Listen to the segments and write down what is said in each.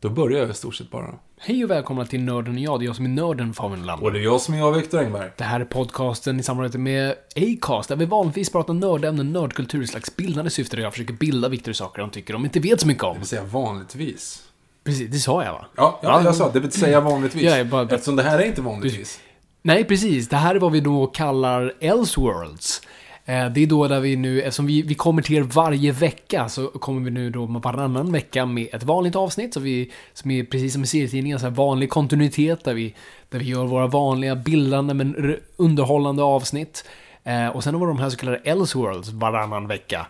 Då börjar jag i stort sett bara. Hej och välkomna till Nörden och jag. Det är jag som är nörden, Fabian Och Lander. det är jag som är jag, Viktor Engberg. Det här är podcasten i samarbete med Acast, där vi vanligtvis pratar nördämnen, nördkultur, i slags bildande syfte, där jag försöker bilda Viktor i saker han tycker de inte vet så mycket om. Det vill säga vanligtvis. Precis, det sa jag va? Ja, ja jag sa det vill säga vanligtvis. Ja, bara- Eftersom det här är inte vanligtvis. Nej, precis. Det här är vad vi då kallar Elseworlds. Eh, det är då där vi nu, eftersom vi, vi kommer till er varje vecka, så kommer vi nu då varannan vecka med ett vanligt avsnitt, så vi, som är precis som i serietidningen, så här vanlig kontinuitet, där vi, där vi gör våra vanliga bildande men underhållande avsnitt. Eh, och sen har vi de här så kallade Elseworlds varannan vecka.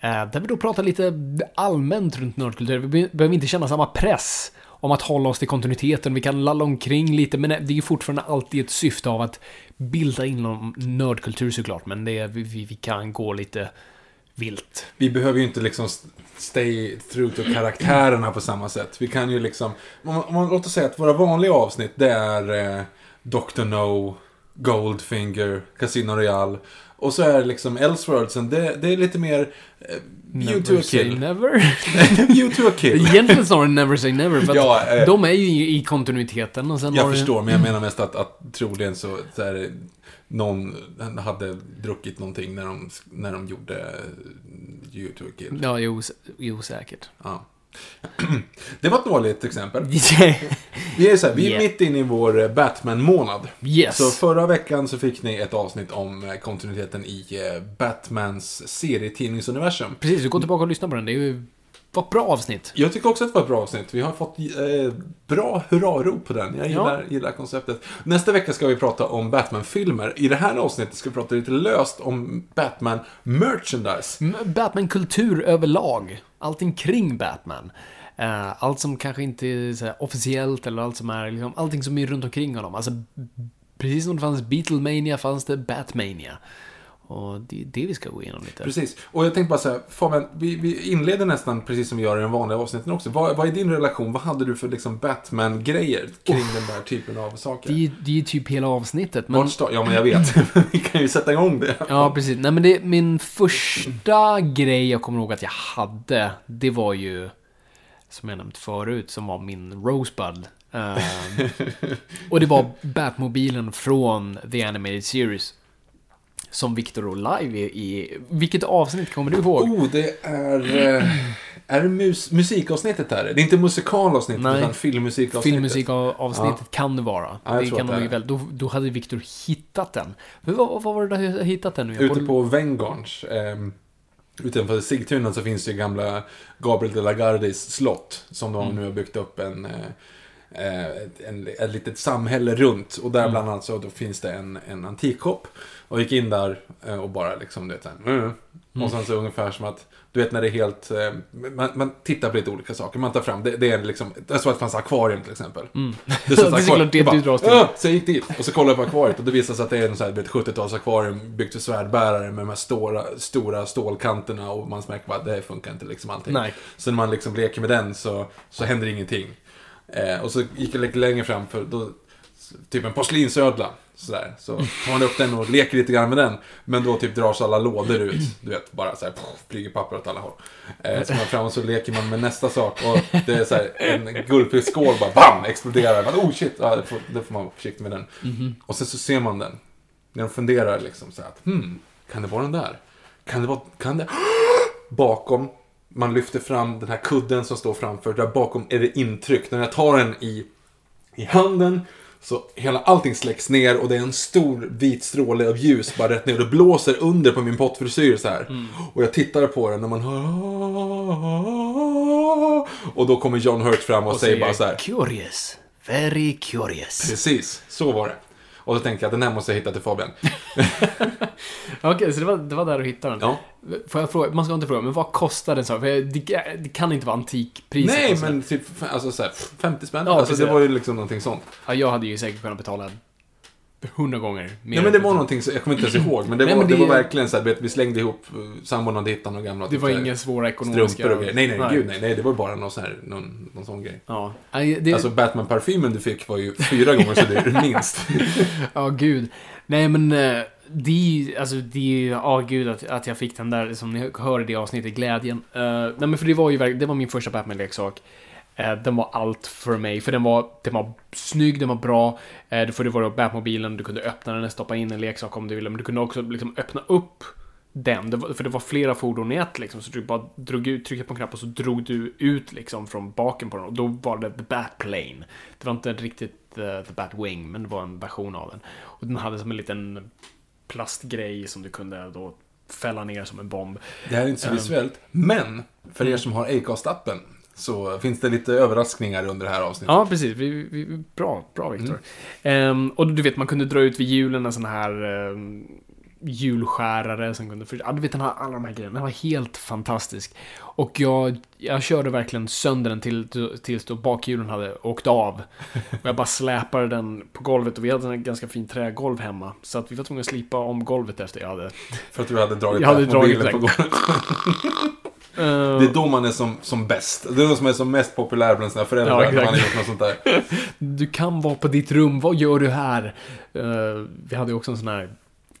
Eh, där vi då pratar lite allmänt runt nördkultur. Vi behöver inte känna samma press om att hålla oss till kontinuiteten. Vi kan lalla omkring lite, men det är fortfarande alltid ett syfte av att bilda inom nördkultur såklart. Men det är, vi, vi, vi kan gå lite vilt. Vi behöver ju inte liksom stay through to karaktärerna på samma sätt. Vi kan ju liksom... Om man, om man låter säga att våra vanliga avsnitt, det är eh, Dr. No, Goldfinger, Casino Royale. Och så är det liksom Elseworldsen, det, det är lite mer... Eh, Eh, view to a Never kill. never. view to a kill. Egentligen snarare never say never. För Ja, eh. de är ju i, kontinuiteten. Och sen Jag förstår, men jag menar mest att, att troligen så, så är det, någon hade druckit någonting när de, när de gjorde eh, You to a Kill. Ja, jo, jo säkert. Ja. Det var ett dåligt exempel. Vi är, så här, vi är Yeah. mitt inne i vår eh, Batman-månad. yes. Så förra veckan så fick ni ett avsnitt om eh, kontinuiteten i eh, Batmans serietidningsuniversum. Precis, går tillbaka och lyssnar på den. Det är ju... Vad bra avsnitt. Jag tycker också att det var ett bra avsnitt. Vi har fått eh, bra hurrarop på den. Jag gillar, gillar konceptet. Nästa vecka ska vi prata om Batman-filmer. I det här avsnittet ska vi prata lite löst om Batman-merchandise. Batman-kultur överlag. Allting kring Batman. Eh, allt som kanske inte är så här officiellt eller allt som är liksom, allting som är runt omkring honom. Alltså, precis som det fanns Beatlemania fanns det Batmania. Och det är det vi ska gå igenom lite. Precis. Och jag tänkte bara säga, Fabian, vi, vi inleder nästan precis som vi gör i de vanliga avsnitten också. Vad, vad är din relation? Vad hade du för liksom Batman-grejer kring den där typen av saker? Det är ju det är ju typ hela avsnittet. Men, ja, men jag vet. vi kan ju sätta igång det. ja, precis. Nej, men det, min första grej jag kommer ihåg att jag hade, det var ju, som jag nämnt förut, som var min Rosebud. Ehm, och det var Batmobilen från The Animated Series. Som Victor och live i, i... Vilket avsnitt kommer du ihåg? Oh, det är... eh, Är det mus- musikavsnittet här? Det är inte musikalavsnittet, Nej. utan filmmusikavsnittet. Filmmusikavsnittet kan det vara. Ja, det kan det är. väl. Då, då hade Victor hittat den. Men vad, vad var det där jag hittat den nu? Ute på Venngarns, eh, utanför Sigtuna, så finns det ju gamla Gabriel de la Gardis slott. Som de Mm. nu har byggt upp en, eh, ett- ett litet samhälle runt. Och där Mm. bland annat så då finns det en, en antikshop. Och gick in där eh, och bara liksom, du vet, så här, mm. Och sen så ungefär som att, du vet när det är helt, eh, man, man tittar på lite olika saker. Man tar fram, det, det är liksom, det är så att det fanns akvarium till exempel. Mm. Det, Det är såklart det Jag du dras till. Så jag gick dit och så kollade jag på akvariet och det visade sig att det är en sån här, du vet, 70-tals akvarium byggt för svärdbärare med de här stora, stora stålkanterna och man märker bara att det här funkar inte liksom allting. Nej. Så när man liksom leker med den så, så händer ingenting. Eh, och så gick jag lite längre fram för då, typ en porslinsödla. Sådär. Så tar man upp den och leker lite grann med den. Men då typ dras alla lådor ut. Du vet, bara såhär, pff, flyger papper åt alla håll. Eh, så man fram och så leker man med nästa sak. Och det är såhär, en guldfiskskål bara BAM! Exploderar. Man, oh shit! Ja, det, får, det får man vara försiktig med den. Och sen så ser man den. När de funderar liksom så här att, hmm, kan det vara den där? Kan det vara, kan det? Bakom, man lyfter fram den här kudden som står framför. Där bakom är det intryck. När jag tar den i, i handen så hela allting släcks ner och det är en stor vit stråle av ljus bara rätt ner. Och blåser under på min pottfrisyr så här. Och jag tittar på den och man hör... Och då kommer John Hurt fram och, säger bara så här. Curious. Very curious. Precis, så var det. Och då tänkte jag att den här måste jag hitta till Fabian. Okej, så det var, det var där du hittade den? Ja. Får jag fråga, man ska inte fråga, men vad kostar den så? För det, det kan inte vara antikpriset. Nej, men typ alltså, så här, 50 spänn. Ja, alltså, det var ju liksom någonting sånt. Ja, jag hade ju säkert kunnat betala hundra gånger mer. Ja, men det var någonting, så, jag kommer inte ens ihåg. Men det, Nej, var, men det det- var verkligen så här, vet, vi slängde ihop, eh, sambon hade hittat några gamla Det typ, var inga svåra ekonomiska... strumpor och grejer. Nej, nej, gud nej. Nej, det var bara någon, så här, någon, någon sån grej. Ja. Nej, det, Alltså Batman-parfymen du fick var ju fyra gånger så dyr, minst. Ja, gud. Nej, men eh, det är ju- alltså det är ju, ja gud att, att jag fick den där, som ni hör i det avsnittet, glädjen. Eh, nej men för det var ju verkligen, det var min första Batman-leksak. Eh, den var allt för mig, för den var, den var snygg, den var bra. Uh, för det var då Batmobilen, du kunde öppna den och stoppa in en leksak om du ville, men du kunde också liksom öppna upp den, det var, för det var flera fordon i ett liksom, så du bara drog ut, tryckte på en knapp och så drog du ut liksom från baken på den och då var det The Batplane. Det var inte riktigt uh, The Batwing, men det var en version av den. Och den hade som en liten plastgrej som du kunde då fälla ner som en bomb. Det här är inte så visuellt. Men, för er som har Acast-appen så finns det lite överraskningar under det här avsnittet. Ja, precis. Vi, vi, bra, bra Viktor. Ehm, och du vet, man kunde dra ut vid hjulen en sån här um, hjulskärare som kunde... Ja, du vet, den här, alla de här grejerna. Den var helt fantastisk. Och jag, jag körde verkligen sönder den till, tills då bakhjulen hade åkt av. Och jag bara släpade den på golvet och vi hade en ganska fin trägolv hemma. Så att vi var tvungna att slipa om golvet efter jag hade... För att du hade dragit Jag hade dragit på golvet. Ehm, Det är då man är som, som bäst. Det är då som är som mest populär bland sina föräldrar. Ja, när man har gjort något sånt där. Du kan vara på ditt rum, vad gör du här? Eh, vi hade också en sån här...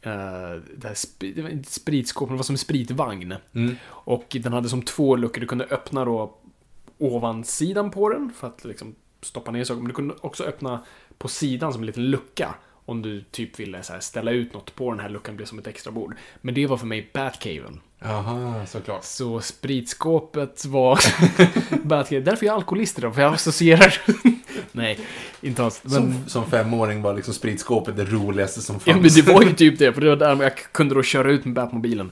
Uh, det, här sp- spritskåp, men det var som en spritvagn. Mm. Och den hade som två luckor. Du kunde öppna då ovansidan på den för att liksom stoppa ner saker. Men du kunde också öppna på sidan som en liten lucka. Om du typ ville så här ställa ut något på den här luckan, blev som ett extra bord. Men det var för mig Batcaven. Jaha, såklart. Så spritskåpet var. Därför är jag alkoholist idag, för jag associerar... Nej, inte alls. Men... Som, som femåring var liksom spritskåpet det roligaste som Ja, fanns. men det var ju typ det, för det var där jag kunde då köra ut med Batmobilen.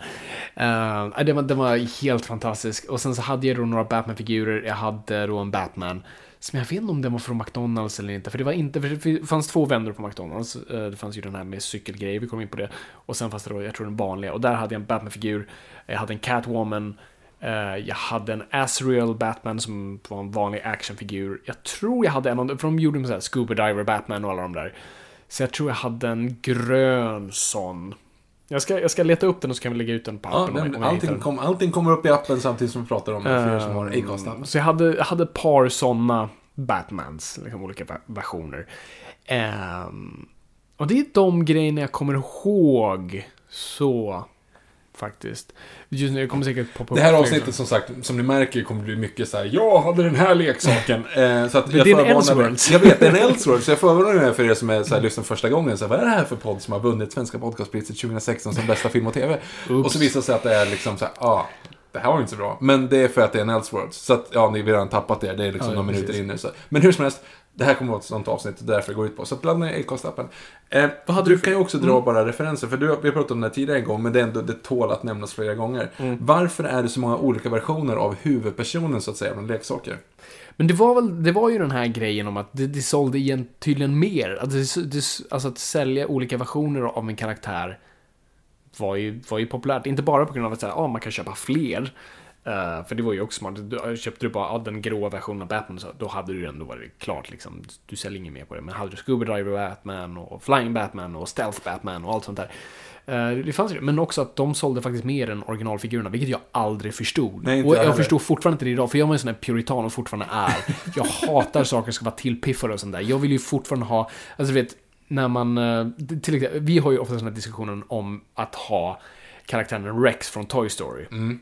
Uh, det var, den var helt fantastisk. Och sen så hade jag då några Batman-figurer. Jag hade då en Batman. Som jag vet inte om den var från McDonalds eller inte. För det var inte, för det fanns två vändor på McDonalds. Eh, det fanns ju den här med cykelgrejer, vi kom in på det. Och sen fanns det då, jag tror den vanliga. Och där hade jag en Batman-figur. Jag hade en Catwoman. Eh, jag hade en Asriel Batman som var en vanlig actionfigur. Jag tror jag hade en, av- för de gjorde en sån här Scuba Diver Batman och alla de där. Så jag tror jag hade en grön sån. Jag ska, jag ska leta upp den och så kan vi lägga ut den på Ja, appen om jag hittar allting, kom, allting kommer upp i appen samtidigt som vi pratar om det. För er som har Ehm, Acast-appen. Så jag hade, jag hade ett par sådana Batmans, liksom olika versioner. Ehm, och det är de grejerna jag kommer ihåg. Så, faktiskt. Just nu, jag kommer säkert poppa Det här avsnittet som sagt, som ni märker kommer bli mycket så här. Jag hade den här leksaken. Eh, så att Men jag det är en Elseworlds. Jag vet, det är en Elseworlds. Så jag förvarnar er för er som är så här, lyssnar första gången. Så här, vad är det här för podd som har vunnit Svenska podcastpriset 2016 som bästa film och TV? Oops. Och så visar det sig att det är liksom så här, ah, det här var inte så bra. Men det är för att det är en Elseworlds. Så att, ja, ni har redan tappat det. Det är liksom Ja, några minuter in nu. Så. Men hur som helst, det här kommer att vara ett sånt avsnitt. Därför det går ut på. Så att ladda ner Acast-appen. Eh, du du kan ju också dra Mm. bara referenser. För du, vi har pratat om det här tidigare en gång, men det, är ändå, det tål att nämnas flera gånger. Mm. Varför är det så många olika versioner av huvudpersonen, så att säga, bland leksaker? Men det var väl, det var ju den här grejen om att det, det sålde igen tydligen mer. Att det, det, alltså att sälja olika versioner av en karaktär var ju, var ju populärt. Inte bara på grund av att säga, ah, man kan köpa fler. Eh, för det var ju också smart. Du, köpte du bara den gråa versionen av Batman, så då hade du den, då var det klart liksom. Du säljer inget mer på det. Men hade du Scuba Diver Batman och Flying Batman och Stealth Batman och allt sånt där. Eh, det fanns ju, men också att de sålde faktiskt mer än originalfigurerna, vilket jag aldrig förstod. Nej, och jag heller. förstår fortfarande inte det idag, för jag var en sån här puritan och fortfarande är. Jag hatar saker som ska vara tillpiffade och sånt där. Jag vill ju fortfarande ha, alltså du vet, när man, eh, till exempel, vi har ju ofta den här diskussionen om att ha karaktären Rex från Toy Story. Mm.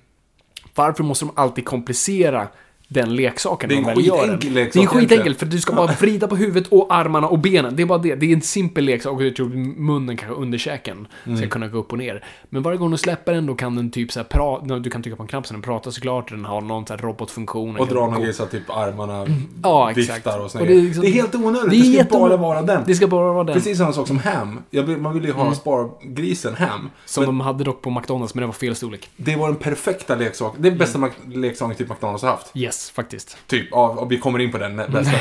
Varför måste de alltid komplicera den leksaken Det är en skitenkel leksak Det är skitenkelt, för du ska bara vrida på huvudet och armarna och benen. Det är bara det. Det är en simpel leksak och jag tror munnen, kanske underkäken, Mm. ska kunna gå upp och ner. Men varje gång du släpper den, då kan den typ så här pra- du kan trycka på en knapp så den pratar såklart, den har någon så här robotfunktion. Och kan dra gå- någon grej så att typ armarna Ja, exakt. viftar och såna Och det är liksom- Det är helt onödigt. Det Det, är ska jätte- bara vara den. Det ska bara vara den. Precis samma sak som Ham. Vill, man vill ju ha spargrisen Ham. Som de hade dock på McDonalds, men det var fel storlek. Det var den perfekta leksaken. Det är bästa mm. leksaken typ McDonalds har haft. Yes, faktiskt. Typ, ja, vi kommer in på den bästa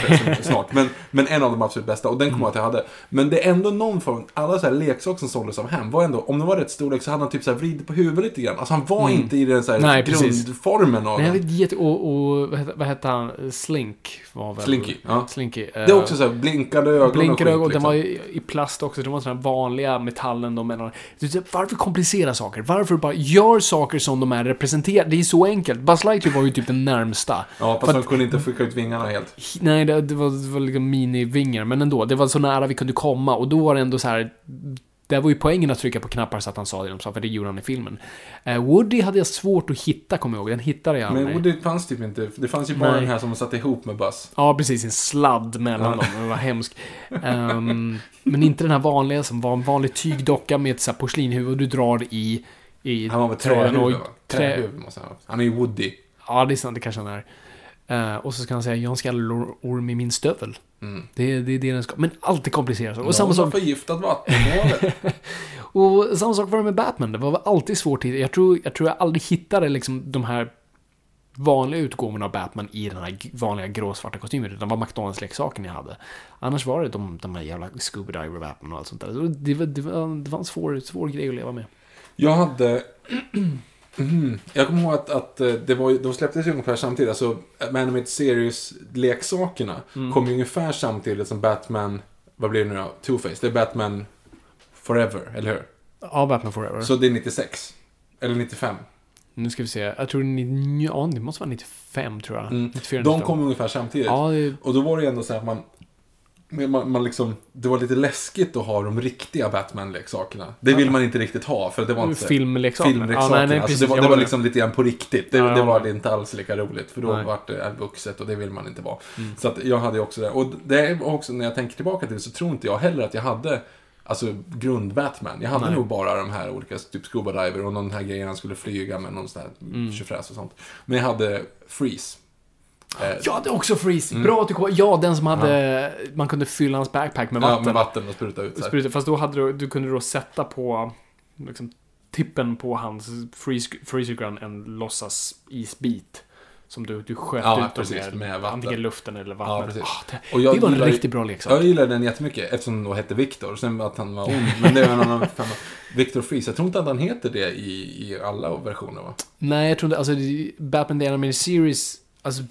snart. Men, men en av de absolut bästa, och den kommer jag att jag hade. Men det är ändå någon form, alla så här leksaker som såldes av Ham var ändå, om det var rätt storlek så hade han typ så här vridit på huvudet lite grann. Alltså han var inte i den så här Nej, precis. grundformen av Nej, den. jätte, och, och vad, hette, han? Slink var väl... Slinky, ja. Slinky. Det är också så här blinkande ögon Blinkade ögon, den liksom. var i, plast också, den var sån här vanliga metallen de menar. Varför komplicera saker? Varför bara gör saker som de är representerade? Det är så enkelt. Buzz Lightyear var ju typ den närmsta. Ja, fast han kunde inte skicka ut vingarna helt. Nej, det, det, var, det var liksom minivingar, men ändå. Det var så nära vi kunde komma och då var det ändå så här. Det var ju poängen att trycka på knappar så att han sa det de sa, för det gjorde han i filmen. Eh, Woody hade jag svårt att hitta, kommer jag ihåg. Den hittade jag Men aldrig. Woody fanns typ inte. Det fanns ju bara Nej. den här som de satte ihop med Buzz. Ja, precis. En sladd mellan dem. Den var hemsk. Ehm, men inte den här vanliga som var en vanlig tygdocka med ett så här porslinhuvud du drar i, i Han var väl trähuvud och- trä- Trähuvud måste han ha. Han är ju Woody. Ja, det är sant. Det kanske han är. Eh, och så ska han säga, jag en skallerorm i min stövel. Mm. Det, är- det är det den ska... Men allt är komplicerat. Och Någon samma har sak, förgiftat vattenmålet. och samma sak var det med Batman. Det var alltid svårt att hitta. Jag tror jag, tror jag aldrig hittade liksom de här vanliga utgåvorna av Batman i den här vanliga gråsvarta kostymen. Utan det var McDonalds-leksaken jag hade. Annars var det de, de här jävla Scooby Diver Batman och allt sånt där. Det var, det var, det var en svår, svår grej att leva med. Jag hade... Mm. Jag kommer ihåg att, att eh, det var, de släpptes ungefär samtidigt. Alltså, Animated Series-leksakerna Mm. kom ju ungefär samtidigt som Batman... Vad blir det nu då? Two-Face. Det är Batman Forever, eller hur? Ja, Batman Forever. Så det är 96. Eller 95. Nu ska vi se. Jag tror ni, ja, det måste vara 95 tror jag. Mm. 94, De 95. kom ungefär samtidigt. Ja, det, Och då var det ju ändå så här att man... men Man, man liksom, det var lite läskigt att ha de riktiga Batman-leksakerna. Det vill man inte riktigt ha, för det var inte... filmleksaker. Filmleksakerna. Ja, nej, nej, alltså det var, det var liksom lite grann på riktigt. Det, Ja, det var håller. inte alls lika roligt, för då Nej. var det vuxet och det vill man inte vara. Mm. Så jag hade också det. Och det är också, när jag tänker tillbaka till det, så tror inte jag heller att jag hade Alltså grund-Batman. Jag hade Nej. nog bara de här olika, typ Scuba Diver och någon här grejen han skulle flyga med någon sån här Mm. och sånt. Men jag hade Freeze. Eh, Ja, det är också Freeze. Bra att du kom. Ja, den som hade... Man kunde fylla hans backpack med Ja, vatten. med vatten och spruta ut så här. Spruta, fast då hade du, du kunde då sätta på liksom, tippen på hans freeze, freezer gun en låtsas isbit. Som du, du sköt Ja, ut precis, dem med vatten. Antingen luften eller Ja, vattnet. precis. Ah, det, Och jag det var en gillar riktigt bra leksak. Jag gillade den jättemycket eftersom han då hette Viktor. Sen att han var ond. Men det är en annan femma. Viktor Freeze. Jag tror inte att han heter det i, i alla versioner va? Nej, jag tror inte... Alltså, Batman The Animated Series... Alltså,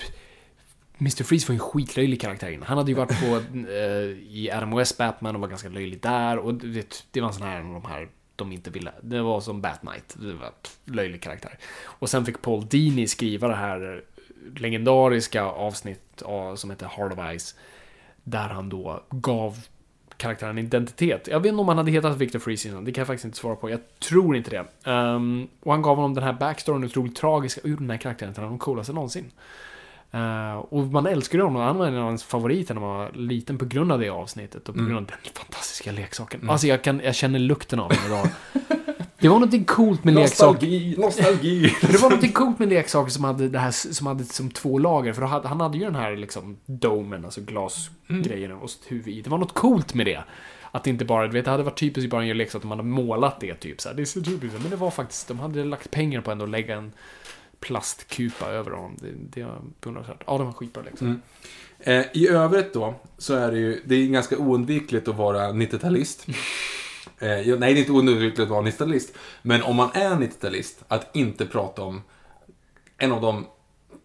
Mr. Freeze var ju en skitlöjlig karaktär innan. Han hade ju varit på eh, i West Batman och var ganska löjlig där. Och du vet, det var en sån här, de här de inte ville. Det var som Bat-Knight. Det var löjlig karaktär. Och sen fick Paul Dini skriva det här legendariska avsnitt av, som heter Heart of Ice. Där han då gav karaktären identitet. Jag vet inte om han hade hetat Victor Freeze innan, det kan jag faktiskt inte svara på. Jag tror inte det. Ehm, och han gav honom den här backstoryn, otroligt tragiska, och gjorde den här karaktären till en av de coolaste någonsin. Eh, och man älskar honom, han var en av hans favoriter när man var liten på grund av det avsnittet och på grund av den fantastiska leksaken. Alltså jag, kan, jag känner lukten av den idag. Det var något coolt med leksaker. Nostalgi. Det var något coolt med leksaker som hade det här som hade som två lager. För hade, han hade ju den här liksom domen, alltså glasgrejen och sitt huvud i. Det var något coolt med det. Att det inte bara, du vet, det hade varit typiskt bara en leksak att man hade målat det typ så här. Det är så typiskt. Men det var faktiskt, de hade lagt pengar på ändå att lägga en plastkupa över honom. Det, det var beundransvärt. Ja, de var skitbra leksaker. Mm. Eh, I övrigt då, så är det ju, det är ganska oundvikligt att vara 90-talist. Eh, nej, det är inte oundvikligt att vara 90-talist. Men om man är 90-talist, att inte prata om en av de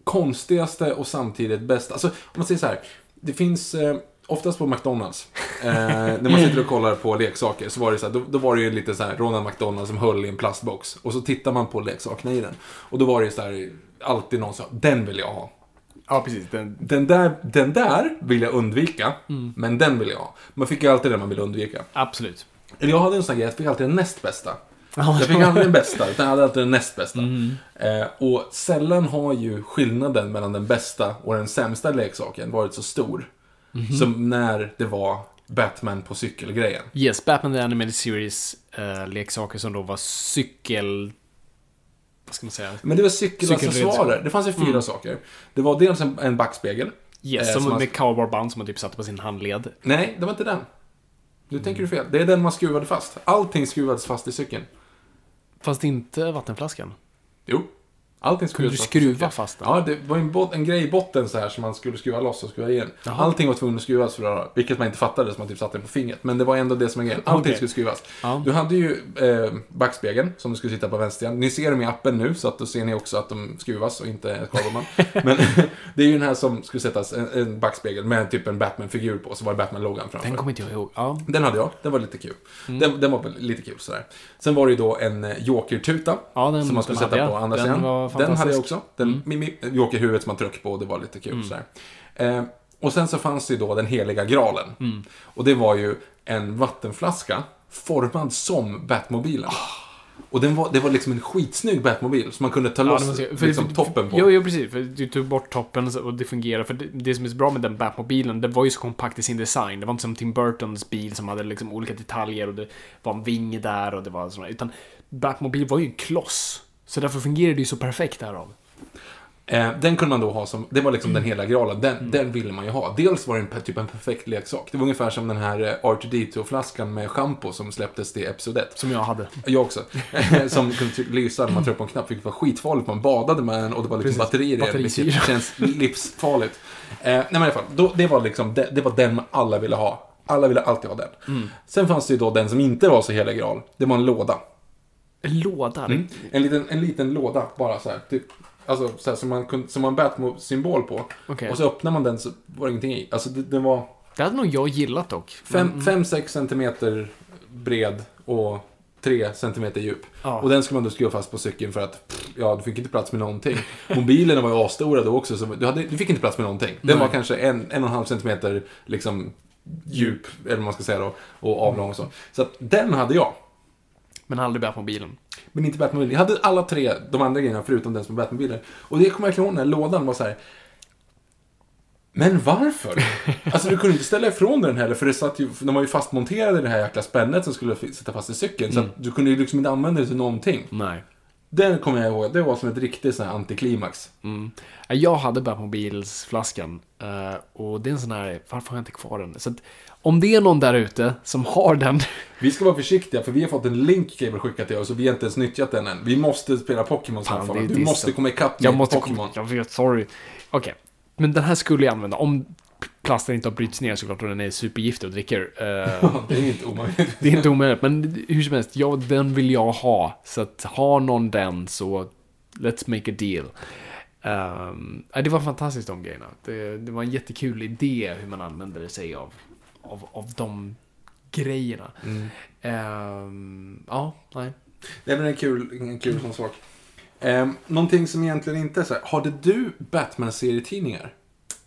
konstigaste och samtidigt bästa. Alltså, om man säger så här. Det finns, eh, oftast på McDonalds, eh, när man sitter och kollar på leksaker, så var det så här, då, då var det ju lite så här, Ronald McDonald som höll i en plastbox. Och så tittar man på leksakerna i den. Och då var det ju så här, alltid någon sa, den vill jag ha. Ja, precis. Den, Den där, den där vill jag undvika, Mm. men den vill jag ha. Man fick ju alltid det man ville undvika. absolut. Eller jag hade en sån grej, jag fick alltid den näst bästa. Jag fick aldrig den bästa, utan jag hade alltid den näst bästa. Mm. Eh, och sällan har ju skillnaden mellan den bästa och den sämsta leksaken varit så stor. Mhm. Som när det var Batman på cykelgrejen. Yes, Batman The Animated Series eh, leksaker som då var cykel... Vad ska man säga? Men det var cykelaccessoarer. Det fanns ju fyra saker. Det var dels en, en backspegel. Yes, Eh, som som man- med cowboyband som man typ satte på sin handled. Nej, det var inte den. Nu tänker du fel. Det är den man skruvade fast. Allting skruvades fast i cykeln. Fast inte vattenflaskan. Jo. Allting Kunde du skruva fast den? Ja, det var en, en grej i botten så här som man skulle skruva loss och skruva igen. Jaha. Allting var tvungen att skruvas för att vilket man inte fattade så man typ satte den på fingret. Men det var ändå det som är grejen. Allting Okej. skulle skruvas. Ja. Du hade ju eh, backspegeln som du skulle sitta på vänstersidan. Ni ser dem i appen nu så att då ser ni också att de skruvas och inte är kabelband. Men det är ju den här som skulle sättas, en, en backspegel med typ en Batman-figur på. Så var det Batman-loggan framför. Den kommer inte jag ihåg. Ja. Den hade jag, den var lite kul. Mm. Den, den var lite kul sådär. Sen var det ju då en eh, jokertuta. Ja, som man skulle sätta på andra Den sidan. var den hade jag. Mm. också. Den, min, min, jokerhuvudet som man tryckte på, det var lite kul sådär. Eh, och sen så fanns det ju då den heliga graalen. Mm. Och det var ju en vattenflaska formad som Batmobilen. Ah. Och den var, det var liksom en skitsnygg Batmobil som man kunde ta Ja, loss det måste liksom, för- toppen på. Jo, jo, precis. För du tog bort toppen och det fungerar. För det, det som är så bra med den Batmobilen, det var ju så kompakt i sin design. Det var inte som Tim Burtons bil som hade liksom olika detaljer och det var en vinge där och det var sådana. Utan Batmobil var ju en kloss. Så därför fungerade det ju så perfekt därav. Eh, den kunde man då ha som, det var liksom Mm. den hela graalen, den, den ville man ju ha. Dels var det en, typ en perfekt leksak. Det var ungefär som den här eh, R2D2-flaskan med shampoo som släpptes till Episod 1. Som jag hade. Jag också. som kunde ty- lysa när man tryckte på en knapp, vilket var skitfarligt. Man badade med den och det var liksom Precis. batterier i den, vilket känns livsfarligt. Eh, nej men i alla fall, då, det var liksom, det, det var den alla ville ha. Alla ville alltid ha den. Mm. Sen fanns det ju då den som inte var så helig graal. Det var en låda. En låda. Mm. En, liten, en liten låda, bara så här. Typ, alltså så här, som man kunde, som man Batmo-symbol på. Okej. Och så öppnar man den så var det ingenting i. Alltså det, den var Det hade nog jag gillat dock. 5-6 centimeter bred och 3 centimeter djup. Ja. Och den skulle man då skruva fast på cykeln för att, pff, ja, du fick inte plats med någonting. Mobilerna var ju asstora då också, så du, hade, du fick inte plats med någonting. Den var kanske en, en och en halv centimeter liksom djup, eller vad man ska säga då, och avlång och så. Så att den hade jag. Men aldrig Batmobilen. Men inte Batmobilen. Jag hade alla tre, de andra grejerna, förutom den som var Batmobilen. Och det kommer jag ihåg när lådan var så här. Men varför? Alltså du kunde inte ställa ifrån den heller, för det satt ju, de var ju fastmonterade i det här jäkla spännet som skulle sätta fast i cykeln. Så att du kunde ju liksom inte använda det till någonting. Nej. Den kommer jag ihåg, det var som ett riktigt sån här antiklimax. Mm. Ja, Jag hade Batmobilsflaskan. eh, och det är en sån här, varför har jag inte kvar den? Så att, om det är någon där ute som har den. Vi ska vara försiktiga, för vi har fått en link Cable skickat till oss och vi har inte ens nyttjat den än. Vi måste spela Pokémon snart. Du måste så- komma ikapp med Pokémon. Jag vet, sorry. Okej. Men den här skulle jag använda. Om plasten inte har brytits ner såklart och den är supergiftig och dricker. eh, Det är inte omöjligt. det är inte omöjligt. Men hur som helst, ja, den vill jag ha. Så att har någon den så let's make a deal. Um, det var fantastiskt de grejerna. Det, det var en jättekul idé hur man använder sig av, av, av de grejerna. Ehm, ja, nej. Det är väl en kul, en kul sån sak. Um, någonting som egentligen inte är så här. Hade du Batman-serietidningar?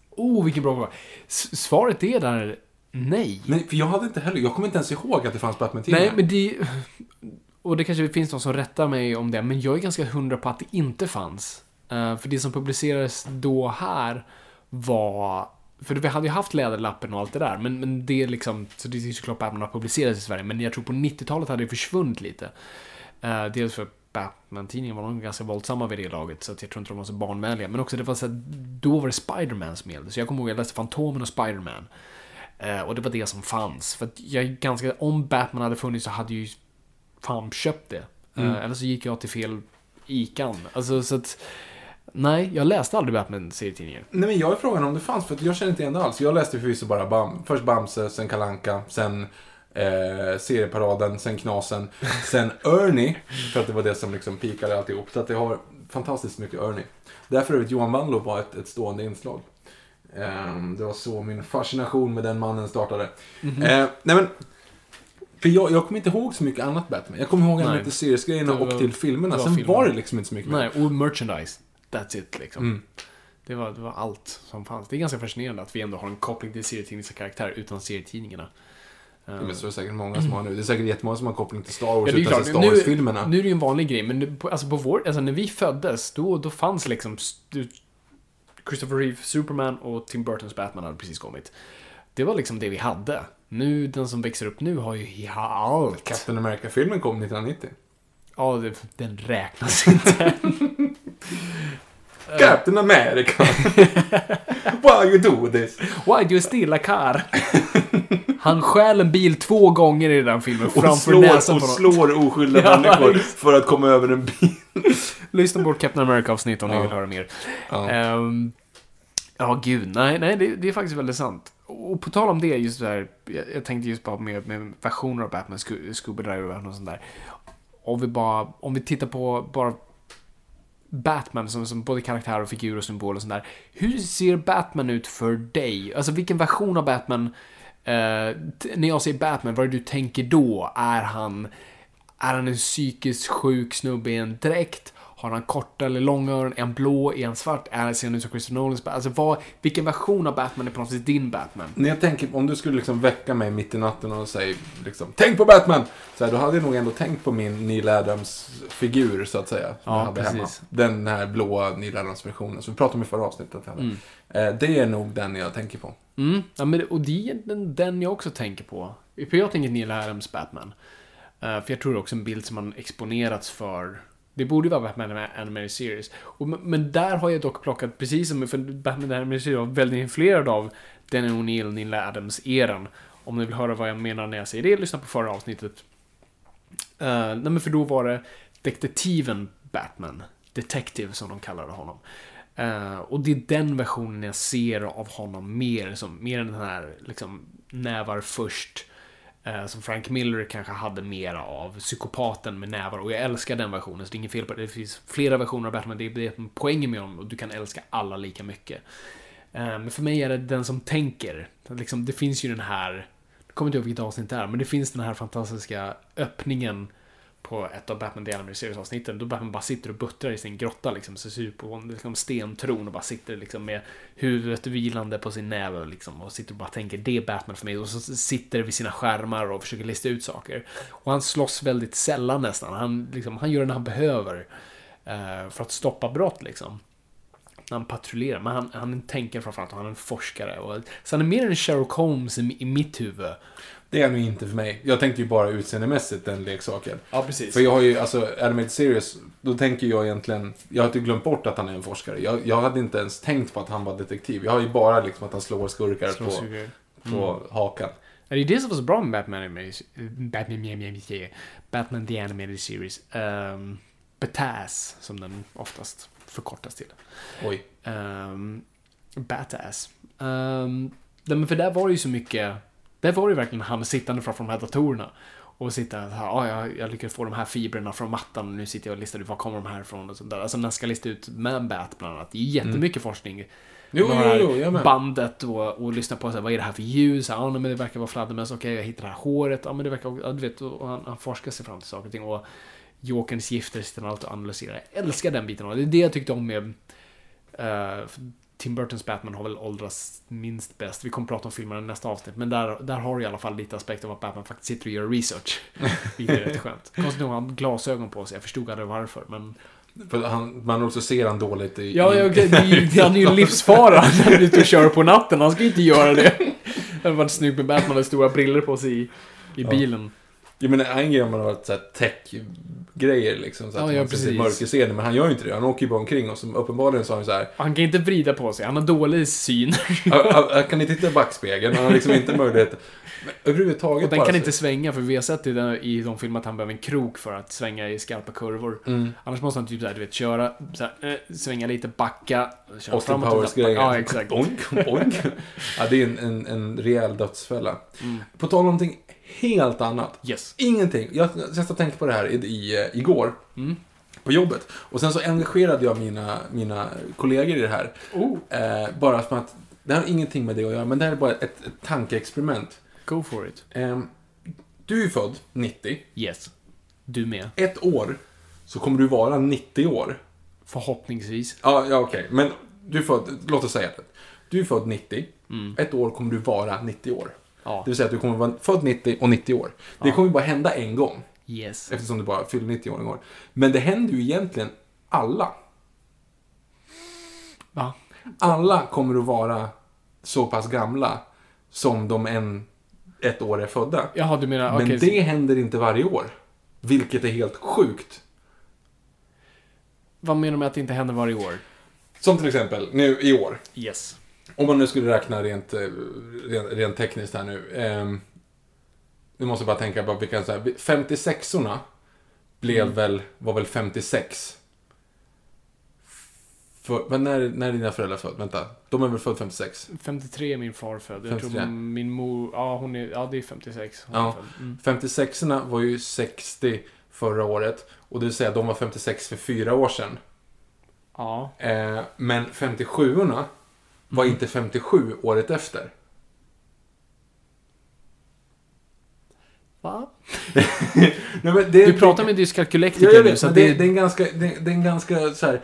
Oh, vilken bra fråga. S- Svaret är där nej. Nej, för jag hade inte heller, jag kommer inte ens ihåg att det fanns Batman-tidningar. Nej, men det... Och det kanske finns någon som rättar mig om det, men jag är ganska hundra på att det inte fanns. Eh, för det som publicerades då här var... För vi hade ju haft Läderlappen och allt det där, men, men det är liksom... Så det är såklart Batman har publicerats i Sverige, men jag tror på 90-talet hade det försvunnit lite. Uh, dels för Batman-tidningen var nog ganska våldsamma vid det laget, så jag tror inte de var så barnvänliga. Men också det var så att då var det Spiderman som gällde, så jag kommer ihåg att jag läste Fantomen och Spiderman. Eh, och det var det som fanns. För jag ganska... Om Batman hade funnits så hade jag ju fan köpt det. Eh, eller så gick jag till fel ikan. Alltså så att... Nej, jag läste aldrig Batman-serietidningar. Nej, men jag är frågan om det fanns, för att jag känner inte igen det alls. Jag läste förvisso bara Bam, först Bamse, sen Kalanka, sen eh, Serieparaden, sen Knasen, sen Ernie, för att det var det som liksom pikade alltihop. Så att jag har fantastiskt mycket Ernie. Därför övrigt Johan Wanlo var ett, ett stående inslag. Ehm, det var så min fascination med den mannen startade. Mhm. Eh, nej men, för jag, jag kommer inte ihåg så mycket annat Batman. Jag kommer ihåg Nej. lite seriesgrejerna Det och till filmerna. det var Sen filmerna. var det liksom inte så mycket mer. Nej, och merchandise. That's it liksom. Mm. Det var, det var allt som fanns. Det är ganska fascinerande att vi ändå har en koppling till serietidningskaraktärer utan serietidningarna. Ja, men så är det säkert många som har nu. Det är säkert jättemånga som har koppling till Star Wars Ja, utan. Star Nu, Wars-filmerna. nu är det ju en vanlig grej, men nu, alltså på vår, alltså när vi föddes, då, då fanns liksom st- Christopher Reeve, Superman och Tim Burtons Batman hade precis kommit. Det var liksom det vi hade. Nu, den som växer upp nu har ju allt. Captain America-filmen kom 1990. Ja, det, den räknas inte. Captain America! Why you do this? Why do you steal a car? Han stjäl en bil två gånger i den filmen Och framför slår, näsan och på någon. slår oskyldiga Ja, människor för att komma över en bil. Lyssna på Captain America-avsnitt om ni Ja. vill höra mer. Ja. Ehm, Ja, gud. Nej, nej det, det är faktiskt väldigt sant. Och på tal om det, just det här, jag, jag tänkte just bara med, med versioner av Batman, Sco- Scooby Driver och sånt där. Om vi bara, om vi tittar på bara Batman som, som både karaktär och figur och symbol och sånt där. Hur ser Batman ut för dig? Alltså vilken version av Batman, eh, när jag säger Batman, vad är det du tänker då? Är han, är han en psykiskt sjuk snubbe i en dräkt? Har han korta eller långa öron? Är han blå? Är han svart? Är, ser han ut som Christopher Nolans? Alltså vad, vilken version av Batman är på något sätt din Batman? När jag tänker, om du skulle liksom väcka mig mitt i natten och säga liksom, Tänk på Batman! Så här, då hade jag nog ändå tänkt på min Neil Adams-figur, så att säga. Som Ja, jag hade hemma. precis. Den här blåa Neil Adams-versionen, som vi pratade om i förra avsnittet. Heller. Eh, det är nog den jag tänker på. Mm, ja, men, det- och det är egentligen den jag också tänker på. För jag tänker Neil Adams Batman. Eh, för jag tror också en bild som man exponerats för. Det borde ju vara Batman Animated Series. Och, men- där har jag dock plockat, precis som för Batman Animated Series var väldigt influerad av den O'Neill, Neil Adams-eran. Om ni vill höra vad jag menar när jag säger det, lyssna på förra avsnittet. Uh, nej men för då var det detektiven Batman. Detective som de kallade honom. Uh, och det är den versionen jag ser av honom mer som, mer än den här liksom nävar först. Eh, som Frank Miller kanske hade mera av. Psykopaten med nävar. Och jag älskar den versionen, så det är inget fel på det. Det finns flera versioner av Batman. Det är det är poängen med honom och du kan älska alla lika mycket. Eh, men för mig är det den som tänker. Liksom, det finns ju den här, jag kommer inte ihåg vilket avsnitt det är, men det finns den här fantastiska öppningen på ett av Batman-delarna i Series-avsnitten då Batman bara sitter och buttrar i sin grotta liksom, så ser ut på en liksom, stentron och bara sitter liksom med huvudet vilande på sin näve liksom, och sitter och bara tänker det är Batman för mig och så sitter vid sina skärmar och försöker lista ut saker. Och han slåss väldigt sällan nästan. Han, liksom, han gör det när han behöver eh, för att stoppa brott liksom. När han patrullerar. Men han, han tänker framförallt och han är en forskare. Och, så han är mer en Sherlock Holmes i, i mitt huvud. Det är nog inte för mig. Jag tänkte ju bara utseendemässigt den leksaken. Ja, precis. För jag har ju, alltså, Animated Series, då tänker jag egentligen, jag hade ju glömt bort att han är en forskare. Jag, jag hade inte ens tänkt på att han var detektiv. Jag har ju bara liksom att han slår skurkar på, Slåssuger. på hakan. Det är det som var så bra med Batman Batman, Batman The Animated Series. Um, Batass, som den oftast förkortas till. Oj. Um, Batass. Um, men för där var det ju så mycket, där var det ju verkligen han sittande framför de här datorerna. Och sitta här, ja, jag, jag lyckades få de här fibrerna från mattan och nu sitter jag och listar ut var kommer de här ifrån och sånt där. Alltså när jag ska lista ut Man-Bat bland annat. Det är ju jättemycket forskning. Mm. Jo, Med jo, det här jo, jag med. bandet och, och lyssna på så här, vad är det här för ljus? Ja, men det verkar vara fladdermöss. Okej, jag hittar det här håret. Ja, men det verkar... Ja, du vet, och han, han forskar sig fram till saker och ting. Och Jokerns gifter sitter han alltid och analyserar. Jag älskar den biten. Och det är det jag tyckte om med... eh, Tim Burtons Batman har väl åldrats minst bäst. Vi kommer prata om filmerna i nästa avsnitt. Men där, där har du i alla fall lite aspekt av att Batman faktiskt sitter och gör research. Vilket är rätt skönt. Konstigt nog har han glasögon på sig. Jag förstod aldrig varför. Men För han, man också ser han dåligt i... Ja, ja det ju, han är ju en livsfara när han är ute och kör på natten. Han ska ju inte göra det. Det hade varit snyggt med Batman med stora briller på sig i, i bilen. Jag menar, en grej om man har varit såhär tech-grejer liksom. Så att Ja, ja, man precis. mörker scenen, men han gör ju inte det. Han åker ju bara omkring och som uppenbarligen sa han så här. Han kan inte vrida på sig, han har dålig syn. Han, han, han kan inte titta i backspegeln, han har liksom inte möjlighet. Men överhuvudtaget Och den kan så- inte svänga, för vi har sett i, den, i de filmer att han behöver en krok för att svänga i skarpa kurvor. Mm. Annars måste han typ såhär, du vet, köra, såhär, eh, svänga lite, backa, köra Austin framåt och Powers-grejen. Ja, exakt. Oink, oink. Ja, det är en, en, en rejäl dödsfälla. Mm. På tal om någonting helt annat. Yes. Ingenting. Jag, jag satt och tänkte på det här i, i, igår. Mm. På jobbet. Och sen så engagerade jag mina, mina kollegor i det här. Oh, Eh, bara som att, det har ingenting med det att göra, men det här är bara ett, ett tankeexperiment. go for it. Eh, du är född 90. Yes. Du med. Ett år så kommer du vara 90 år. Förhoppningsvis. Ja, ja okej. Men du är född, låt oss säga det. Du är född 90. Mm. Ett år kommer du vara 90 år. Ja. Det vill säga att du kommer vara född 90 och 90 år. Det kommer ju bara hända en gång. Yes. Eftersom du bara fyller 90 år en gång. Men det händer ju egentligen alla. Va? Alla kommer att vara så pass gamla som de en, ett år är födda. Jaha, du menar... Men okej, det händer inte varje år. Vilket är helt sjukt. Vad menar du med att det inte händer varje år? Som till exempel nu i år. Yes. Om man nu skulle räkna rent, eh, rent, rent tekniskt här nu. Eh, nu måste bara tänka på vilka så här, 56orna blev väl, var väl 56. För, när, när är dina föräldrar födda? Vänta, de är väl födda 56? 53 är min far född. Jag 53. tror min mor... Ja, hon är... Ja, det är 56. Hon är Ja. Mm. 56orna var ju 60 förra året. Och det vill säga, de var 56 för fyra år sedan. Ja. Eh, men 57orna var inte 57 året efter. Va? Nej, det, Du pratar med dyskalkylektiker Ja, nu, så det, det... det är en ganska, det, det är en ganska så här...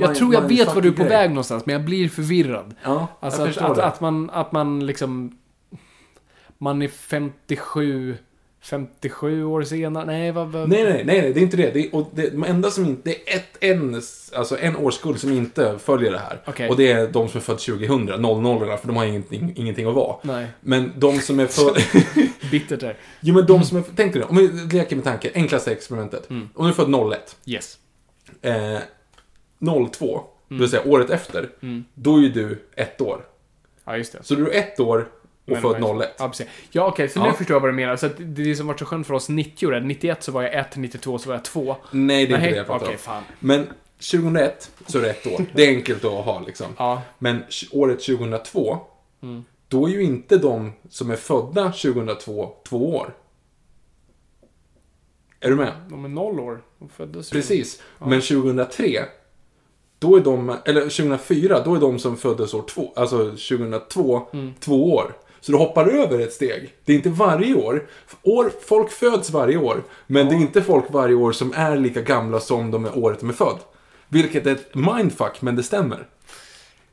Jag tror jag vet vad du är på grej. väg någonstans, men jag blir förvirrad. Ja, Alltså jag att, förstår att, det. att, man, att man liksom... Man är 57... 57 år senare? Nej, vad... vad Nej, nej, nej, nej, det är inte det. Det är, och det, de enda som inte, det är ett, en, alltså en årskull som inte följer det här. Okej. Och det är de som är född 2000, 00 för de har ingenting, ingenting att vara. Nej, Men de som är född... bittert där. jo, men de som är... Tänk dig om vi leker med tanken, enklaste experimentet. Mm. Om du är född 01, Yes. eh, 02, det vill säga året efter, Mm. då är ju du ett år. Ja, just det. Så du är ett år och född vad- 01. Ja, precis. Ja, okej, så nu Ja. förstår jag vad du menar. Så att det, som varit så skönt för oss 90 år, 91 så var jag 1, 92 så var jag 2. Nej, det är inte Nej, det jag pratar okej, om. fan. Men 2001 så är det ett år. Det är enkelt att ha liksom. Ja, Men året 2002, Mm. då är ju inte de som är födda 2002 två år. Är du med? de är noll år. De föddes Precis. Men 2003, då är de, eller 2004, då är de som föddes år två, alltså 2002, Mm. två år. Så du hoppar över ett steg. Det är inte varje år. år folk föds varje år, men det är inte folk varje år som är lika gamla som de är året de är född. Vilket är ett mindfuck, men det stämmer.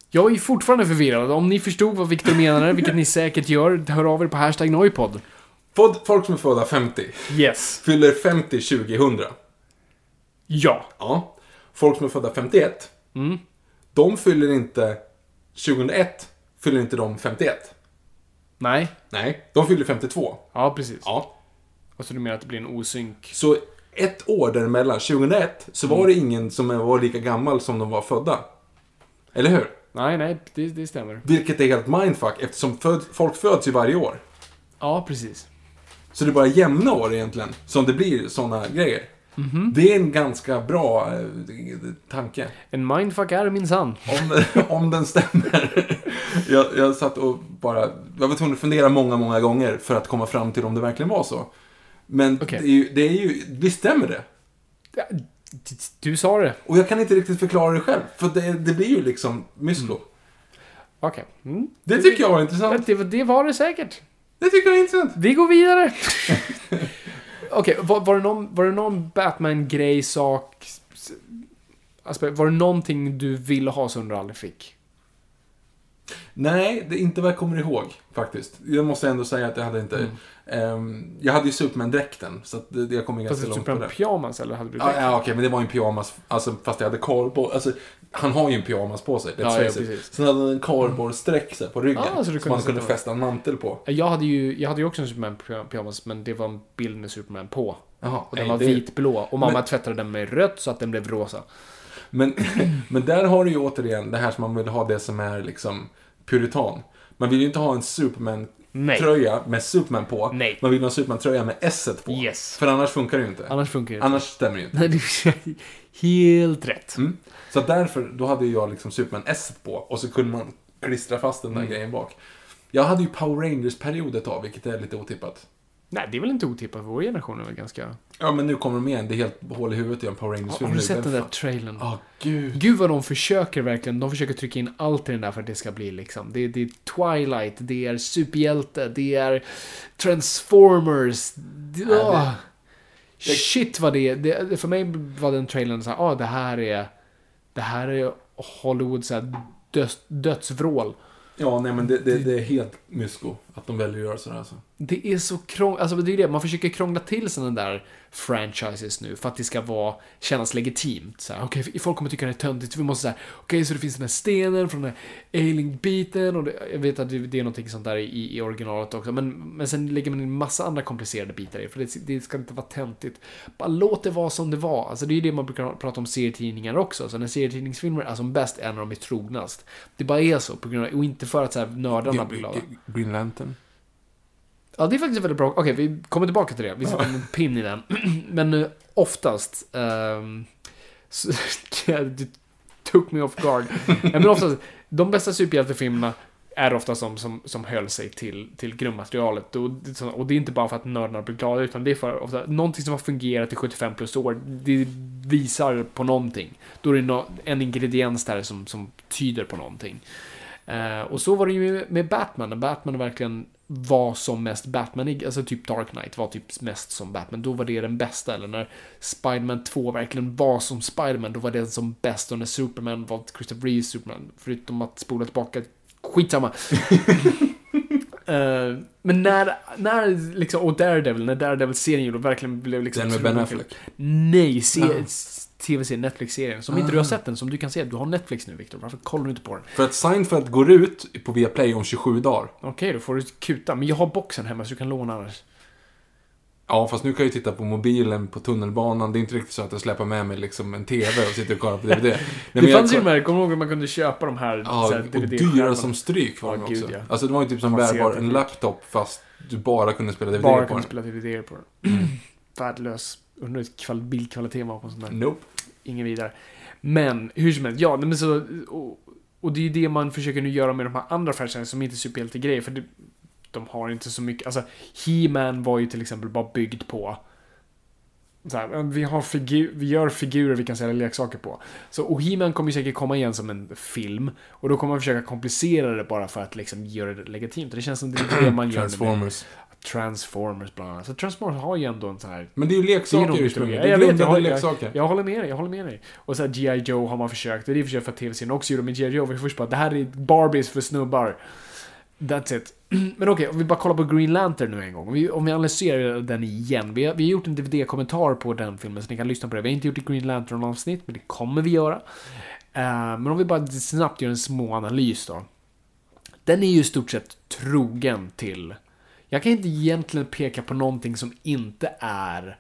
Jag är fortfarande förvirrad. Om ni förstod vad Viktor menade, vilket ni säkert gör, hör av er på hashtag Noipod. Folk som är födda 50 Yes. fyller 50 2000. Ja. Ja. Folk som är födda 51, Mm. de fyller inte 2001, fyller inte de 51. Nej. Nej, de fyller 52. Ja, precis. Ja. Och så du menar att det blir en osynk? Så ett år däremellan, 2001, så var det ingen som var lika gammal som de var födda. Eller hur? Nej, nej, det, det stämmer. Vilket är helt mindfuck eftersom föd, folk föds ju varje år. Ja, precis. Så det är bara jämna år egentligen som det blir sådana grejer. Det är en ganska bra eh, tanke. En mindfuck är minsann. Om, om den stämmer. Jag, jag satt och bara, jag var tvungen att fundera många, många gånger för att komma fram till om det verkligen var så. Men Okej. det, är ju, det är ju, visst stämmer det? Du sa det. Och jag kan inte riktigt förklara det själv, för det, det blir ju liksom müslo. Okej. Mm. Det tycker jag var intressant. Det, det var det säkert. Det tycker jag är intressant. Vi går vidare. Okej, var, var, det någon, var det någon Batman-grej, sak... Var det någonting du ville ha som du aldrig fick? Nej, det är inte vad jag kommer ihåg faktiskt. Jag måste ändå säga att jag hade inte... ehm, jag hade ju Superman-dräkten, så att det, jag kom Fast ganska du långt på det. pyjamas eller hade du Ja, ja okej, men det var ju en pyjamas, alltså, fast jag hade kardborre. Alltså, han har ju en pyjamas på sig, Ja, ja. Sen hade han en kardborresträck på ryggen, Ah, så som man kunde fästa en mantel på. Jag hade ju, jag hade ju också en Superman-pyjamas, men det var en bild med Superman på. Jaha, Och den nej, var det- vitblå. Och mamma Men- tvättade den med rött så att den blev rosa. Men, men där har du ju återigen det här som man vill ha det som är liksom puritan. Man vill ju inte ha en Nej. Superman-tröja med Superman på. Nej. Man vill ha en Superman-tröja med S på. Yes. För annars funkar det ju inte. Annars funkar det inte. Annars stämmer det ju inte. Helt rätt. Mm. Så därför, då hade jag liksom Superman S på och så kunde man klistra fast den där Mm. grejen bak. Jag hade ju Power Rangers-period ett tag, vilket är lite otippat. Nej, det är väl inte otippat. Vår generation är väl ganska... Ja, men nu kommer de igen. Det är helt hål i huvudet göra en Power Rangers-film Har du sett den där trailern? Ja, gud. Gud vad de försöker verkligen. De försöker trycka in allt i den där för att det ska bli liksom. Det, det är Twilight, det är superhjälte, det är Transformers. Det, det- åh. Shit vad det är. Det, för mig var den trailern så här, ah, det här är... Det här är Hollywood så här döds, dödsvrål. Ja, nej men det, det, det är helt mysko att de väljer att göra sådär alltså. Det är så krångligt, alltså det är det, man försöker krångla till sådana där franchises nu för att det ska vara, kännas legitimt. Så här, okej, folk kommer tycka det är töntigt, vi måste säga, okej, så det finns den här stenen från den här alien-biten och det, jag vet att det, det är någonting sånt där i, i originalet också, men, men sen lägger man in massa andra komplicerade bitar i, för det, det ska inte vara töntigt. Bara låt det vara som det var. Alltså det är ju det man brukar prata om serietidningar också, så när serietidningsfilmer är som bäst är när de är trognast. Det bara är så, på grund av, och inte för att så här, nördarna blir glada. Green Lantern. Ja, det är faktiskt väldigt bra. Okej, vi kommer tillbaka till det. Vi sätter en pin i den. Men oftast... Um, så, du took me off guard. men oftast, de bästa superhjältefilmerna är ofta som, som, som höll sig till, till grundmaterialet. Och, och det är inte bara för att nördarna blir glada, utan det är för ofta någonting som har fungerat i 75 plus år. Det visar på någonting. Då är det no, en ingrediens där som, som tyder på någonting. Uh, och så var det ju med Batman, när Batman verkligen var som mest Batman, alltså typ Dark Knight var typ mest som Batman, då var det den bästa. Eller när Spiderman 2 verkligen var som Spiderman, då var det som bäst. Och när Superman var Christopher Reeves Superman, förutom att spola tillbaka, skitsamma. uh, men när, när liksom, och Daredevil, när Daredevil-serien verkligen blev liksom... Den med Ben Affleck? Nej, se, tv-serien, Netflix-serien. Som inte du har sett den, som du kan se. Du har Netflix nu, Viktor. Varför kollar du inte på den? För att Seinfeld går ut på Viaplay om 27 dagar. Okej, då får du kuta. Men jag har boxen hemma, så du kan låna annars. Ja, fast nu kan jag ju titta på mobilen på tunnelbanan. Det är inte riktigt så att jag släpper med mig liksom en TV och sitter och kollar på DVD. Nej, det fanns ju de här, kommer du ihåg att man kunde köpa de här Ja, här, och dyra som stryk var ja, de också. ja. Alltså det var ju typ som bärbar, en laptop fast du bara kunde spela DVD bara på den. Bara kunde spela DVD på den. Mm. Värdelös. Undrar hur bildkvalitet var på en sån där. Nope ingen vidare. Men hur som helst, ja, men så, och, och det är ju det man försöker nu göra med de här andra franchiserna som inte är superhjältegrejer, för det, de har inte så mycket, alltså He-Man var ju till exempel bara byggd på så här, vi, har figur, vi gör figurer vi kan sälja leksaker på. Så, och He-Man kommer ju säkert komma igen som en film. Och då kommer man försöka komplicera det bara för att liksom göra det legitimt. Det känns som det är det man gör Transformers. Transformers bland annat. Så Transformers har ju ändå en sån här... Men det är ju leksaker ursprungligen. Det är jag vet, jag, håller, leksaker. Jag, jag, håller med dig, jag håller med dig. Och så här G.I. Joe har man försökt, det är i och för sig för att tv-serien också gjorde, men G.I. Joe var först bara det här är Barbies för snubbar. That's it. Men okej, okay, om vi bara kollar på Green Lantern nu en gång. Om vi, om vi analyserar den igen. Vi har, vi har gjort en DVD-kommentar på den filmen, så ni kan lyssna på det. Vi har inte gjort ett Green Lantern-avsnitt, men det kommer vi göra. Uh, men om vi bara snabbt gör en små analys då. Den är ju i stort sett trogen till jag kan inte egentligen peka på någonting som inte är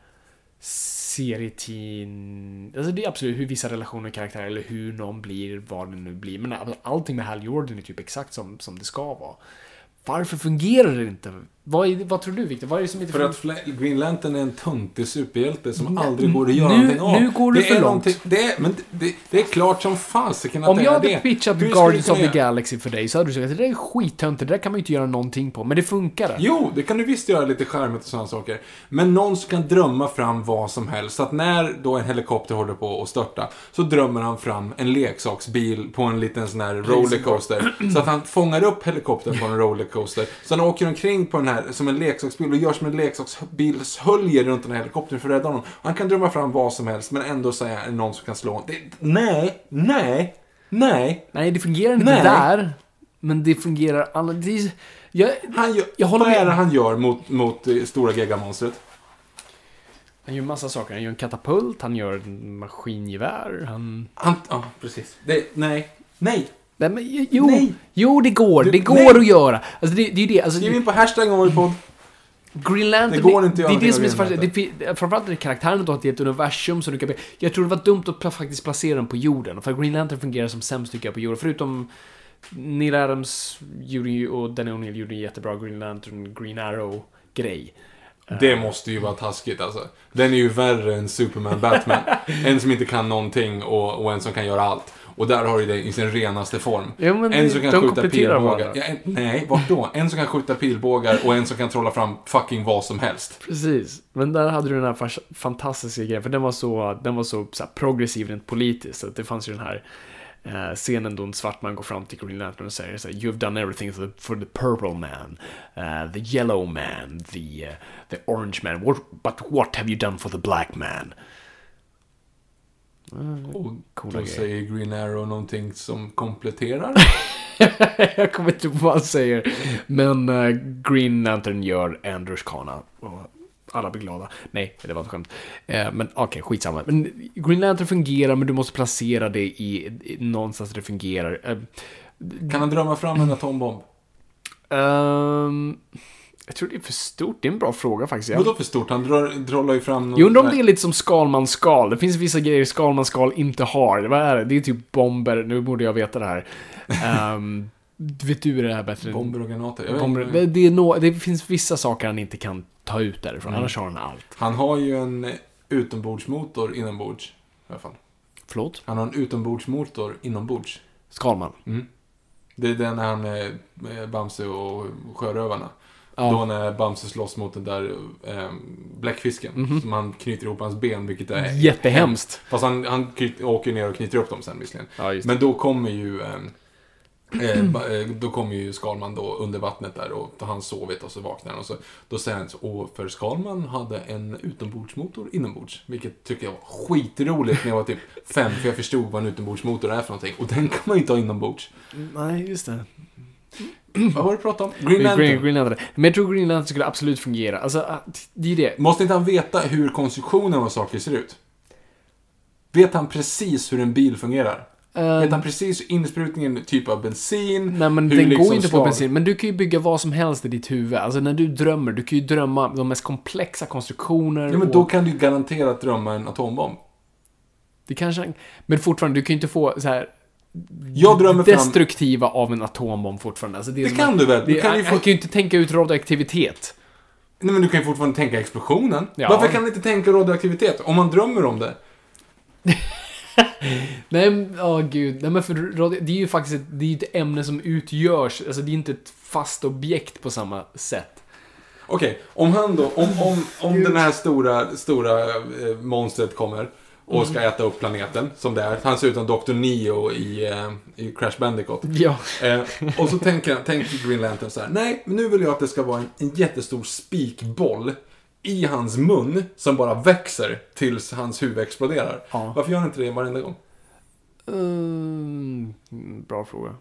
serietin... Alltså det är absolut hur vissa relationer, karaktärer eller hur någon blir, vad det nu blir. Men allting med Hal Jordan är typ exakt som, som det ska vara. Varför fungerar det inte? Vad, är, vad tror du Victor? Vad är det som inte För att Green Lantern är en töntig superhjälte som aldrig går att göra nu, någonting av. Nu går du för långt. Det är, men det, det, är klart som fasiken att Om det jag hade det. pitchat Guardians of the Galaxy för dig så hade du sagt att det där är skittöntigt, det där kan man ju inte göra någonting på. Men det funkar. Jo, det kan du visst göra lite charmigt och sådana saker. Men någon som kan drömma fram vad som helst. Så att när då en helikopter håller på att störta så drömmer han fram en leksaksbil på en liten sån här rollercoaster. Så att han fångar upp helikoptern på en rollercoaster. Så han åker omkring på den här som en leksaksbil och gör som en leksaksbilshölje runt den här helikoptern för att rädda honom. Han kan drömma fram vad som helst men ändå säga är någon som kan slå honom. Det, nej, nej, nej. Nej, det fungerar inte nej. där. Men det fungerar alla... Det, jag, han gör, jag håller vad med. är det han gör mot, mot eh, stora gigamonstret? Han gör massa saker. Han gör en katapult, han gör en maskingevär, han... han ja, precis. Det, nej. Nej. Nej, men, jo, nej. jo, det går. Du, det går nej. att göra. Alltså, det, det är ju det. Alltså, Skriv in på hashtag om på Green Lantern, det går inte att göra det är det som är så fascinerande. Framförallt är det karaktären du har ett universum som du kan... Jag tror det var dumt att faktiskt placera den på jorden. För Green Lantern fungerar som sämst tycker jag på jorden. Förutom Neil Adams gjorde och Danny O'Neill gjorde en jättebra Green Lantern, Green Arrow-grej. Det måste ju vara taskigt alltså. Den är ju värre än Superman, Batman. en som inte kan någonting och, och en som kan göra allt. Och där har du det i sin renaste form. Jo, en som kan skjuta pilbågar. Ja, en, nej, vart då? En som kan skjuta pilbågar och en som kan trolla fram fucking vad som helst. Precis. Men där hade du den här fantastiska grejen, för den var så, den var så, så progressiv rent politiskt. Så det fanns ju den här eh, scenen då en svart man går fram till Green Lantern och säger så här, You've done everything for the, for the purple man, uh, the yellow man, the, uh, the orange man, what, but what have you done for the black man? Och Coola då grejer. säger Green Arrow någonting som kompletterar. jag kommer inte på vad han säger. Men eh, Green Lantern gör Anders Kana. Och alla blir glada. Nej, det var ett skämt. Eh, men okej, skitsamma. Men Green Lantern fungerar, men du måste placera det i, i någonstans där det fungerar. Eh, Kan han drömma fram en atombomb? ehm, jag tror det är för stort. Det är en bra fråga faktiskt. Vadå för stort? Han drar, trollar ju fram jag undrar om det är lite som Skalmans skal. Det finns vissa grejer Skalmans skal inte har. Vad är det? Det är typ bomber. Nu borde jag veta det här. Ehm, vet du det här bättre? Bomber och granater. Bomber. Det, är nå- det finns vissa saker han inte kan ta ut därifrån. Mm. Annars har han allt. Han har ju en utombordsmotor inombords. I alla fall. Förlåt? Han har en utombordsmotor inombords. Skalman. Mm. Det är den han är med Bamse och Sjörövarna. Ja. Då när Bamse slåss mot den där eh, bläckfisken. Som han knyter ihop hans ben, vilket är... Jättehemskt. Fast han, han åker ner och knyter upp dem sen visserligen. Ja, Men då kommer ju... Eh, eh, eh, då kommer ju Skalman då under vattnet där och han sovit och så vaknar han och så då säger han så, för Skalman hade en utombordsmotor inombords. Vilket tycker jag var skitroligt när jag var typ fem, för jag förstod vad en utombordsmotor är för någonting. Och den kan man ju inte ha inombords. Nej, just det. Vad var det du pratade om? Green Lantern. Green, Green Lantern. Men jag tror Green Lantern skulle absolut fungera. Alltså, att- det är det. Måste inte han veta hur konstruktionen av saker ser ut? Vet han precis hur en bil fungerar? Eh, Vet han precis insprutningen, typ av bensin? Nej men den liksom går inte på slag- bensin. Men du kan ju bygga vad som helst i ditt huvud. Alltså när du drömmer, du kan ju drömma de mest komplexa konstruktioner. Ja, men och- då kan du ju garanterat drömma en atombomb. Det kanske... Men fortfarande, du kan ju inte få så här Jag drömmer fram... destruktiva av en atombomb fortfarande. Alltså, det Det kan att- du väl? Du Det, kan ju han få- kan ju inte tänka ut radioaktivitet. Nej, men du kan ju fortfarande tänka explosionen. Ja. Varför kan han inte tänka radioaktivitet? Om man drömmer om det. Nej, men, åh gud. Nej, men för radio, det är ju faktiskt ett, det är ett ämne som utgörs. Alltså det är inte ett fast objekt på samma sätt. Okej, om han då, om, om, om den här stora, stora eh, monstret kommer och ska äta upp planeten, som det är. Han ser ut som Dr. Neo i, eh, i Crash Bandicoot. Ja. Eh, och så tänker, tänker Green Lantern så här, nej, men nu vill jag att det ska vara en, en jättestor spikboll i hans mun som bara växer tills hans huvud exploderar. Ja. Varför gör han inte det varenda gång? Mm, bra fråga.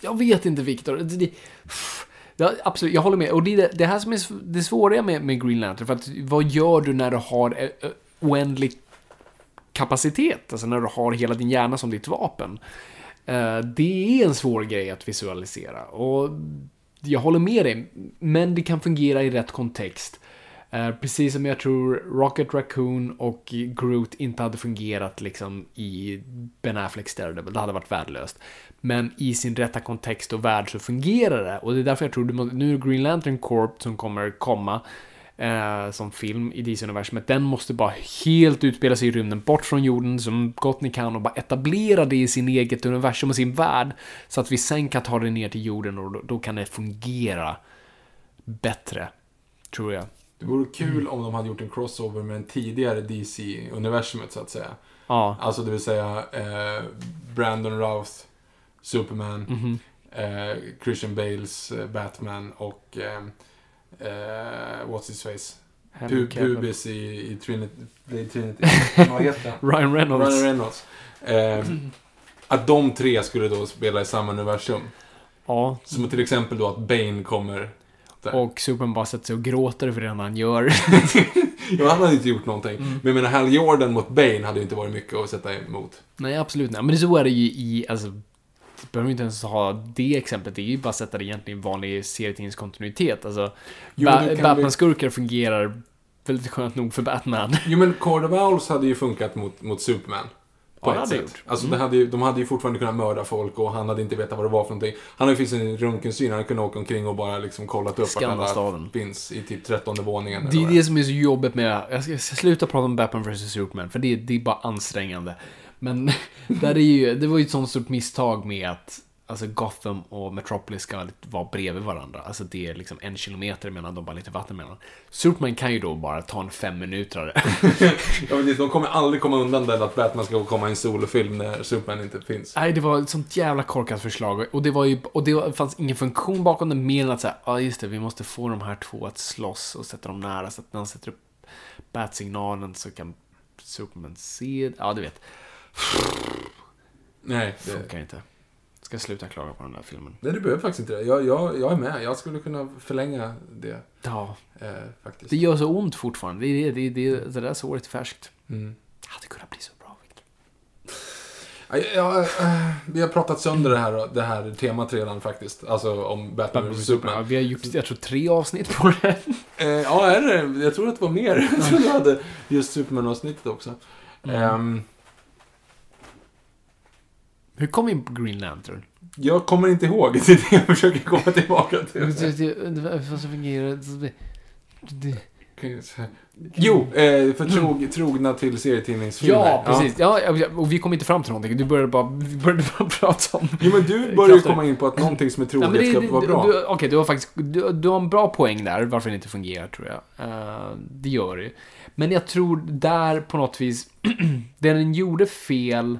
Jag vet inte, Viktor. Det, det, ja, absolut, jag håller med. Och det är det, här som är det svåra med, med Green Lantern. För att vad gör du när du har eh, eh, oändlig kapacitet? Alltså när du har hela din hjärna som ditt vapen. Eh, det är en svår grej att visualisera. Och jag håller med dig. Men det kan fungera i rätt kontext. Eh, precis som jag tror Rocket Raccoon och Groot inte hade fungerat liksom i Ben Afflecks Daredevil. Det hade varit värdelöst. Men i sin rätta kontext och värld så fungerar det. Och det är därför jag tror nu är det Green Lantern Corp som kommer komma eh, som film i DC-universumet. Den måste bara helt utspela sig i rymden, bort från jorden som gott ni kan och bara etablera det i sin eget universum och sin värld. Så att vi sen kan ta det ner till jorden och då, då kan det fungera bättre. Tror jag. Det vore kul om de hade gjort en crossover med en tidigare DC-universumet så att säga. Ja. Alltså det vill säga eh, Brandon Routh, Superman, Mhm. eh, Christian Bales eh, Batman och eh, eh, What's His Face? Pu-. Pubis i, i Trinity. Blade Trinity. Ryan Reynolds. Ryan Reynolds. Eh, att de tre skulle då spela i samma universum. Ja. Som till exempel då att Bane kommer där. Och Superman bara sätter sig och gråter för det han gör. Ja, han hade inte gjort någonting. Mm. Men jag menar, Hal Jordan mot Bane hade ju inte varit mycket att sätta emot. Nej, absolut inte. Men så är det ju i, alltså, behöver inte ens ha det exemplet. Det är ju bara att sätta det egentligen i vanlig serietidningskontinuitet. Alltså, ba- Batman-skurkar fungerar väldigt skönt nog för Batman. Jo, men Court of Owls hade ju funkat mot, mot Superman. På Ja, ett sätt. gjort. Alltså, Mm. hade de hade ju fortfarande kunnat mörda folk och han hade inte vetat vad det var för någonting. Han hade ju finns en röntgensyn, han hade kunnat åka omkring och bara liksom kollat upp Skanna alla finns i typ trettonde våningen. Det är det som är så jobbigt med, jag ska, jag ska sluta prata om Batman vs Superman, för det, det är bara ansträngande. Men där är ju, det var ju ett sånt stort misstag med att alltså Gotham och Metropolis ska vara bredvid varandra. Alltså det är liksom en kilometer mellan dem, bara lite vatten mellan. Superman kan ju då bara ta en fem minuter. Ja, det- de kommer aldrig komma undan den att Batman ska komma i en solofilm när Superman inte finns. Nej, det var ett sånt jävla korkat förslag. Och det var ju, och det var- fanns ingen funktion bakom det mer än att säga, ja just det, vi måste få de här två att slåss och sätta dem nära så att när han sätter upp bat-signalen så kan Superman ser... Ja, du vet. Nej, Det funkar inte. Ska sluta klaga på den där filmen. nej, du behöver faktiskt inte det. Jag, jag, jag är med. Jag skulle kunna förlänga det, Ja, eh, faktiskt. det gör så ont fortfarande. Det, det, det, det, där såret är färskt. Mm. Det hade kunnat bli så bra, Victor. Ja, ja, eh, vi har pratat sönder det här, det här temat redan faktiskt. Alltså om Batman vs Ja, Superman. vi har gjort, jag tror, tre avsnitt på det. Eh, ja, är det Jag tror att det var mer. Jag tror jag hade just Superman-avsnittet också. Mm. Ehm, Hur kom vi in på Green Lantern? jag kommer inte ihåg. Det är det jag försöker komma tillbaka Det, till. det, det, vad som fungerar... Jo, eh, för trog, trogna till serietidningsfilmer. ja, precis. Ja. Ja, och vi kom inte fram till någonting. Du började bara, vi började bara prata om... Jo, men du börjar ju Krafter. komma in på att någonting som är Ja, troget det- ska det- vara bra. Du, Okej, du har faktiskt du, du har en bra poäng där, varför det inte fungerar, tror jag. Eh, det gör det ju. Men jag tror där på något vis, det den gjorde fel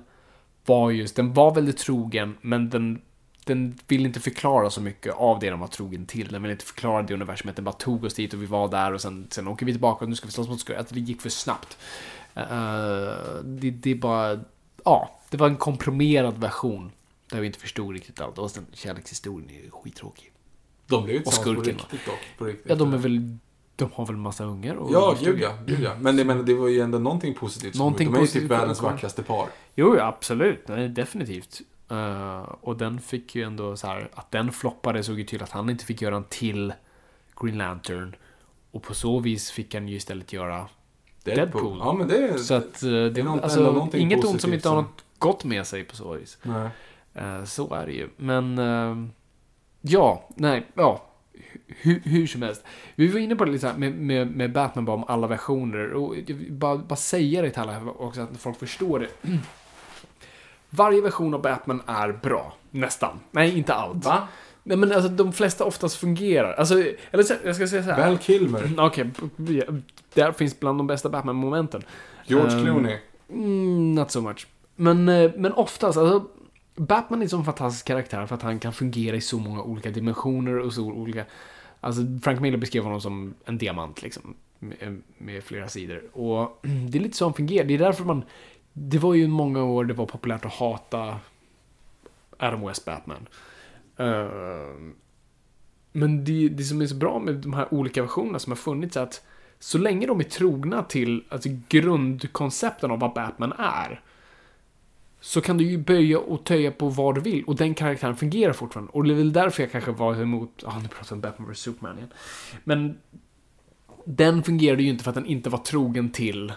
var just, den var väldigt trogen, men den, den vill inte förklara så mycket av det den var trogen till. Den vill inte förklara det universumet, den bara tog oss dit och vi var där och sen, sen åker vi tillbaka och nu ska vi slåss mot skurkar. Att det gick för snabbt. Eh, det, det är bara, ja, det var en komprimerad version. Där vi inte förstod riktigt allt. Och sen kärlekshistorien är ju skittråkig. De blev ju Och tillsammans på skurken, riktigt dock. På riktigt. Ja, de är väl... De har väl massa ungar? Och Ja, gud ja, gud ja. Men det, men det var ju ändå någonting positivt. Någonting de är ju typ världens vackraste par. Jo, absolut. Nej, definitivt. Eh, och den fick ju ändå så här... Att den floppade såg ju till att han inte fick göra en till Green Lantern. Och på så vis fick han ju istället göra... Deadpool. Ja, men det är... Så att... eh, det, är något- alltså, inget ont som inte har något gott med sig på så vis. Nej. Eh, så är det ju. Men... ja, nej, ja. Hur, hur som helst. Vi var inne på det lite så med, med, med Batman bara om alla versioner. Och bara, bara säga det till alla också, att folk förstår det. Varje version av Batman är bra. Nästan. Nej, inte allt. Va? Nej, men alltså de flesta oftast fungerar. Alltså, eller så, jag ska säga så här. Val Kilmer. Okej, b- där finns bland de bästa Batman-momenten. George Ehm, Clooney. Mm, not so much. Men, eh, men oftast, alltså, Batman är en sån fantastisk karaktär för att han kan fungera i så många olika dimensioner och så olika... Alltså, Frank Miller beskrev honom som en diamant, liksom. Med, eh, med flera sidor. Och det är lite så han fungerar. Det är därför man... Det var ju många år det var populärt att hata Adam West Batman. Ehm, men det, det som är så bra med de här olika versionerna som har funnits är att så länge de är trogna till alltså, grundkoncepten av vad Batman är så kan du ju böja och töja på vad du vill och den karaktären fungerar fortfarande. Och det är väl därför jag kanske var emot, ja nu pratar vi om Batman vs Superman igen. Men den fungerade ju inte för att den inte var trogen till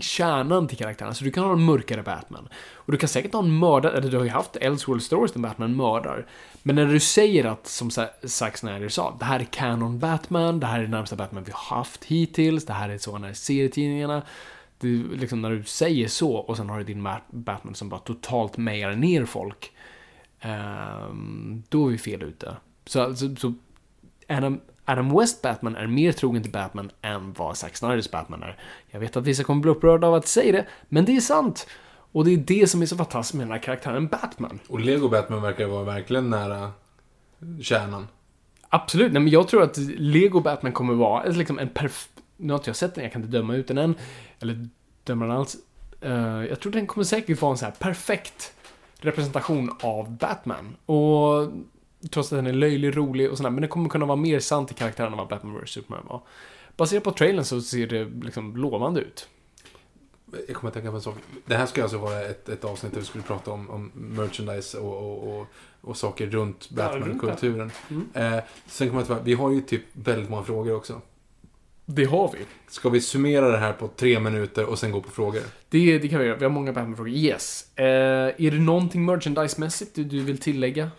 kärnan till karaktären. Så du kan ha en mörkare Batman. Och du kan säkert ha en mördare, eller du har ju haft Elseworld Stories där Batman mördar. Men när du säger att, som Zack Snyder sa, det här är canon Batman, det här är det närmsta Batman vi har haft hittills, det här är så han är i serietidningarna. Du, liksom när du säger så och sen har du din Ma- Batman som bara totalt mejar ner folk. ehm, då är vi fel ute. Så, så, så Adam, Adam West Batman är mer trogen till Batman än vad Zack Snyders Batman är. Jag vet att vissa kommer bli upprörda av att säga det, men det är sant. Och det är det som är så fantastiskt med den här karaktären Batman. Och Lego Batman verkar vara verkligen nära kärnan. Absolut, nej men jag tror att Lego Batman kommer vara liksom en perf... Nu har inte jag sett den, jag kan inte döma ut den än. Eller döma den alls. Eh, jag tror den kommer säkert vara en så här perfekt representation av Batman. Och trots att den är löjlig, rolig och sådär, men den kommer kunna vara mer sant i karaktären än vad Batman vs Superman var. Baserat på trailern så ser det liksom lovande ut. Jag kommer att tänka på en sak. Det här ska alltså vara ett, ett avsnitt där vi skulle prata om, om merchandise och, och, och, och saker runt Batman-kulturen. Eh, sen kommer jag att vi har ju typ väldigt många frågor också. Det har vi. Ska vi summera det här på tre minuter och sen gå på frågor? Det, det kan vi göra. Vi har många Batman-frågor. Yes. Eh, är det någonting merchandise-mässigt du, du vill tillägga?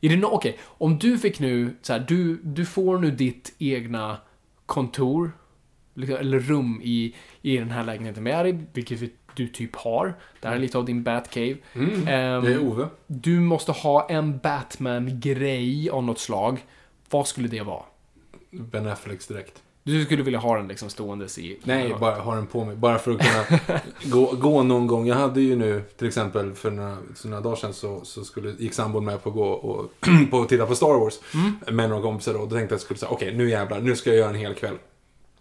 Är det no Okej, om du fick nu, så här, du, du får nu ditt egna kontor, liksom, eller rum i, i den här lägenheten med dig, vilket vi- du typ har. Det här är lite av din Batcave. Mm. Ehm, Det är Ove. du måste ha en Batman-grej av något slag. Vad skulle det vara? Ben Afflecks direkt. Du skulle vilja ha den liksom ståendes i... Nej, bara ha den på mig. Bara för att kunna gå, gå någon gång. Jag hade ju nu, till exempel för några, för några dagar sedan så, så skulle, gick sambon med på att gå och på att titta på Star Wars. Mm. Med några kompisar då. Då tänkte jag att jag skulle säga, okej nu jävlar, nu ska jag göra en hel kväll.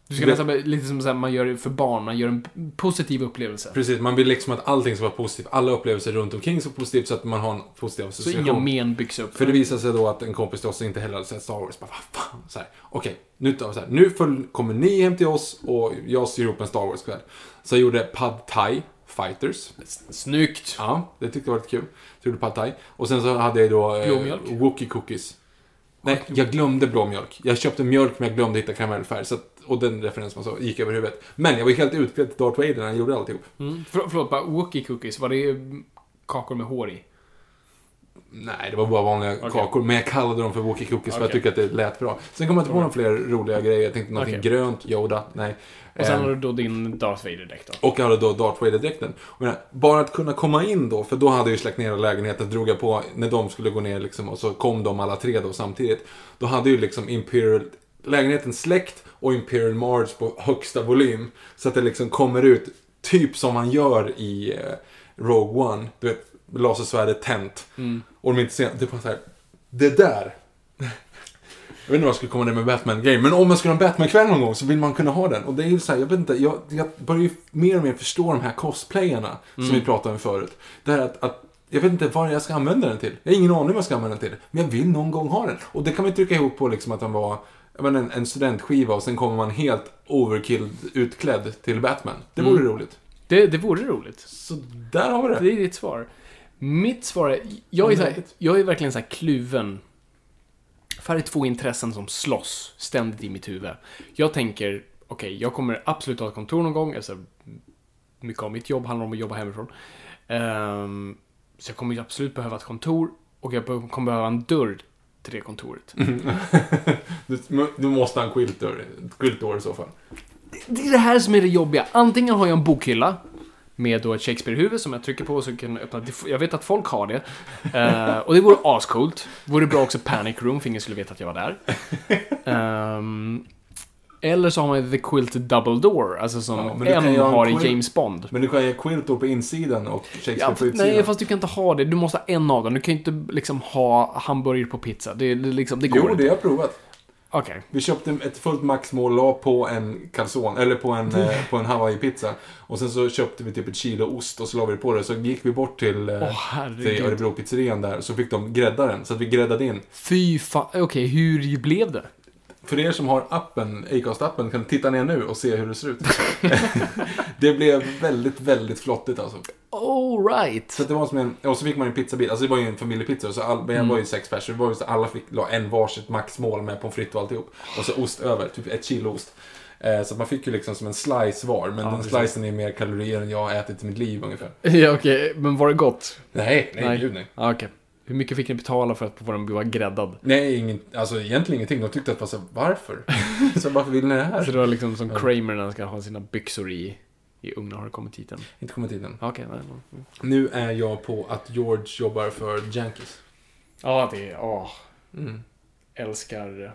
Du ska Det- nästan lite som så här, man gör det för barn, man gör en positiv upplevelse. Precis, man vill liksom att allting ska vara positivt. Alla upplevelser runt omkring ska vara positivt så att man har en positiv Så association. inga men byggs upp. För det visade sig då att en kompis till oss inte heller hade sett Star Wars. Bara, vad fan? Så här, Okej, nu, tar vi så här, nu följ, kommer ni hem till oss och jag styr ihop en Star Wars-kväll. Så jag gjorde Pad Thai Fighters. Snyggt! Ja, det tyckte jag var lite kul. Så jag gjorde Pad Thai. Och sen så hade jag då eh? Wookie Cookies. Nej, jag glömde blåmjölk. Jag köpte mjölk men jag glömde hitta karamellfärg. Så att, och den referensen så gick över huvudet. Men jag var helt utklädd till Darth Vader när jag gjorde alltihop. Mm. För, förlåt, bara Wookie cookies, var det kakor med hår i? Nej, det var bara vanliga Okej. kakor. Men jag kallade dem för Wookie Cookies för jag tycker att det lät bra. Sen kom jag inte på några fler roliga grejer. Jag tänkte någonting Okej. grönt, Yoda, nej. Och sen Ehm, har du då din Darth Vader-dräkt då. och jag hade då Darth Vader-dräkten. Bara att kunna komma in då, för då hade jag ju släckt ner lägenheten, drog jag på när de skulle gå ner liksom, och så kom de alla tre då samtidigt. Då hade ju liksom Imperial, lägenheten släckt och Imperial March på högsta volym. Så att det liksom kommer ut, typ som man gör i eh, Rogue One. Du vet, lasersvärdet tänt. Och de inte ser, det är bara så här, det där. Jag vet inte vad jag skulle komma ner med Batman-grej, men om man skulle ha en Batman-kväll någon gång så vill man kunna ha den. Och det är ju så här, jag vet inte, jag, jag börjar ju mer och mer förstå de här cosplayarna som vi pratade om förut. Det här att, att jag vet inte vad jag ska använda den till. Jag har ingen aning vad jag ska använda den till. Men jag vill någon gång ha den. Och det kan man ju trycka ihop på liksom att den var menar, en, en studentskiva och sen kommer man helt overkill utklädd till Batman. Det vore roligt. Det, det vore roligt. Så där har vi det. Det är ditt svar. Mitt svar är, jag är, så här, jag är verkligen så här kluven. För det är två intressen som slåss ständigt i mitt huvud. Jag tänker, okej, jag kommer absolut ha ett kontor någon gång. Alltså, mycket av mitt jobb handlar om att jobba hemifrån. Ehm, så jag kommer absolut behöva ett kontor och jag kommer behöva en dörr till det kontoret. Du, du måste ha en quiltor i så fall. Det är det här som är det jobbiga. Antingen har jag en bokhylla med då ett Shakespeare-huvud som jag trycker på så kan jag öppna. Jag vet att folk har det. Eh, och det vore ascoolt. Vore bra också Panic Room, för ingen skulle veta att jag var där. Ehm, eller så har man The Quilted Double Door, alltså som Ja, M ju ha har i quilt- James Bond. Men du kan ge quiltor på insidan och Shakespeare Ja, på utsidan. nej, fast du kan inte ha det. Du måste ha en av dem. Du kan ju inte liksom ha hamburgare på pizza. Det, det, liksom, det går Jo, inte. det har jag provat. Okej. Vi köpte ett fullt maxmål la på en calzone, eller på en, eh, på en hawaii-pizza. Och sen så köpte vi typ ett kilo ost och så la vi det på det. Så gick vi bort till, Åh, till. Örebro-pizzerian där, så fick de grädda den. Så att vi gräddade in. Fy fan. Okej, hur blev det? För er som har appen, Acast-appen, kan titta ner nu och se hur det ser ut. det blev väldigt, väldigt flottigt alltså. All right. Så det var som en, och så fick man en pizzabit, alltså det var ju en familjepizza, så all, jag var ju sex personer, det var ju så alla fick la en varsitt maxmål med pommes frites och alltihop. Och så ost över, typ ett kilo ost. Eh, så man fick ju liksom som en slice var, men Ja, den precis. slicen är mer kalorier än jag har ätit i mitt liv ungefär. Ja, okej. Men var det gott? Nej, nej, gud nej. Ja, Okej. Hur mycket fick ni betala för att få den bli gräddad? Nej, ingen, alltså egentligen ingenting. De tyckte att så, varför? så varför vill ni det här? Så det var liksom som Kramer när han ska ha sina byxor i, i ugnar. Har det kommit hit än? Inte kommit in än. Okej, nej. nej. Nu är jag på att George jobbar för Yankees. Ja, det är... Åh. Mm. Älskar... eh,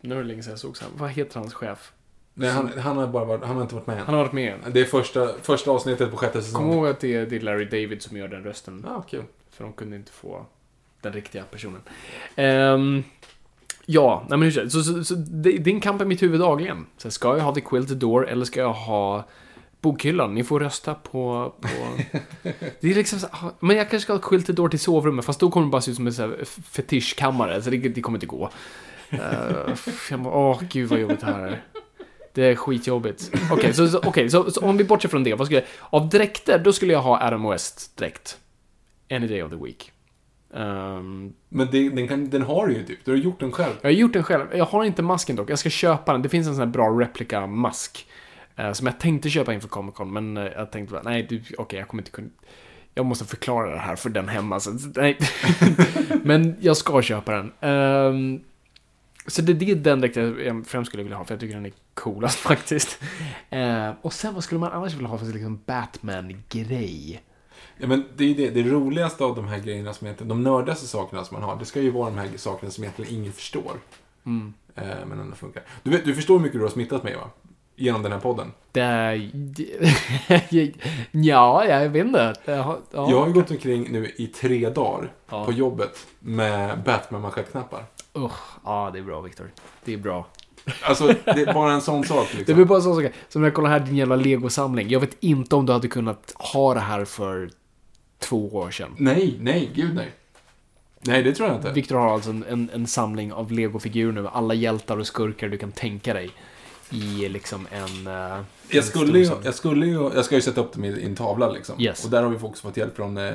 Nu är det länge sedan jag såg så här. Vad heter hans chef? Nej, han, han har bara varit, han har inte varit med än. Han har varit med. Det är första, första avsnittet på sjätte Kom säsongen. ihåg att det är, det är Larry David som gör den rösten. Ja, kul. För de kunde inte få den riktiga personen. Ehm, ja, nej men hur så, så, så det, det är en kamp i mitt huvud dagligen. Så ska jag ha The Quilted Door eller ska jag ha bokhyllan? Ni får rösta på... på... det är liksom så, ah, Men jag kanske ska ha Quilted Door till sovrummet, fast då kommer det bara se ut som en så fetischkammare, så det, det kommer inte gå. Uh, jag bara, åh gud vad jobbigt det här är. Det är skitjobbigt. Okej, så, så, okej, så, så om vi bortser från det, vad skulle jag, Av dräkter, då skulle jag ha Adam West-dräkt. Any day of the week. Ehm, Men det, den, kan, den har du ju typ. Du har gjort den själv. jag har gjort den själv. Jag har inte masken dock. Jag ska köpa den. Det finns en sån här bra replika-mask. eh, som jag tänkte köpa inför Comic Con, men eh, jag tänkte bara, nej, okej, jag kommer inte kunna... Jag måste förklara det här för den hemma, så nej. men jag ska köpa den. Ehm, så det, det är den direkt jag främst skulle vilja ha, för jag tycker den är coolast faktiskt. Eh, och sen, vad skulle man annars vilja ha för liksom Batman-grej? Ja, men det är det, det roligaste av de här grejerna som egentligen, de nördigaste sakerna som man har, det ska ju vara de här sakerna som egentligen ingen förstår. Mm. Eh, men ändå funkar. Du, vet, du förstår hur mycket du har smittat mig va? Genom den här podden. Det... ja, jag vet inte. Jag har, ja. Jag har ju gått omkring nu i tre dagar Ja. på jobbet med Batman-manschettknappar. Usch, ja, det är bra Viktor. Det är bra. Alltså, det är bara en sån sak Det liksom. blir bara så sak. Som när jag kollar här din jävla legosamling. Jag vet inte om du hade kunnat ha det här för två år sedan. Nej, nej, gud nej. Nej, det tror jag inte. Victor har alltså en, en, en samling av legofigurer nu. Alla hjältar och skurkar du kan tänka dig. I liksom en... eh, en Jag skulle, ju, jag skulle ju, jag ska ju sätta upp dem i, i en tavla liksom. Yes. Och där har vi också fått hjälp från, eh,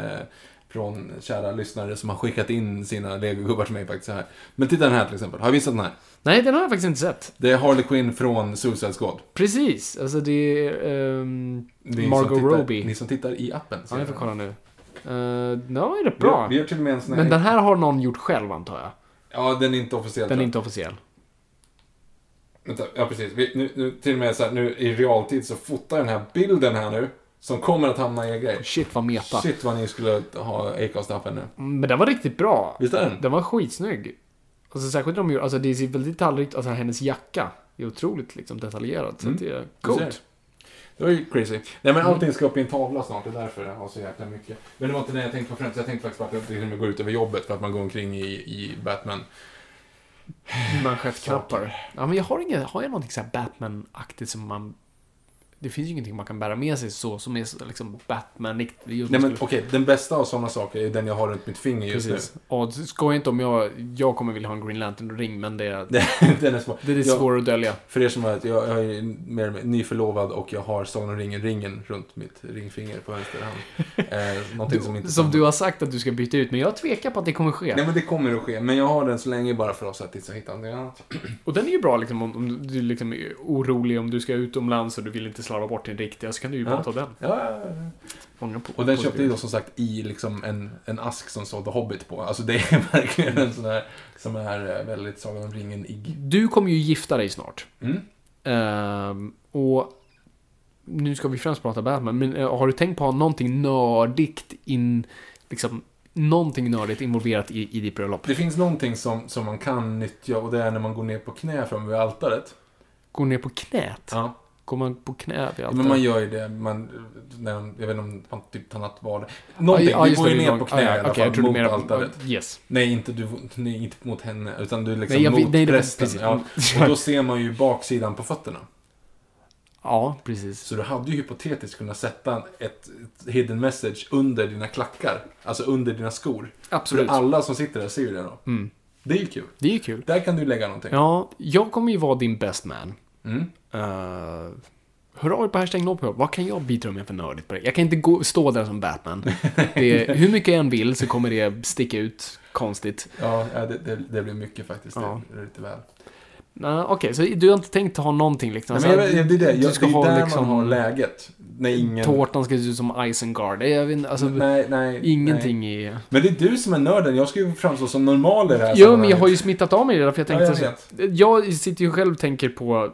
från kära lyssnare som har skickat in sina legogubbar till mig faktiskt så här. Men titta den här till exempel. Har jag visat den här? Nej, den har jag faktiskt inte sett. Det är Harley Quinn från Suicide Squad. Precis, alltså det är... Ni Margot Robbie. Ni som tittar i appen. ja, jag får kolla nu. Uh, no, är det Vi bra. har, vi har till och med en sån här... Men den här har någon gjort själv antar jag. Ja, den är inte officiell. Den är inte officiell. Vänta, ja precis. Vi, nu, nu, till och med så här, nu i realtid så fotar den här bilden här nu. Som kommer att hamna i er grej. Shit vad meta. Shit vad ni skulle ha Acast-appen nu. Mm, Men den var riktigt bra. Visst är den? Den var skitsnygg. Alltså särskilt om de gör, alltså det ser väldigt detaljrikt, alltså hennes jacka är otroligt liksom detaljerad. Så Mm. det är coolt. Det var ju crazy. Nej Mm. men allting ska upp i en tavla snart, det är därför jag har så jäkla mycket. Men det var inte det jag tänkte på främst. Jag tänkte faktiskt på att det till och går ut över jobbet för att man går omkring i, i Batman. Manschettknappar. Ja men jag har inget, har jag någonting så här Batman-aktigt som man... Det finns ju ingenting man kan bära med sig så, som är liksom Batman-igt. Nej men okej, den bästa av sådana saker är den jag har runt mitt finger just Precis. Och skoja inte om jag, jag kommer vilja ha en Green Lantern-ring, men det, nu. den är svår. det är Jag- svårt att dölja. För er som vet, jag, jag är mer nyförlovad och jag har Sagan ringen-ringen runt mitt ringfinger på vänster hand. Eh, någonting som inte... Som du har sagt att du ska byta ut, men jag tvekar på att det kommer ske. Nej men det kommer att ske, men jag har den så länge bara för oss att tills jag hittar någonting annat. Och den är ju bra liksom om, om du liksom är orolig om du ska utomlands och du vill inte slarva bort din riktiga, så kan du ju bara Ja. ta den. Ja, ja, ja. Många på, Och den köpte jag då som sagt i liksom en, en ask som The Hobbit på. Alltså det är verkligen en sån här som är eh, väldigt Sagan om ringen-ig. Du kommer ju gifta dig snart. Mm. Ehm, och nu ska vi främst prata Batman, men eh, har du tänkt på att ha någonting nördigt in, liksom, någonting nördigt involverat i, i ditt bröllop? Det finns någonting som, som man kan nyttja och det är när man går ner på knä framme vid altaret. Gå ner på knät? Ja. Går man på knä vid allt Men man gör ju det, man, när, jag vet inte om man typ tar nattvarden. Någonting, Ja, just går ju ner på knä ja, i alla jag fall, mot altaret. Yes. Nej inte, du, nej, inte mot henne, utan du liksom Nej, jag mot nej, prästen. Ja. Och då ser man ju baksidan på fötterna. Ja, precis. Så du hade ju hypotetiskt kunnat sätta ett, hidden message under dina klackar. Alltså under dina skor. Absolut. Så alla som sitter där ser ju det då. Mm. Det är ju kul. Det är ju kul. Där kan du lägga någonting. Ja, jag kommer ju vara din best man. Mm. Uh, hör av er på hashtag Nobel. Vad kan jag bidra med för nördigt på det? Jag kan inte gå, stå där som Batman. Det hur mycket jag än vill så kommer det sticka ut konstigt. Ja, ja, det, det, det blir mycket faktiskt. Ja. Det är lite väl. Nej, Okej, så du har inte tänkt ha någonting liksom? Nej, men jag, det är det. du ska det är ha där liksom... man har läget. När ingen... Tårtan ska se ut som Isengard. Jag vet inte, alltså... nej, nej. ingenting Nej. i... Men det är du som är nörden. Jag ska ju framstå som normal i det här Jo, men jag har ju smittat av mig det där, för jag Ja, tänkte... jag så- jag sitter ju själv och tänker på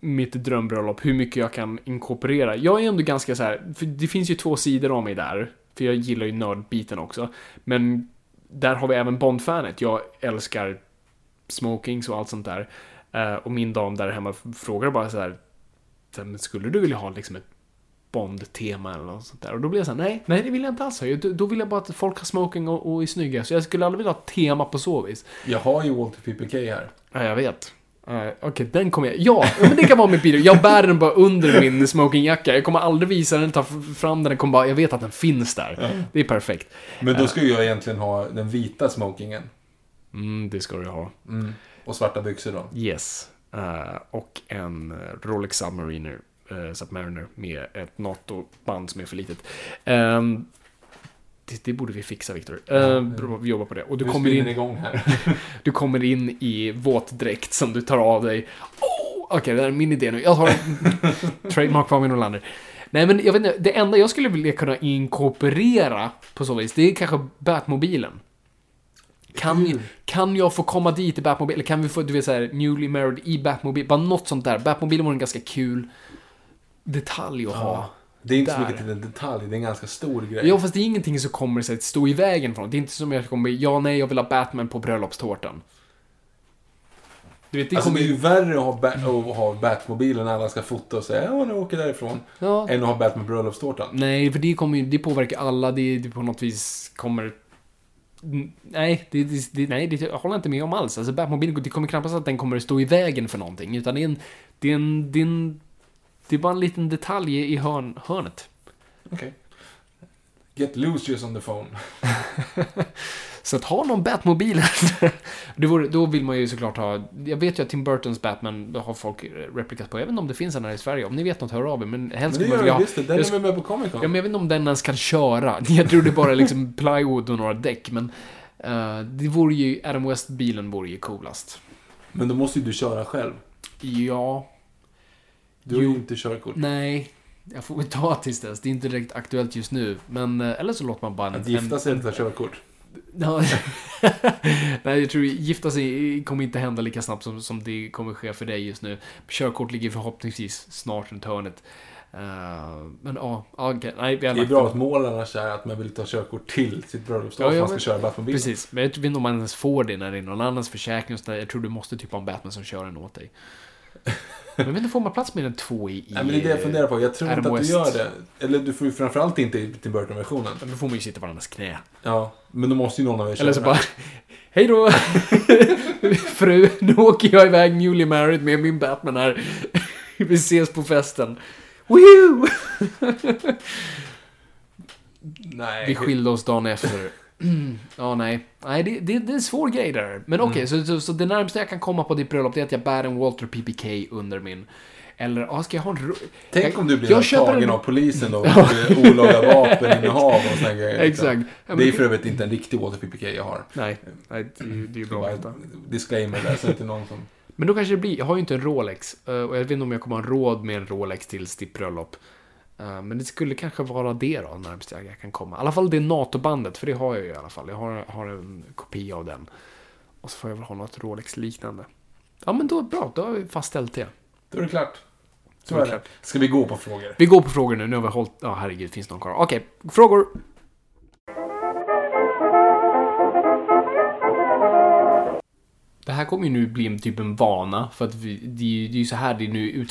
mitt drömbröllop, hur mycket jag kan inkorporera. Jag är ändå ganska så här, för det finns ju två sidor av mig där. För jag gillar ju nördbiten också. Men där har vi även Bond-fanet. Jag älskar smokings och allt sånt där. Eh, och min dam där hemma frågar bara så här, så här, "Men skulle du vilja ha liksom ett Bond-tema eller något sånt där? Och då blir jag så här, nej, nej det vill jag inte alls ha. Då vill jag bara att folk har smoking och, och är snygga. Så jag skulle aldrig vilja ha ett tema på så vis. Jag har ju Walter PPK här. Ja, jag vet. Uh, Okej, den kommer jag... Ja, men det kan vara mitt bidrag. Jag bär den bara under min smokingjacka. Jag kommer aldrig visa den, ta fram den. Jag, kommer bara, jag vet att den finns där. Det är perfekt. Men då ska ju jag egentligen ha den vita smokingen. Mm, det ska du ha. Mm. Och svarta byxor då. Yes. Eh, och en eh, Rolex Submariner, uh, Submariner med ett NATO-band som är för litet. Ehm, det, det borde vi fixa, Viktor. Uh, bra, vi jobbar på det. Och du kommer, in, igång här. du kommer in i våtdräkt som du tar av dig. Oh, Okej, det här är min idé nu. Jag tar trademark Fabian Nolander. Nej, men jag vet inte. Det enda jag skulle vilja kunna inkorporera på så vis, det är kanske Batmobilen. Kan, kan jag få komma dit i Batmobil? Eller kan vi få, du vet såhär, newly married i Batmobil? Bara något sånt där. Batmobilen var en ganska kul detalj att ha. Det är inte så Där. mycket till en detalj, det är en ganska stor grej. Ja, fast det är ingenting som kommer sig att stå i vägen från. Det är inte som jag kommer, ja, nej, jag vill ha Batman på bröllopstårtan. Du vet, det alltså kommer det är ju värre att ha, Bat- att ha Batmobilen när alla ska fota och säga ja, nu åker jag därifrån. Ja. Än att ha Batman bröllopstårtan. Nej, för det kommer det påverkar alla. Det, det på något vis kommer mm, nej, det, det, det, nej, det håller jag inte med om alls. Alltså Batmobilen, det kommer knappast att den kommer att stå i vägen för någonting. Utan det är en, det är en, det är en, det är bara en liten detalj i hörn, hörnet. Okej. Get loose just on the phone. Så att ha någon Batmobil, det vore, då vill man ju såklart ha, jag vet ju att Tim Burtons Batman har folk replikat på, jag vet inte om det finns en här i Sverige, om ni vet något, hör av er, men helst Men det gör ha- visst. Den jag är med på Comic Con? Ja, men jag vet inte om den ens kan köra. Jag tror det bara är liksom plywood och några däck, men eh, det vore ju, Adam West-bilen vore ju coolast. Men då måste ju du köra själv. Ja, Du har ju inte körkort. nej, jag får väl ta tills dess. Det är inte direkt aktuellt just nu, men eh, eller så låter man bara en... Att gifta sig utan körkort. Ja, nej, jag tror gifta sig kommer inte hända lika snabbt som, som det kommer ske för dig just nu. Körkort ligger förhoppningsvis snart runt hörnet. Eh, men ja, ja, okej. Nej, vi har Det är bra att mål annars är att man vill ta körkort till sitt bröllopsdag Ja, för man ska men- köra Batmobil. Precis, men jag vet inte om man ens får det när det är någon annans försäkring och sådär. Jag tror du måste typ ha en Batman som kör den åt dig. Men jag vet inte, får man plats med en två i... i Nej, men det är det jag funderar på. Jag tror Adam inte att du West. gör det. Eller du får ju framförallt inte i Tim Burton-versionen. Men Då får man ju sitta på varandras knä. Ja, men då måste ju någon av er köra. Eller så bara... Hej då! Fru, nu åker jag iväg newly married med min Batman här. Vi ses på festen. Woohoo! Nej. Vi skilde oss dagen efter. Mm, Ja, nej. Nej, det, det, det är en svår grej där. Men okej, Mm. så, så, så det närmaste jag kan komma på ditt bröllop det är att jag bär en Walter PPK under min... Eller, ja, ska jag ha en... Tänk jag, om du blir jag tagen en- av polisen då. Olaga vapeninnehav och såna grejer. liksom. Exakt. Ja, Det är för övrigt inte en riktig Walter PPK jag har. Nej, nej det, det är ju bra att veta. disclaimer där, så inte någon som... Men då kanske det blir, jag har ju inte en Rolex. eh, Och jag vet inte om jag kommer ha råd med en Rolex till ditt bröllop. Eh, Men det skulle kanske vara det då, närmast jag kan komma. I alla fall det NATO-bandet, för det har jag ju i alla fall. Jag har, har en kopia av den. Och så får jag väl ha något Rolex-liknande. Ja, men då bra, då har vi fastställt det. Då är det klart. Så är är det klart. Ska vi gå på frågor? Vi går på frågor nu, nu har vi hållit... Ja, herregud, finns det någon kvar? Okej, frågor. Det här kommer ju nu bli en typ en vana, för att vi, det, är ju- det är ju så här det nu ut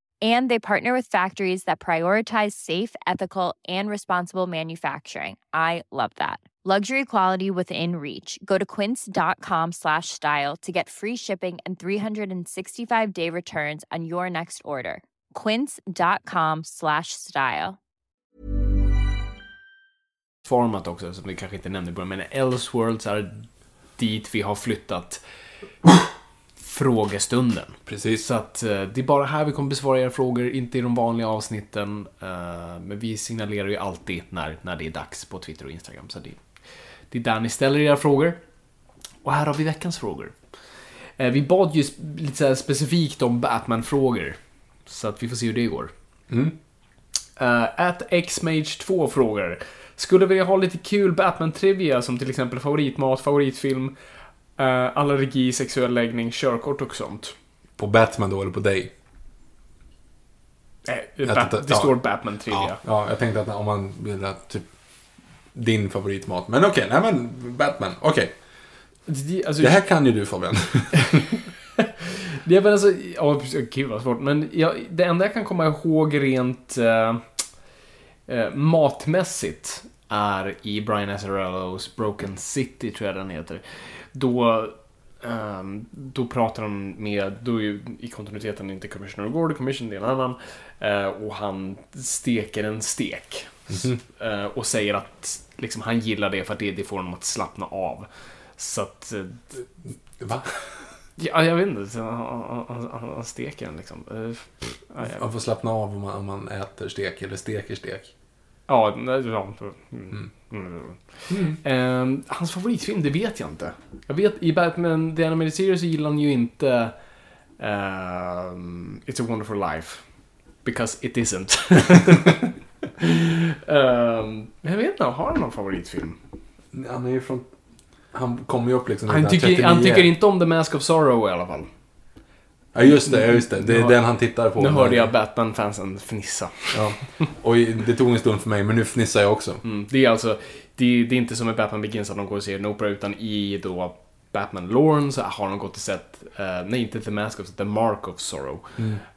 And they partner with factories that prioritize safe, ethical, and responsible manufacturing. I love that. Luxury quality within reach. Go to quince.com slash style to get free shipping and 365 day returns on your next order. Quince.com slash style. format också, som vi kanske inte nämnde men Elseworlds är dit vi har flyttat frågestunden. Precis. Så att eh, det är bara här vi kommer besvara era frågor, inte i de vanliga avsnitten. Eh, Men vi signalerar ju alltid när, när det är dags på Twitter och Instagram. Så det, det är där ni ställer era frågor. Och här har vi veckans frågor. Eh, Vi bad ju lite specifikt om Batman-frågor. Så att vi får se hur det går. Mm. At xmage2 frågar. Skulle vilja ha lite kul Batman-trivia som till exempel favoritmat, favoritfilm, uh, allergi, sexuell läggning, körkort och sånt. På Batman då, eller på dig? Eh, Jag Bat- tittar- det ja. står Batman-trivia. Ja, ja, jag tänkte att om man vill ha typ din favoritmat. Men okej, nej men Batman. Okej. Det, alltså, Det här kan ju du Fabian. det är väl alltså, ja, gud vad svårt. Men jag, det enda jag kan komma ihåg rent, eh, eh, matmässigt är i Brian Azzarellos Broken City, tror jag den heter. Då, ehm, då pratar han med, då är ju i kontinuiteten inte Commissioner Gordon, Commission det är en annan. Eh, och han steker en stek. Eh, och säger att liksom, han gillar det för att det, det får honom att slappna av. Så att... eh, Va? Ja, jag vet inte. Han, han, han, steker den liksom. Pff, ja. Man får slappna av om man, om man äter stek eller steker stek. Ja, nej, ja. Mm. Mm. Ehm, hans favoritfilm, det vet jag inte. Jag vet, i Batman The Animated Series så gillar han ju inte ehm, It's a wonderful life. Because it isn't. Men jag vet inte, har han någon favoritfilm? Han är ju från... Han kommer ju upp liksom Han tycker, 1939. han tycker inte om The Mask of Sorrow i alla fall. Ja, just det. Ja, just det. Det är Nu den han tittar på. Nu hörde jag Batman-fansen fnissa. Ja. Och det tog en stund för mig, men nu fnissar jag också. Mm, det är alltså, det, det är inte som i Batman Begins att de går och ser en opera, utan i då Batman Lawrence så har de gått och sett, eh, nej inte The Mask of, The Mark of Sorrow.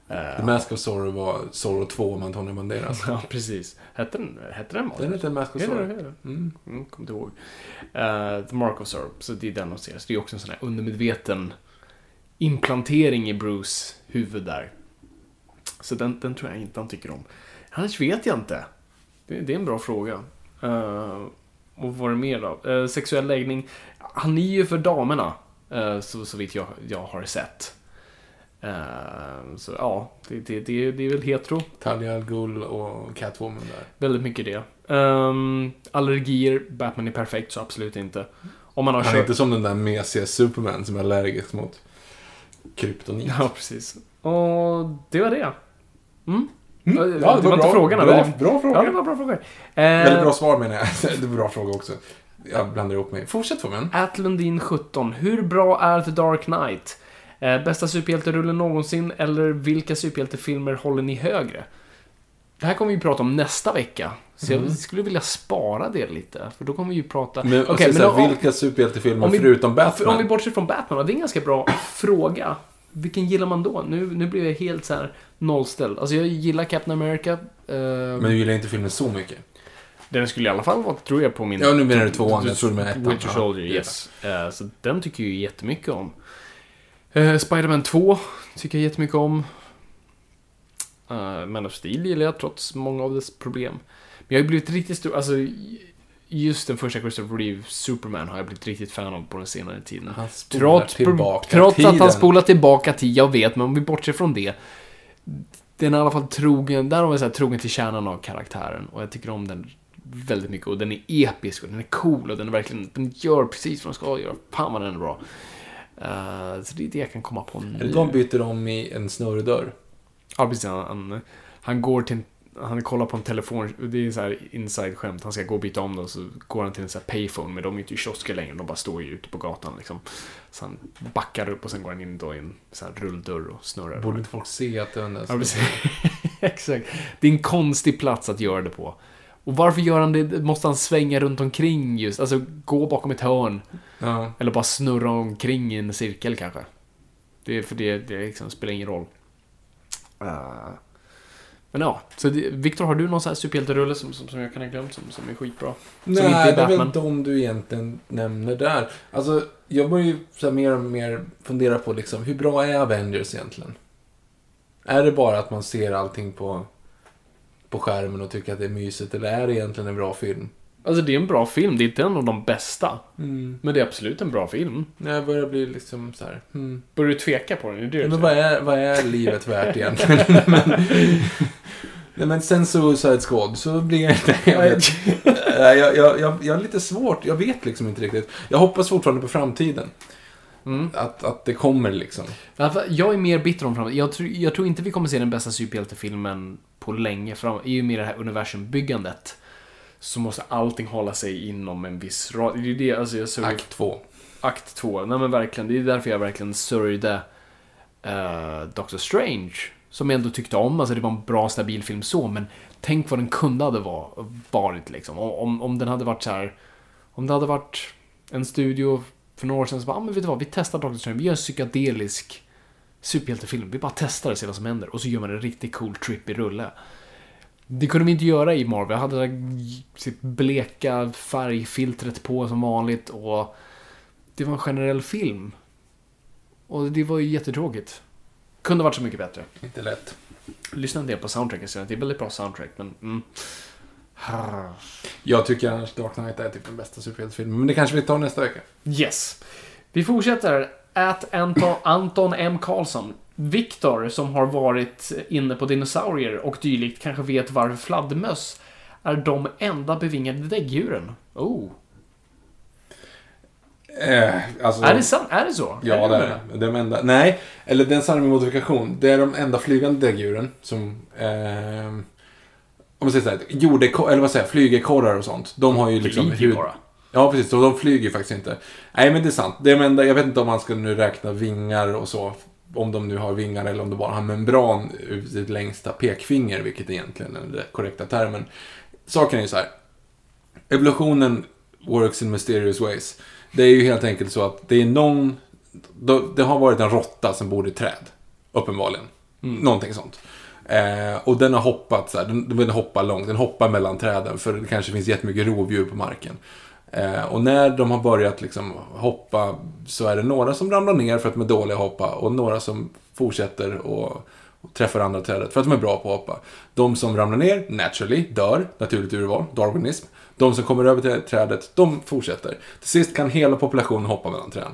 Eh, The Mask of Sorrow var Sorrow 2 med Antonio Banderas. ja, precis. Hette den, hette den? Den heter Mask of Sorrow. den? Mm. Mm, kommer inte ihåg. Eh, The Mark of Sorrow, så det är den de ser. Så det är också en sån här undermedveten implantering i Bruce huvud där. Så den, den tror jag inte han tycker om. Annars vet jag inte. Det, det är en bra fråga. Uh, och vad är det mer då? Eh, sexuell läggning. Han är ju för damerna, uh, så, så vitt jag, jag har sett. Så ja, det, det, det, det är väl hetero. Talia al Ghul och Catwoman där. Väldigt mycket det. Ehm, allergier, Batman är perfekt, så absolut inte. Om man har Han är kört... inte som den där mesiga Superman som är allergisk mot kryptonit. Ja, precis. Och det var det. Mm. Mm. Ja, det, det var, var inte bra. frågorna. Bra- bra frågor. Ja, det var bra frågor. Eh, Väldigt bra svar menar jag. Det var bra fråga också. Jag blandar ihop mig. Fortsätt Fabian. At Lundin 17. Hur bra är The Dark Knight? Eh, bästa superhjälterullen någonsin? Eller vilka superhjältefilmer håller ni högre? Det här kommer vi prata om nästa vecka. Så jag skulle vilja spara det lite. För då kommer vi ju prata... Men, Okej, okay, men så om- vilka superhjältefilmer om vi- förutom För Batman? om vi bortser från Batman, det är en ganska bra fråga. Vilken gillar man då? Nu, nu blir jag helt så här nollställd. Alltså jag gillar Captain America. eh, Men du gillar inte filmen så mycket? Den skulle i alla fall vara, tror jag, på min... Ja, nu menar du tvåan. Jag trodde du menade ettan. Winter Soldier, ja. yes. Eh, så den tycker jag ju jättemycket om. Uh, Spider-Man 2 tycker jag jättemycket om. Uh, Man of Steel gillar jag, trots många av dess problem. Men jag har ju blivit riktigt stor, alltså... Just den första Christopher Reeve, Superman, har jag blivit riktigt fan av på den senare tiden. Trots, tillbaka trots att han tiden. spolar tillbaka tid, jag vet, men om vi bortser från det. Den är i alla fall trogen, där har vi så här, trogen till kärnan av karaktären. Och jag tycker om den väldigt mycket. Och den är episk och den är cool och den är verkligen, den gör precis vad den ska göra. Fan vad den är bra. Eh, så det är det jag kan komma på nu. De byter om i en snurrdörr? Ja, precis. Han, han, han går till en, han kollar på en telefon, det är så här inside-skämt. Han ska gå och byta om då, så går han till en sån här payphone. Men de är inte i kiosker längre, de bara står ju ute på gatan liksom. Så han backar upp och sen går han in då i en sån här rulldörr och snurrar. Borde inte folk se att en där Ja, precis. Exakt. Det är en konstig plats att göra det på. Och varför gör han det? Måste han svänga runt omkring just? Alltså gå bakom ett hörn. Ja. Eller bara snurra omkring i en cirkel kanske. Det är för det, det liksom spelar ingen roll. Eh, men ja, så det, Victor, har du någon sån här superhjälterulle som, som, som jag kan ha glömt som, som är skitbra? Nej, inte är det är väl de du egentligen nämner där. Alltså, jag börjar ju så mer och mer fundera på liksom, hur bra är Avengers egentligen? Är det bara att man ser allting på, på skärmen och tycker att det är mysigt, eller är det egentligen en bra film? Alltså det är en bra film, det är inte en av de bästa. Men det är absolut en bra film. Jag börjar bli liksom så här, hmm. Börjar du tveka på den? Är det Men vad är, vad är livet värt egentligen? men, nej, men sen Suicide Squad så blir jag inte... Jag, vet, jag, jag, jag, jag har lite svårt, jag vet liksom inte riktigt. Jag hoppas fortfarande på framtiden. Mm. Att, att det kommer liksom. Jag är mer bitter om framtiden. Jag, tror- jag tror inte vi kommer se den bästa superhjältefilmen på länge fram. I och med det här universumbyggandet så måste allting hålla sig inom en viss rad. Det är det, alltså jag såg Akt 2. akt två. Nej men verkligen, det är därför jag verkligen sörjde uh, Doctor Strange. Som jag ändå tyckte om, alltså det var en bra stabil film så, men tänk vad den kunde hade var, varit liksom. Om, om, om den hade varit så här. Om det hade varit en studio för några år sedan som bara, ah, men vet du vad, vi testar Doctor Strange, vi gör en psykedelisk superhjältefilm. Vi bara testar och ser vad som händer. Och så gör man en riktigt cool trippy rulle. Det kunde vi inte göra i Marvel. Jag hade sitt bleka färgfiltret på som vanligt och det var en generell film. Och det var ju jättetråkigt. Kunde varit så mycket bättre. Inte lätt. Lyssna en del på soundtracken istället. Det är väldigt bra soundtrack, men... Mm. Jag tycker annars Dark Knight är typ den bästa superhjältefilmen. Men det kanske vi tar nästa vecka. Yes. Vi fortsätter. At Anton, Anton M. Karlsson. Viktor, som har varit inne på dinosaurier och dylikt, kanske vet varför fladdermöss är de enda bevingade däggdjuren. Oh. Eh, alltså, Är det sant? Är det så? Ja, är det är det. De enda, nej, eller den sann med modifikation. Det är de enda flygande däggdjuren som... Eh, om man säger så här, jordekor, eller vad säger jag, flygekorrar och sånt. De har ju liksom... Hud-. Ja, precis. Och de flyger faktiskt inte. Nej, men det är sant. Det är de enda, jag vet inte om man ska nu räkna vingar och så. Om de nu har vingar eller om de bara har membran ut sitt längsta pekfinger, vilket egentligen är den korrekta termen. Saken är ju så här. Evolutionen works in mysterious ways. Det är ju helt enkelt så att det är någon... Det har varit en råtta som bor i träd. Uppenbarligen. Någonting sånt. Eh, och den har hoppat så här, den, den hoppar långt, den hoppar mellan träden för det kanske finns jättemycket rovdjur på marken. Eh, och när de har börjat liksom hoppa så är det några som ramlar ner för att de är dåliga att hoppa och några som fortsätter och, och träffar andra trädet för att de är bra på att hoppa. De som ramlar ner, naturally, dör, naturligt urval, darwinism. De som kommer över till trädet, de fortsätter. Till sist kan hela populationen hoppa mellan träden.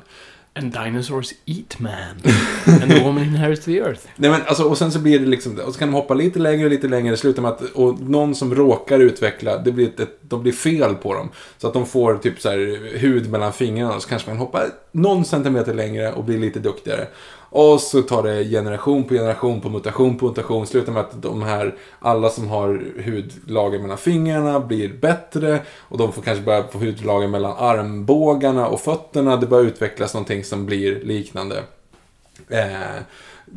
And dinosaurs eat man. And the woman inherits the earth. Nej men alltså, och sen så blir det liksom, och så kan de hoppa lite längre och lite längre, slutar med att, och någon som råkar utveckla, det blir ett, ett, de blir fel på dem. Så att de får typ så här hud mellan fingrarna, så kanske man hoppar någon centimeter längre och blir lite duktigare. Och så tar det generation på generation på mutation på mutation, slutar med att de här, alla som har hudlager mellan fingrarna blir bättre. Och de får kanske börja få hudlager mellan armbågarna och fötterna, det börjar utvecklas någonting som blir liknande. Eh,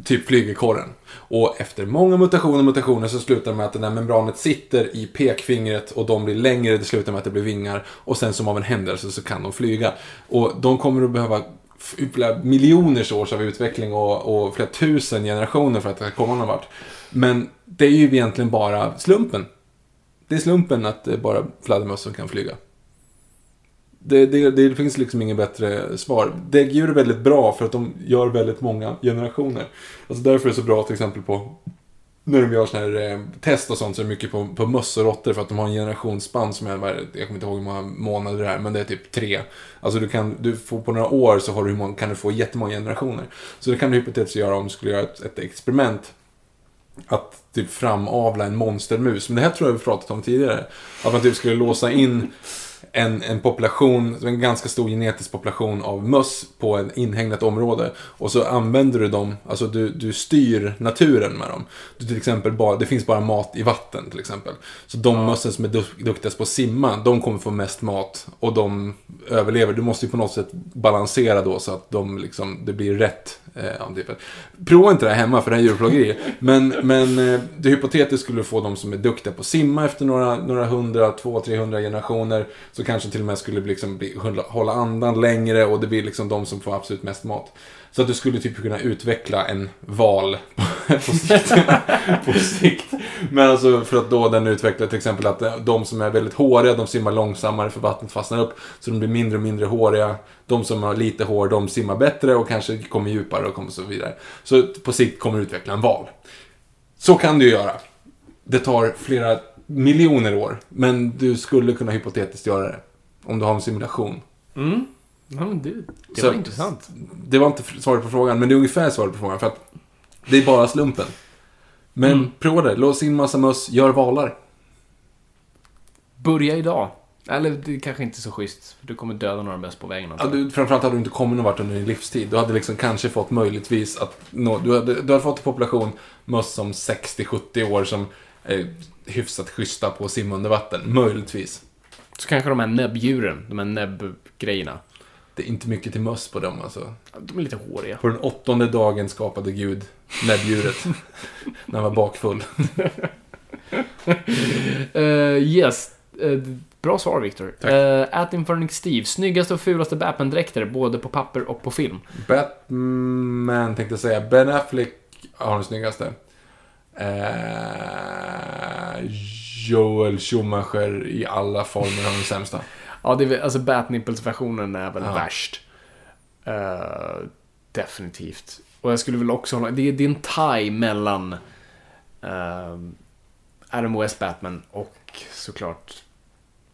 typ flygekorren. Och efter många mutationer och mutationer så slutar det med att det där membranet sitter i pekfingret och de blir längre, det slutar med att det blir vingar. Och sen som av en händelse så kan de flyga. Och de kommer att behöva miljoners års av utveckling och, och flera tusen generationer för att det ska komma någon vart. Men det är ju egentligen bara slumpen. Det är slumpen att det är bara fladdermöss som kan flyga. Det, det, det finns liksom inget bättre svar. Däggdjur är väldigt bra för att de gör väldigt många generationer. Alltså därför är det så bra till exempel på när de gör sådana här eh, test och sånt så är det mycket på, på möss och råttor för att de har en generationsspann som är, jag kommer inte ihåg hur många månader det är, men det är typ tre. Alltså du kan, du får på några år så har du, hur många- kan du få jättemånga generationer. Så det kan du hypotetiskt göra om du skulle göra ett, ett experiment att typ framavla en monstermus. Men det här tror jag vi pratat om tidigare. Att man typ skulle låsa in en, en population, en ganska stor genetisk population av möss på ett inhägnat område. Och så använder du dem, alltså du, du styr naturen med dem. Du till exempel bara, det finns bara mat i vatten till exempel. Så de mössen som är duk- duktigast på att simma, de kommer få mest mat och de överlever. Du måste ju på något sätt balansera då så att de liksom, det blir rätt. Eh, ja, typ. Prova inte det här hemma för det här är djurplågeri. Men, men eh, det hypotetiskt skulle du få de som är duktiga på att simma efter några, några hundra, två, trehundra generationer. Så kanske till och med skulle liksom bli, hålla andan längre och det blir liksom de som får absolut mest mat. Så att du skulle typ kunna utveckla en val på sikt. på sikt. Men alltså för att då den utvecklar till exempel att de som är väldigt håriga, de simmar långsammare för vattnet fastnar upp. Så de blir mindre och mindre håriga. De som har lite hår, de simmar bättre och kanske kommer djupare och kommer så vidare. Så på sikt kommer du utveckla en val. Så kan du göra. Det tar flera miljoner år, men du skulle kunna hypotetiskt göra det. Om du har en simulation. Mm. Ja, men det, det Så- var intressant. Det var inte svaret på frågan, men det är ungefär svaret på frågan. För att det är bara slumpen. Men Mm. prova det. Lås in massa möss, gör valar. Börja idag. Eller det är kanske inte är så schysst. för Du kommer döda några möss på vägen. Ja, du, framförallt hade du inte kommit någon vart under din livstid. Du hade liksom kanske fått möjligtvis att nå, du, hade, du hade fått en population möss som 60-70 år som är hyfsat schyssta på att simma under vatten. Möjligtvis. Så kanske de här näbbdjuren, de här näbbgrejerna. Det är inte mycket till möss på dem alltså. De är lite håriga. På den åttonde dagen skapade Gud näbbdjuret. när han var bakfull. Uh, yes. Eh, bra svar, Victor. Tack. Uh, At Infernic Steve. Snyggaste och fulaste Batman-dräkter, både på papper och på film. Batman tänkte jag säga. Ben Affleck har den snyggaste. Eh, Joel Schumacher i alla former av den sämsta. Ja, det är alltså Batnipples-versionen är väl Ja. värst. Eh, definitivt. Och jag skulle väl också hålla, det är, det är en tie mellan uh, Adam West Batman och såklart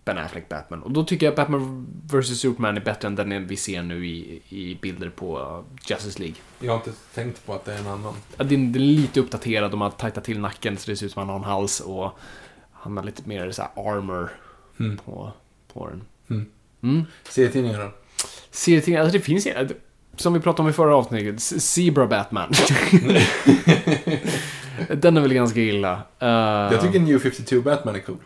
Ben Affleck Batman. Och då tycker jag Batman vs Superman är bättre än den vi ser nu i, i bilder på uh, Justice League. Jag har inte tänkt på att det är en annan. Ja, Den är lite uppdaterad, de har tajtat till nacken så det ser ut som att han har en hals och han har lite mer så armor Mm. på, på den. Mm. Mm. Serietidningar då? Serietidningar, alltså det finns ju, som vi pratade om i förra avsnittet, Zebra Batman. Den är väl ganska illa. Uh, Jag tycker New 52 Batman är cool.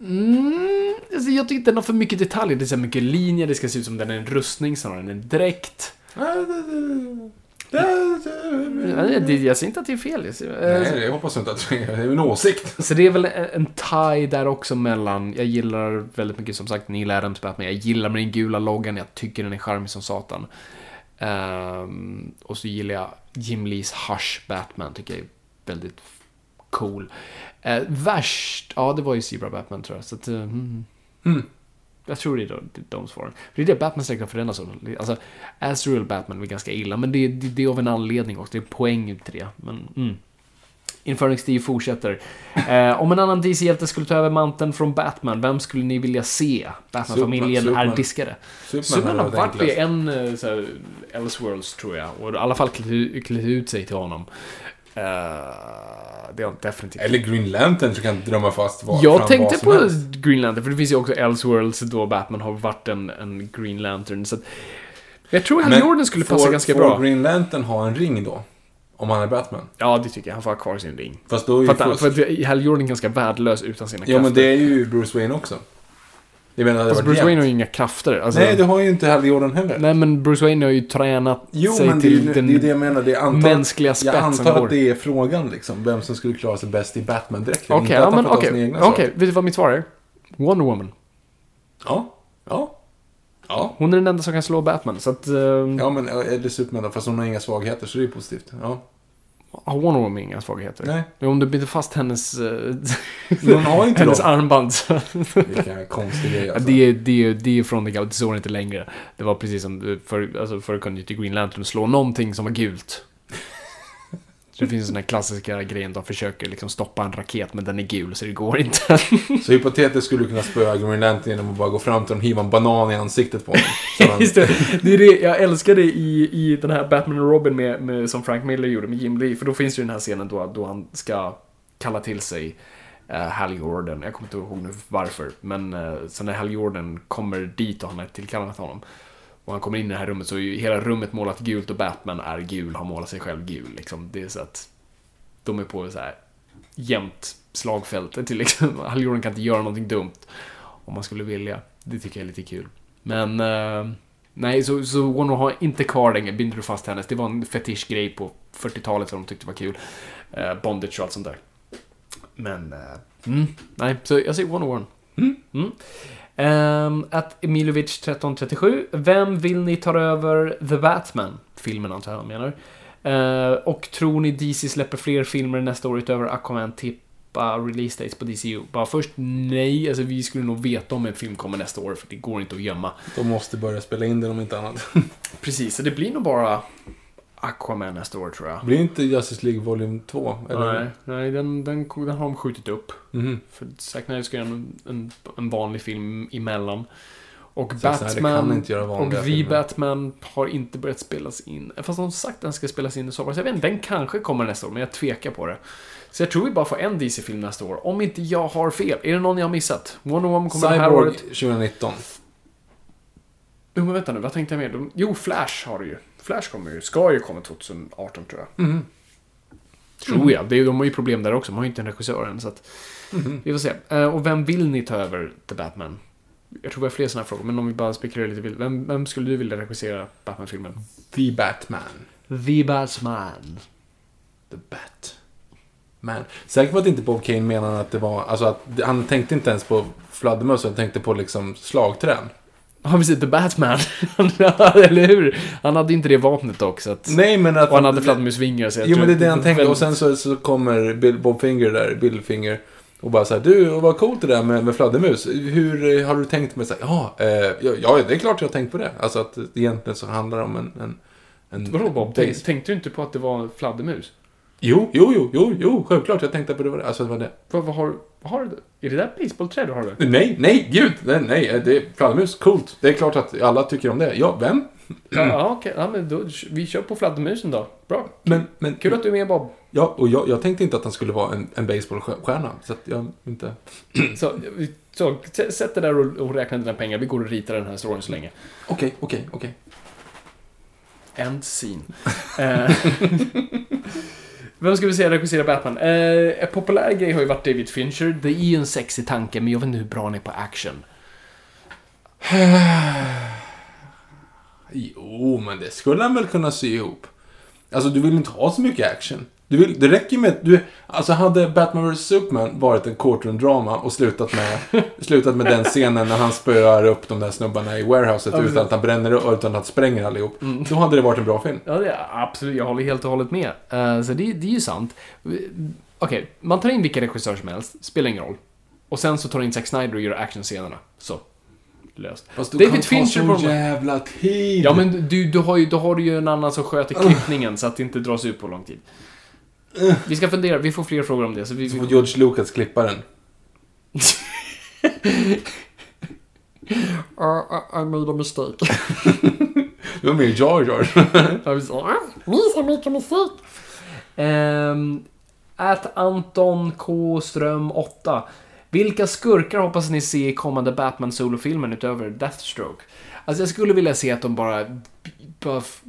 Mm, alltså jag tycker den har för mycket detaljer. Det är så mycket linjer, det ska se ut som den är en rustning snarare än en dräkt. Jag säger inte att det är fel. Nej, jag hoppas inte att det är en åsikt. Så det är väl en tie där också mellan, jag gillar väldigt mycket som sagt Neil Adams Batman, jag gillar med den gula loggan, jag tycker den är charmig som satan. Ehm, och så gillar jag Jim Lees Hush Batman, tycker jag är väldigt cool. Uh, värst, ja det var ju Zebra Batman tror jag. Så att, eh, mm. Mm. Jag tror det är de, de svaren. För det är det Batman säkert förändras av. Alltså, Azrael Batman är ganska illa, men det, det, det är av en anledning också. Det är poäng till det. Men, mm. Inferningstid fortsätter. Eh, om en annan DC-hjälte skulle ta över manteln från Batman, vem skulle ni vilja se? Batman-familjen är diskade. Superman Superman har varit i en eh, så här, Elseworlds, tror jag. Och i alla fall klätt ut- sig till honom. Eh, det har definitivt. Eller Green Lantern så kan drömma fast vad, Jag tänkte som på helst. Green Lantern, för det finns ju också Elseworlds då Batman har varit en, en Green Lantern. Så att, jag tror Hal Men Jordan skulle passa får- ganska får bra. Green Lantern ha en ring då? Om han är Batman? Ja, det tycker jag. Han får ha kvar sin ring. Fast då är ju att, fusk. för att Hal Jordan är ganska värdelös utan sina Ja krafter. men det är ju Bruce Wayne också. Jag menar, det var Bruce jämnt. Wayne har ju inga krafter. Alltså, Nej, det har ju inte Hal Jordan heller. nej, men Bruce Wayne har ju tränat Jo, sig men det är ju till det, den är det jag menar. Det är antar, mänskliga jag spetsen. antar att det är frågan liksom. Vem som skulle klara sig bäst i Batman-dräkten. Okej, Inte ja, men okej. Okej, slag. vet du vad mitt svar är? Wonder Woman. Ja. Ja. Ja. Hon är den enda som kan slå Batman, så att... Uh, Ja, men eller Superman då. Fast hon har inga svagheter, så det är positivt. Ja. Har Woman inga svagheter? Nej. Men Om du biter fast hennes... Inte hennes dem. armband konstiga grejer Ja, alltså. det, är, det, det är från det gamla, det står inte längre. Det var precis som, för, alltså förr kunde ju inte Green Lantern slå någonting som var gult. Så det finns en sån här klassiska grejen, de försöker liksom stoppa en raket men den är gul så det går inte. Så hypotetiskt skulle du kunna spöa Green Lantern genom att bara gå fram till dem och hiva en banan i ansiktet på honom. Han- Just det, det är det, jag älskar det i, i den här Batman och Robin med, med, som Frank Miller gjorde med Jim Lee. För då finns ju den här scenen då, då han ska kalla till sig uh, Hal Jordan. Jag kommer inte ihåg nu varför. Men uh, så när Hal Jordan kommer dit och han är tillkallad till honom. Och han kommer in i det här rummet så är ju hela rummet målat gult och Batman är gul, har målat sig själv gul. Liksom. Det är så att de är på så här jämnt slagfält. Till liksom, Hal Jordan kan inte göra någonting dumt om man skulle vilja. Det tycker jag är lite kul. Men eh, nej, så, så Wonder har inte kvar längre, binder du fast hennes. Det var en fetischgrej på 40-talet som de tyckte var kul. Eh, bondage och allt sånt där. Men, eh, mm, nej, så jag säger Wonder Woman. Mm. Ehm, att Emilovic 1337. Vem vill ni ta över The Batman? Filmen antar jag han menar. Eh, och tror ni DC släpper fler filmer nästa år utöver Aquaman? Tippa release dates på DCU. Bara först, nej. Alltså vi skulle nog veta om en film kommer nästa år, för det går inte att gömma. De måste börja spela in den om inte annat. Precis, så det blir nog bara Aquaman nästa år tror jag. Blir inte Justice League Volym 2? Eller? Nej, nej den, den, den har de skjutit upp. Mhm. För Zack Snyder ska göra en, en, en vanlig film emellan. Och kan Batman och vi filmer. Batman har inte börjat spelas in. Fast de har sagt att den ska spelas in i sommar. Så jag vet inte, den kanske kommer nästa år, men jag tvekar på det. Så jag tror vi bara får en DC-film nästa år. Om inte jag har fel. Är det någon jag har missat? Wonder Woman kommer det här Cyborg året. 2019. Jo, men vänta nu, vad tänkte jag med? De- Jo, Flash har du ju. Flash kommer ju, ska ju komma 2018 tror jag. Mhm. Tror jag. Det är, de har ju problem där också, de har ju inte en regissör än. Så att, Mhm. Vi får se. Eh, och vem vill ni ta över The Batman? Jag tror vi har fler sådana här frågor, men om vi bara spekulerar lite. Vem, vem skulle du vilja regissera Batman-filmen? The Batman. The Batman. The Bat. Man. Säker på att inte Bob Kane menade att det var, alltså att han tänkte inte ens på fladdermöss, han tänkte på liksom slagträn. Ja, precis. The Batman. Eller hur? Han hade inte det vapnet dock, så att... Nej, men att... Och han hade fladdermusvingar, Jo, tror men det är det han tänker. Och sen så, så kommer Bill, Bob Finger där, Bill Finger. Och bara så här, du, vad coolt det där med, med fladdermus. Hur eh, har du tänkt med så här, ja, eh, ja, ja, det är klart jag har tänkt på det. Alltså att egentligen så handlar det om en... en, en Vadå Bob? Tänkte du inte på att det var fladdermus? Jo, jo, jo, jo, jo, självklart. Jag tänkte på det var det. Alltså det var det. Vad, vad har, vad har du? Är det där basebollträ du har där? Nej, nej, gud, nej, nej, det är fladdermus, coolt. Det är klart att alla tycker om det. Ja, vem? Ja, okej. Ja, men då, vi kör på fladdermusen då. Bra. Men, men, Kul att du är med Bob. Ja, och jag, jag tänkte inte att han skulle vara en, en baseballstjärna. Så att jag inte... Så, så sätt dig där och, och räkna dina pengar. Vi går och ritar den här storyn så länge. Okej, okej, okej. End scene. Vem ska vi säga regisserar Batman? Eh, en populär grej har ju varit David Fincher. Det är ju en sexig tanke, men jag vet inte hur bra han är på action. Jo, men det skulle han väl kunna sy ihop. Alltså, du vill inte ha så mycket action. Du vill, det räcker med... Du, alltså, hade Batman vs Superman varit en courtroom-drama och slutat med, slutat med den scenen när han spöar upp de där snubbarna i warehouset utan att han bränner och utan att spränga allihop. Mm. Då hade det varit en bra film. Ja, det absolut. Jag håller helt och hållet med. Eh, så det, det är ju sant. Okej, man tar in vilken regissör som helst. Spelar ingen roll. Och sen så tar du in Zack Snyder och gör actionscenerna. Så. Löst. Fast du David kan ta Fincher så var- jävla tid. Ja, men du, du har ju, då har du ju en annan som sköter klippningen så att det inte dras ut på lång tid. Vi ska fundera, vi får fler frågor om det. Så vi, Så får vi, George Lucas klippa den. I made a mistake. Det var mer Jar Jar. Ni så mycket musik. Um, at Anton K. Ström 8. Vilka skurkar hoppas ni se i kommande Batman solofilmen utöver Deathstroke? Alltså jag skulle vilja se att de bara... bara f-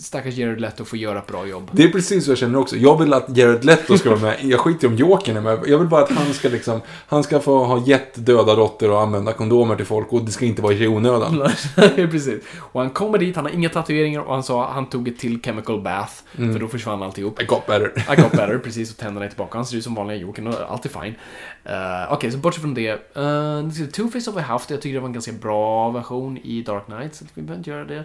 stackars Jared Leto får göra ett bra jobb. Det är precis så jag känner också. Jag vill att Jared Leto ska vara med. Jag skiter i om Jokern är med. Jag vill bara att han ska liksom... Han ska få ha gett döda råttor och använda kondomer till folk och det ska inte vara i onödan. Precis. Och han kommer dit, han har inga tatueringar och han sa han tog ett till chemical bath. För då försvann alltihop. I got better. I got better, precis, och tänderna är tillbaka. Han ser ut som vanliga Jokern och allt är fine. Uh, Okej, så bortsett från det. Uh, Two-Face har vi haft, jag tycker det var en ganska bra version i Dark Knight, så att vi behöver inte göra det.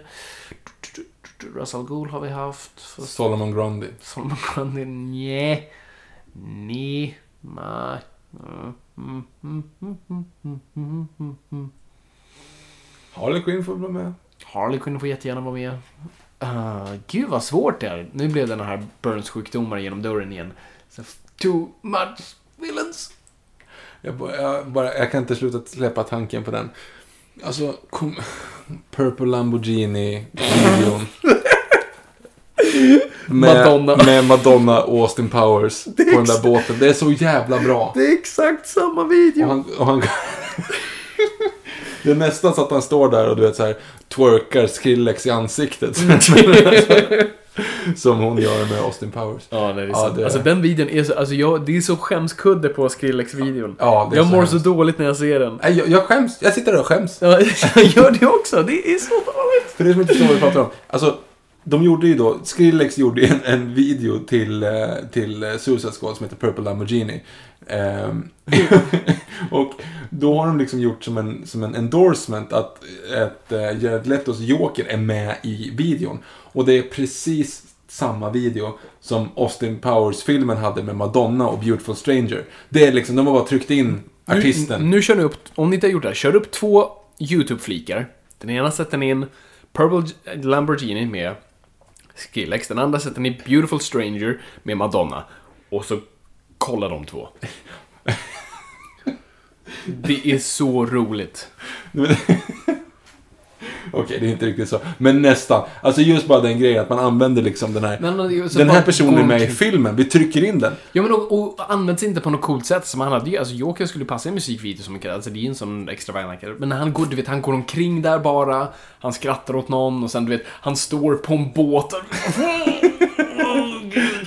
Russell Gould har vi haft. Fast Solomon Grundy. Solomon Grundy, nje. Ni. Ma. Harley Quinn får vara med. Harley Quinn får jättegärna vara med. Uh, gud vad svårt det är. Nu blev den här Burns-sjukdomar genom dörren igen. Så, too much villains. Jag, bara, jag, bara, jag kan inte sluta släppa tanken på den. Alltså, kom, Purple Lamborghini-videon. Med Madonna. Med Madonna och Austin Powers på den där båten. Det är så jävla bra. Det är exakt samma video. Och han, och han, det är nästan så att han står där och du vet så här twerkar Skrillex i ansiktet. Som hon gör med Austin Powers. Ja, det är Ja, det- Alltså den videon är så, alltså jag, det är så skämskudde på Skrillex-videon. Ja, det är jag så mår så dåligt när jag ser den. Nej, jag, jag skäms. Jag sitter där och skäms. Ja, jag gör det också, det är så dåligt. För det som inte förstår vad vi pratar om. Alltså, de gjorde ju då, Skrillex gjorde en, en video till, eh, till eh, Suicide Squad som heter Purple Lamborghini. Ehm, och då har de liksom gjort som en, som en endorsement att eh, Jared Letos Joker är med i videon. Och det är precis samma video som Austin Powers-filmen hade med Madonna och Beautiful Stranger. Det är liksom, de har bara tryckt in artisten. Nu, nu kör ni upp, om ni inte har gjort det här, kör upp två YouTube-flikar. Den ena sätter ni in Purple Lamborghini med Skrillex. Den andra sätter ni Beautiful Stranger med Madonna. Och så kolla de två. Det är så roligt. Okej, det är inte riktigt så. Men nästan. Alltså just bara den grejen att man använder liksom den här... Men, den här personen är med i filmen. Vi trycker in den. Ja men och, och används inte på något coolt sätt som han hade alltså Joker skulle passa i en musikvideo som mycket, alltså det är ju en sån extravagant karaktär. Men när han går, du vet, han går omkring där bara, han skrattar åt någon och sen du vet, han står på en båt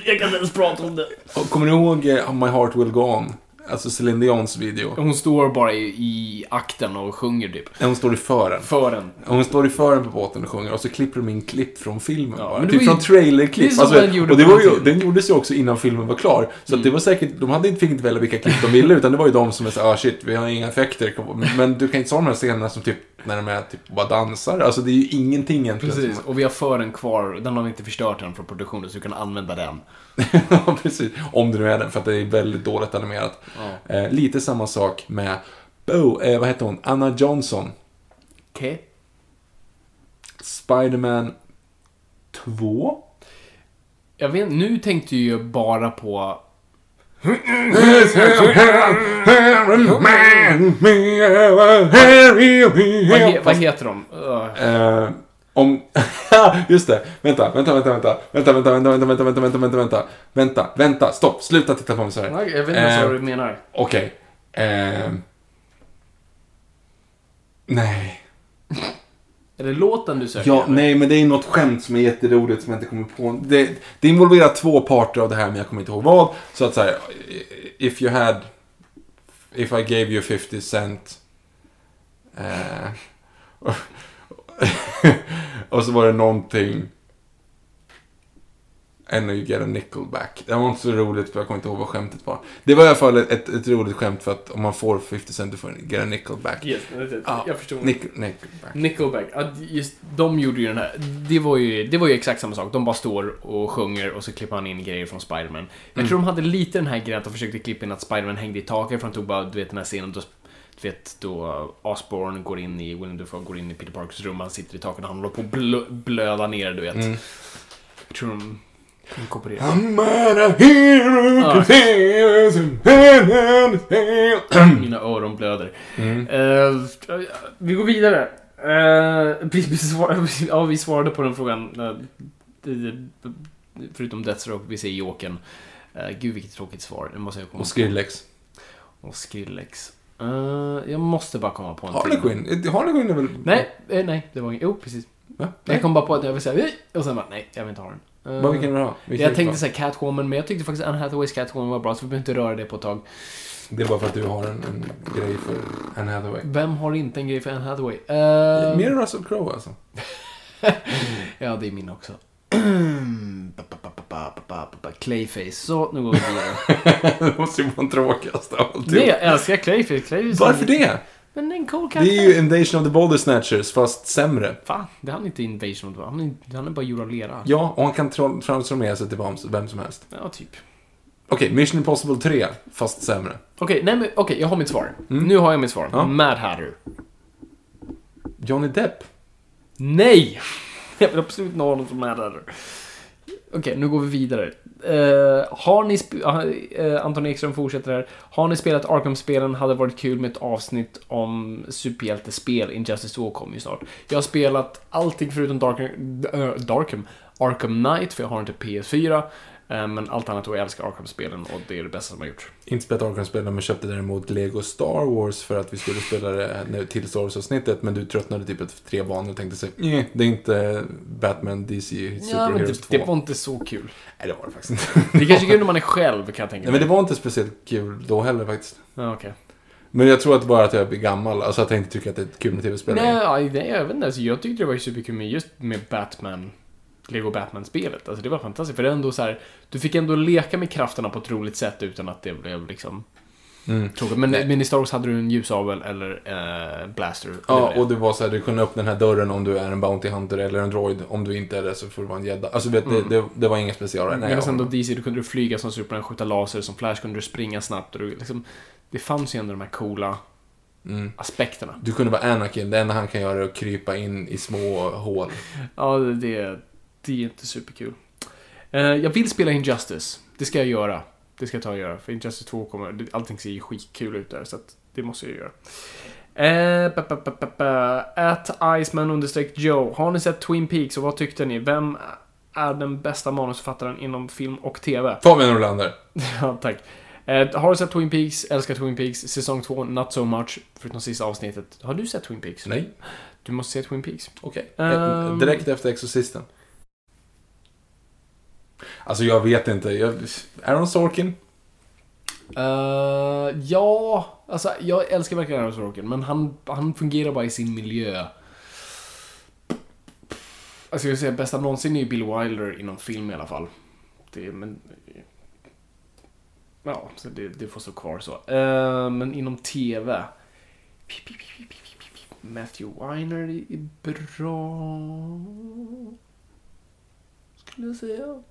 jag kan inte ens prata om det. Kommer ni ihåg eh, My Heart Will Go On? Alltså Celine Dions video. Hon står bara i, i akten och sjunger typ. Hon står i fören. För en. Hon står i fören på båten och sjunger och så klipper de in klipp från filmen Ja, bara. Typ från ju- trailerklipp. Alltså, den gjorde och det var ju, den gjordes ju också innan filmen var klar. Så Mm. det var säkert, de hade inte, fick inte välja vilka klipp de ville utan det var ju de som är så ah shit, vi har inga effekter. Men du kan inte ta de här scenerna som typ när de är typ bara dansar. Alltså det är ju ingenting egentligen. Precis, och vi har fören kvar. Den har vi inte förstört än från produktionen, så du kan använda den. Ja, precis. Om det nu är den, för att det är väldigt dåligt animerat. Eh, lite samma sak med, oh, eh, vad heter hon? Anna Johnson. Okej. Spiderman 2. Jag vet, nu tänkte jag ju bara på... Vad, he, vad heter de? Eh, om... Just det. Vänta, vänta, vänta, vänta. Vänta, vänta, vänta, vänta, vänta, vänta, vänta, vänta, vänta. Vänta, vänta, stopp. Sluta titta på mig så här. jag vet inte ens Eh, vad du menar. Okej. Ehm. nej. Är det låten du söker? Ja, eller? nej, men det är något skämt som är jätteroligt som jag inte kommer på. Det, det involverar två parter av det här, men jag kommer inte ihåg vad. Så att säga, if you had... If I gave you 50 cent... Eh, och så var det någonting... And you get a nickel back. Det var inte så roligt för jag kommer inte ihåg vad skämtet var. Det var i alla fall ett, ett roligt skämt för att om man får 50 cent du får get a nickel back. Yes, jag förstår. Nickel, nickel back. Nickelback, ja, just, de gjorde ju den här. Det var ju, det var ju exakt samma sak. De bara står och sjunger och så klipper han in grejer från Spiderman. Jag tror de hade lite den här grejen att de försökte klippa in att Spiderman hängde i taket för han tog bara, du vet den här scenen då du vet då Osborn går in i, Willem Dafoe går in i Peter Parkers rum, han sitter i taket och han håller på att blö, blöda ner, du vet. Jag tror de inkorporerade. I'm a hero, Mina öron blöder. Eh, vi går vidare. Uh, vi, vi, svar, ja, vi svarade på den frågan. det- förutom Deathstroke, vi säger Jokern. Uh, gud vilket tråkigt svar. Det måste jag komma Och Skrillex. på. Och Skrillex. Eh, jag måste bara komma på en Harley till. Quinn. Harley Quinn är väl... Nej, nej, det var inget. Jo, precis. Va? Jag kom bara på att jag vill säga och sen bara, nej, jag vill inte ha den. Eh, Vad vilken vill du ha? Vilken jag tänkte säga Catwoman, men jag tyckte faktiskt Anne Hathaways Catwoman var bra, så vi behöver inte röra det på ett tag. Det är bara för att du har en, en grej för Anne Hathaway. Vem har inte en grej för Anne Hathaway? Eh, Mer Russell Crowe alltså. Ja, det är min också. Clayface. Så, nu går vi vidare. det måste ju vara den tråkigaste av alltihop. Nej, jag älskar Clayface. Clayface Varför det? Men det är en cool Det karaktär. är ju Invasion of the Boulder Snatchers, fast sämre. Fan, det är han inte Invasion of the han är, han är bara gjord av lera. Ja, och han kan tra- transformera sig till vem, som helst. Ja, typ. Okej, Mission Impossible 3, fast sämre. Okej, nej men okej, jag har mitt svar. Nu har jag mitt svar. Mm. Ja. Mad Hatter. Johnny Depp. Nej! Jag vill absolut inte ha någon som Mad Hatter. Okej, nu går vi vidare. Uh, har ni... Uh, Anton Ekström fortsätter här. Har ni spelat Arkham-spelen hade varit kul med ett avsnitt om superhjältespel. Injustice 2 kommer ju snart. Jag har spelat allting förutom Darkham, uh, eh, Darkham, Arkham Knight, för jag har inte PS4. Eh, men allt annat och jag älskar Arkham-spelen och det är det bästa som har gjorts. Inte spelat Arkham-spelen, men köpte däremot Lego Star Wars för att vi skulle spela det till Star Wars-avsnittet. Men du tröttnade typ efter tre banor och tänkte sig, nej, det är inte Batman, DC, Ja, men Superheroes det, 2. det var inte så kul. Nej, det var det faktiskt inte. Det är kanske är kul när man är själv, kan jag tänka Nej, mig. men det var inte speciellt kul då heller faktiskt. Ja, okej. Men jag tror att bara att jag blir gammal, alltså att jag inte tycker att det är kul med tv-spel Nej, ja, nej, jag vet inte. Alltså, jag tyckte det var superkul med just med Batman. Lego Batman-spelet. Alltså det var fantastiskt. För det är ändå så här, du fick ändå leka med krafterna på ett roligt sätt utan att det blev liksom Mm. Men, men i Star Wars hade du en ljusabel eller eh, blaster. Ja, och det var så här, du kunde öppna den här dörren om du är en Bounty Hunter eller en droid. Om du inte är det så får du vara en gädda. Alltså vet, det, det, det var inga specialare. Nej, Medan sen då. DC, då kunde du flyga som Superman, skjuta laser, som Flash kunde du springa snabbt. Och du, liksom, det fanns ju ändå de här coola Mm. aspekterna. Du kunde vara Anakin, det enda han kan göra är att krypa in i små hål. Ja, det, det är inte superkul. Eh, jag vill spela Injustice. Det ska jag göra. Det ska jag ta och göra. För Injustice 2 kommer... Allting ser ju skitkul ut där, så att det måste jag göra. Eh. At Iceman understreck Joe. Har ni sett Twin Peaks och vad tyckte ni? Vem är den bästa manusförfattaren inom film och TV? Fabian Rolander. ja, tack. Eh, har du sett Twin Peaks? Älskar Twin Peaks. Säsong 2, not so much. Förutom sista avsnittet. Har du sett Twin Peaks? Nej. Du måste se Twin Peaks. Okej. Ehm. Direkt efter Exorcisten. Alltså jag vet inte. Jag, Aaron Sorkin? Uh, ja, alltså jag älskar verkligen Aaron Sorkin, men han, han fungerar bara i sin miljö. Alltså jag vill säga, bästa någonsin är ju Bill Wilder inom film i alla fall. Det, men... Ja, så det, det får stå kvar så. Uh, men inom TV... Matthew Weiner är bra. Skulle jag säga.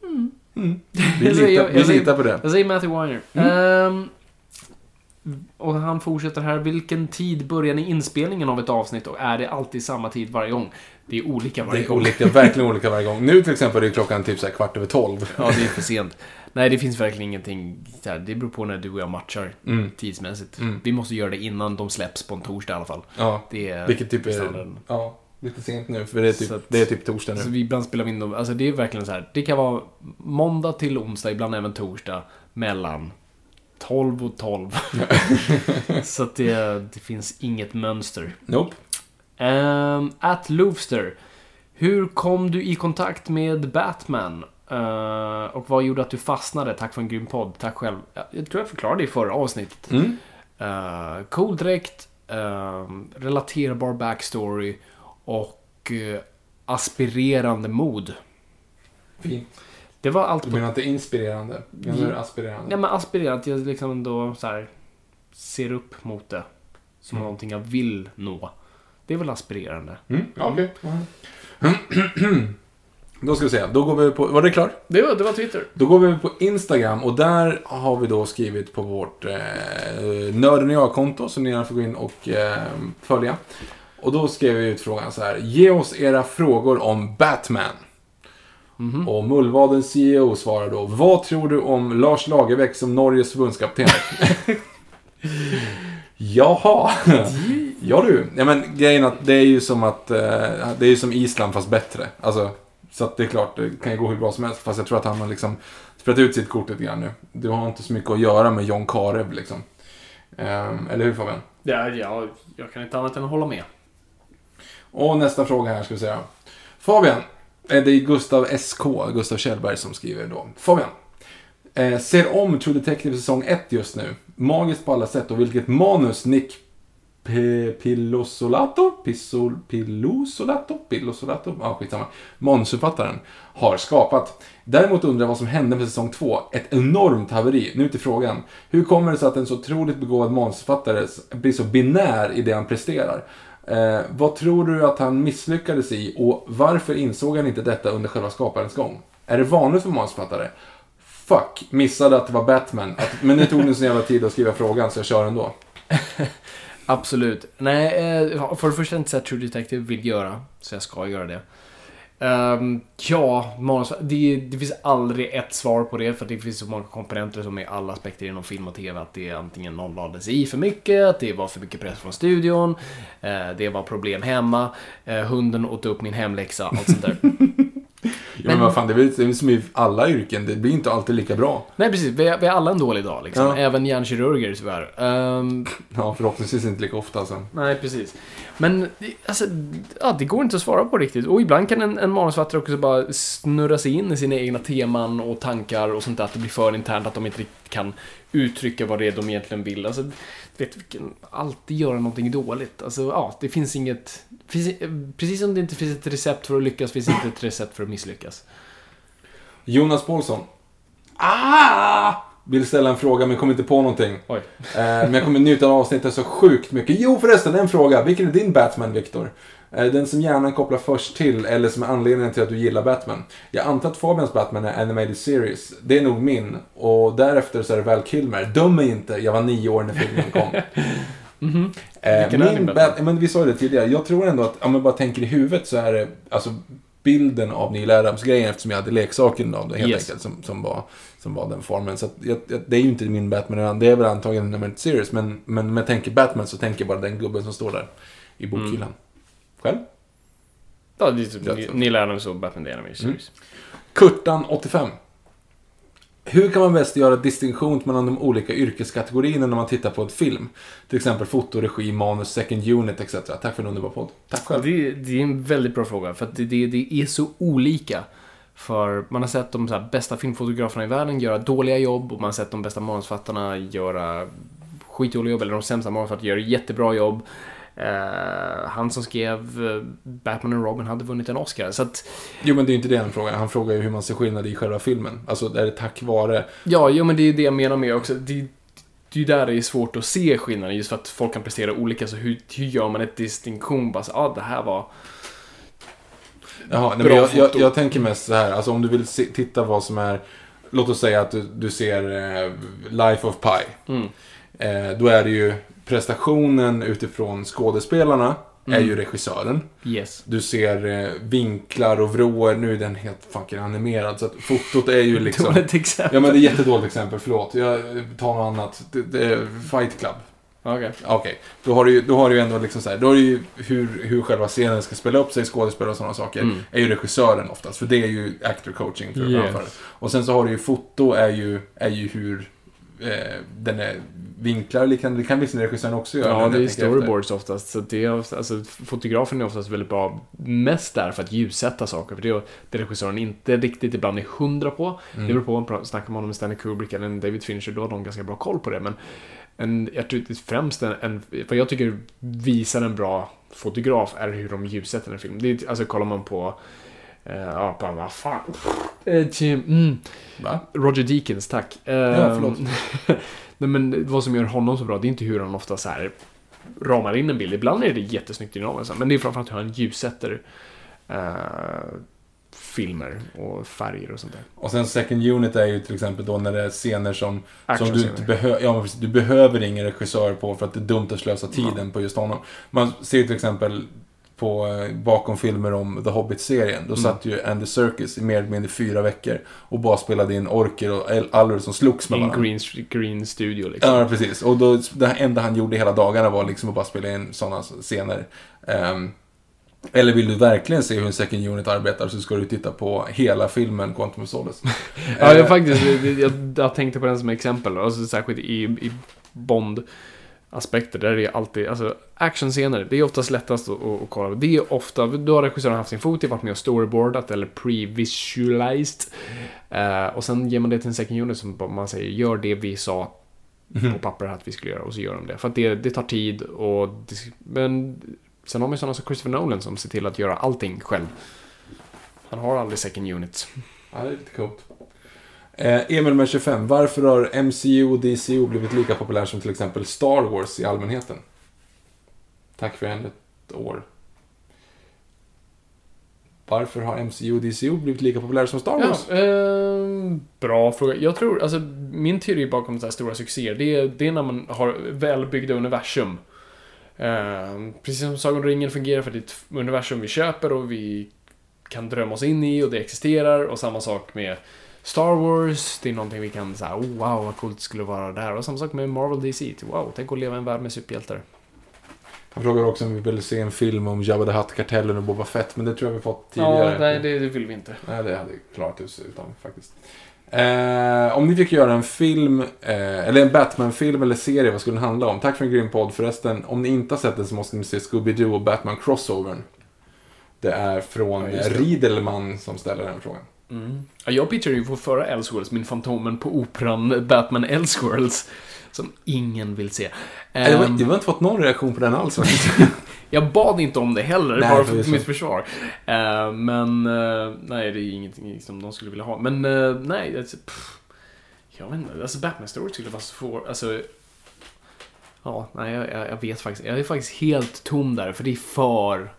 Vi Jag säger- litar, jag vi litar på det. Jag säger Matthew Weiner. Ehm, och han fortsätter här. Vilken tid börjar ni inspelningen av ett avsnitt och är det alltid samma tid varje gång? Det är olika Det varje är gång. olika, verkligen olika varje gång. Nu till exempel är klockan typ så kvart över tolv. Ja, det är för sent. Nej, det finns verkligen ingenting. Det beror på när du och jag matchar Mm. tidsmässigt. Mm. Vi måste göra det innan de släpps på en torsdag i alla fall. Ja, Det är vilket typ är... Ja, lite sent nu. För det är typ, Så att- det är typ torsdag Så nu. vi ibland spelar vi in dem. Alltså det är verkligen så här. Det kan vara måndag till onsdag, ibland även torsdag. Mellan 12 och 12. så att det, det finns inget mönster. Nope. Um, at Loofster. Hur kom du i kontakt med Batman? Eh, och vad gjorde att du fastnade? Tack för en grym podd. Tack själv. Jag, tror jag förklarade det i förra avsnittet. Mm. Uh, cool dräkt, ehm, relaterbar backstory och eh, aspirerande mod. Fint. Det var allt Du på... menar inte inspirerande? Menar du aspirerande? Nej men aspirerande, jag liksom ändå så här ser upp mot det. Som Mm. någonting jag vill nå. Det är väl aspirerande. Mm, ja, okej. Då ska vi se. Då går vi på... Var det klart? Det var, det var Twitter. Då går vi på Instagram och där har vi då skrivit på vårt eh, Nörden och jag-konto som ni gärna får gå in och eh, följa. Och då skrev vi ut frågan så här. Ge oss era frågor om Batman. Och Mullvadens CEO svarar då. Vad tror du om Lars Lagerbäck som Norges förbundskapten? Jaha. ja du. Ja, men grejen att det är ju som att eh, det är ju som Island fast bättre. Alltså, så att det är klart, det kan ju gå hur bra som helst. Fast jag tror att han har liksom spelat ut sitt kort lite grann nu. Du har inte så mycket att göra med John Karev liksom. Ehm, eller hur Fabian? Ja, ja, jag kan inte annat än att hålla med. Och nästa fråga här ska vi säga. Fabian, eh, det är Gustav SK, Gustav Kjellberg som skriver då. Fabian. Eh, ser om True Detective säsong 1 just nu. Magiskt på alla sätt och vilket manus Nick P- Pillosolato? Pissol, Pillosolato? Pillosolato? Ja, skitsamma. Manusförfattaren har skapat. Däremot undrar jag vad som hände med säsong 2. Ett enormt haveri. Nu till frågan. Hur kommer det sig att en så otroligt begåvad manusförfattare blir så binär i det han presterar? Eh, vad tror du att han misslyckades i och varför insåg han inte detta under själva skaparens gång? Är det vanligt för manusförfattare? Fuck, missade att det var Batman. Att, men det tog en så jävla tid att skriva frågan så jag kör ändå. Absolut. Nej, eh, för det första har jag inte sett True Detective vill göra, så jag ska göra det. Um, ja, manus, det, det finns aldrig ett svar på det, för det finns så många komponenter som är alla aspekter inom film och TV. Att det är antingen någon lades i för mycket, att det var för mycket press från studion, uh, det var problem hemma, uh, hunden åt upp min hemläxa, allt sånt där. Ja, men vad fan, det är väl som i alla yrken. Det blir inte alltid lika bra. Nej, precis. Vi är, vi är alla en dålig dag, liksom. Ja. Även hjärnkirurger, tyvärr. Ehm, Ja, förhoppningsvis inte lika ofta alltså. Nej, precis. Men alltså, ja, det går inte att svara på riktigt. Och ibland kan en, en manusförfattare också bara snurra sig in i sina egna teman och tankar och sånt där. Att det blir för internt, att de inte riktigt kan uttrycka vad det är de egentligen vill. Alltså, du vet, vi kan alltid göra någonting dåligt. Alltså, ja, det finns inget... Finns, precis som det inte finns ett recept för att lyckas, finns inte ett recept för att misslyckas. Jonas Paulsson. Ah! Vill ställa en fråga men kommer inte på någonting. Oj. Eh, men jag kommer njuta av avsnittet så sjukt mycket. Jo förresten, en fråga. Vilken är din Batman, Viktor? Eh, den som hjärnan kopplar först till eller som är anledningen till att du gillar Batman. Jag antar att Fabians Batman är Animated Series. Det är nog min. Och därefter så är det Val Kilmer. Döm mig inte, jag var nio år när filmen kom. Eh, Vilken är din min Batman? Bat- men vi sa ju det tidigare. Jag tror ändå att, om man bara tänker i huvudet så är det, alltså bilden av Neil Adams-grejen eftersom jag hade leksaken av det helt Yes. enkelt som, som, var, som var den formen. Så att, jag, jag, det är ju inte min Batman redan. Det är väl antagligen en Animated Series. Men, men om jag tänker Batman så tänker jag bara den gubben som står där i bokhyllan. Mm. Själv? Ja, det är typ Neil Adams och Batman Animated Series. Kurtan 85. Hur kan man bäst göra distinktion mellan de olika yrkeskategorierna när man tittar på ett film? Till exempel foto, regi, manus, second unit etc. Tack för en underbar podd. Tack själv. Det, det är en väldigt bra fråga, för det, det, det är så olika. För man har sett de här bästa filmfotograferna i världen göra dåliga jobb och man har sett de bästa manusförfattarna göra skitdåliga jobb, eller de sämsta manusförfattarna göra jättebra jobb. Eh, han som skrev eh, Batman och Robin hade vunnit en Oscar, så att Jo, men det är inte det han frågar. Han frågar ju hur man ser skillnad i själva filmen. Alltså, är det tack vare... Ja, jo, men det är det jag menar med också. Det, det är ju där det är svårt att se skillnaden, just för att folk kan prestera olika. Så hur, hur gör man ett distinktion? Bara så, ah, det här var... Jaha, nej, men jag, jag, jag tänker mest så här, alltså om du vill se, titta vad som är, låt oss säga att du, du ser eh, Life of Pi. Mm. Eh, då är det ju prestationen utifrån skådespelarna, är Mm. ju regissören. Yes. Du ser eh, vinklar och vrår, nu är den helt fucking animerad, så att fotot är ju liksom... Dåligt exempel. Ja men det är jättedåligt exempel, förlåt. Jag tar något annat. Det, det är Fight Club. Okej. Okej, då har du då har du ju ändå liksom så här, då har du ju hur, hur själva scenen ska spela upp sig, skådespelare och sådana saker, Mm. är ju regissören oftast, för det är ju actor coaching för Yes. det. Och sen så har du ju foto, är ju, är ju hur eh, den är vinklar, kan, det kan visst regissören också göra. Ja, det är storyboards oftast. Så det är, alltså, fotografen är oftast väldigt bra, mest där för att ljussätta saker. För det är det regissören inte riktigt ibland är hundra på. Mm. Det beror på, om man snackar man om Stanley Kubrick eller David Fincher, då har de ganska bra koll på det. Men en, jag tror främst en, en, vad jag tycker visar en bra fotograf är hur de ljussätter en film. Det är, alltså kollar man på eh, Ja, bara, vad fan. Eh, Tim, mm. Va? Roger Deakins, tack. Eh, Ja, förlåt. Nej, men vad som gör honom så bra, det är inte hur han ofta så här ramar in en bild. Ibland är det jättesnyggt dynamiskt, men det är framförallt hur han ljussätter eh, filmer och färger och sånt där. Och sen second unit är ju till exempel då när det är scener som, som du inte behöver, ja du behöver ingen regissör på för att det är dumt att slösa tiden på just honom. Man ser till exempel på, eh, bakom filmer om The Hobbit-serien, då satt ju Andy Serkis i mer eller mindre fyra veckor och bara spelade in orker och alver som slogs med varandra. green, green studio liksom. Ja, precis. Och då, det enda han gjorde hela dagarna var liksom att bara spela in sådana scener. Ehm, eller vill du verkligen se hur en second unit arbetar så ska du titta på hela filmen Quantum of Solace. Ja, jag faktiskt, jag, jag, jag tänkte på den som exempel. Alltså, särskilt i, i Bond aspekter där det är alltid, alltså actionscener, det är oftast lättast att, att, att kolla. Det är ofta, då har regissören haft sin fot i, varit med och storyboardat eller pre-visualized. Eh, och sen ger man det till en second unit som man säger, gör det vi sa på papper att vi skulle göra och så gör de det. För att det, det tar tid och det, men sen har man ju sådana som Christopher Nolan som ser till att göra allting själv. Han har aldrig second units. Ja, det är lite coolt. Eh, Emil med 25. Varför har MCU och DCU blivit lika populär som till exempel Star Wars i allmänheten? Tack för ännu ett år. Varför har MCU och DCU blivit lika populära som Star Wars? Ja, ehm, bra fråga. Jag tror, alltså min teori bakom så här stora succéer, det är, det är när man har välbyggda universum. Ehm, precis som Sagan om ringen fungerar för det är ett universum vi köper och vi kan drömma oss in i och det existerar. Och samma sak med Star Wars, det är någonting vi kan säga, oh, wow vad coolt det skulle vara där. Och samma sak med Marvel DC, wow, tänk att leva i en värld med superhjältar. Han frågar också om vi vill se en film om Jabba the Hutt-kartellen och Boba Fett, men det tror jag vi fått tidigare. Ja, nej det, det vill vi inte. Nej, det hade klarat oss utan faktiskt. Eh, om ni fick göra en film, eh, eller en Batman-film eller serie, vad skulle den handla om? Tack för en grym podd. Förresten, om ni inte har sett den så måste ni se Scooby-Doo och Batman Crossovern. Det är från Ja, det. Riedelman som ställer den frågan. Mm. Ja, jag pitchade ju på förra Elseworlds, min Fantomen på Operan Batman Elseworlds. Som ingen vill se. Jag har inte fått någon reaktion på den alls. Jag bad inte om det heller, Nej, bara för mitt försvar. Eh, men, eh, nej, det är ingenting som de skulle vilja ha. Men, uh, nej, alltså, pff, jag vet inte. Alltså, Batman Story skulle vara svår. Alltså, ja, nej, jag jag vet faktiskt. Jag är faktiskt helt tom där, för det är för...